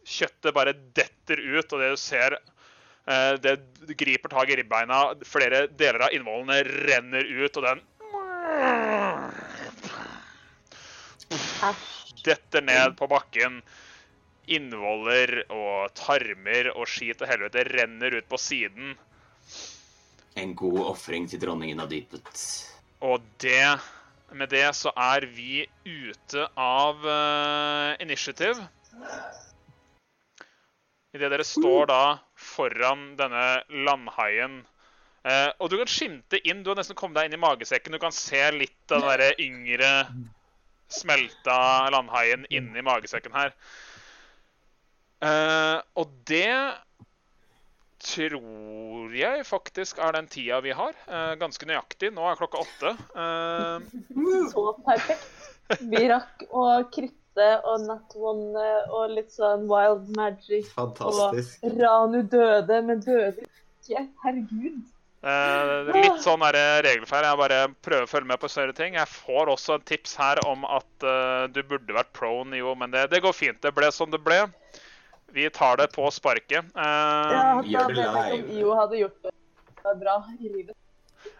Kjøttet bare detter ut, og det du ser eh, Det griper tak i ribbeina, flere deler av innvollene renner ut, og den detter ned på bakken. Innvoller og tarmer og skit og helvete renner ut på siden. En god ofring til dronningen av dypet. Og det Med det så er vi ute av uh, initiativ. Idet dere står da foran denne landhaien. Eh, og du kan skimte inn. Du har nesten kommet deg inn i magesekken. Du kan se litt av den der yngre, smelta landhaien inni magesekken her. Eh, og det tror jeg faktisk er den tida vi har. Eh, ganske nøyaktig. Nå er klokka åtte. Eh, (laughs) Så perfekt. Vi rakk å kritte og nat one og litt sånn wild magic. Fantastisk. Og Ranu døde, men døde ikke. Herregud. Eh, litt sånn er det regelfeil. Jeg bare prøver å følge med på større ting. Jeg får også et tips her om at uh, du burde vært prone, jo, men det, det går fint. Det ble som det ble. Vi tar det på sparket. Eh, Ja, gjør da det ikke om live. IO hadde gjort det bra i livet.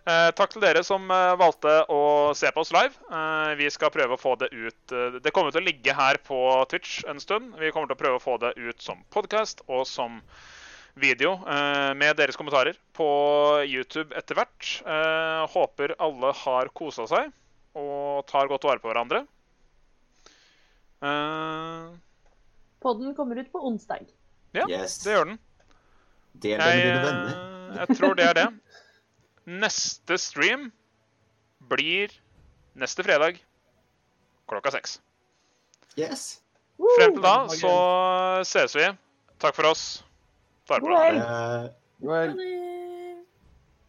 Eh, takk til dere som eh, valgte å se på oss live. Eh, vi skal prøve å få det ut eh, Det kommer til å ligge her på Twitch en stund. Vi kommer til å prøve å få det ut som podkast og som video eh, med deres kommentarer på YouTube etter hvert. Eh, håper alle har kosa seg og tar godt vare på hverandre. Eh, Podden kommer ut på onsdag. ja, Yes. det gjør den. Del den med dine venner. jeg tror det er det. (laughs) Neste stream blir neste fredag klokka seks. Yes. Frem til da så ses vi. Takk for oss. Ta vare på God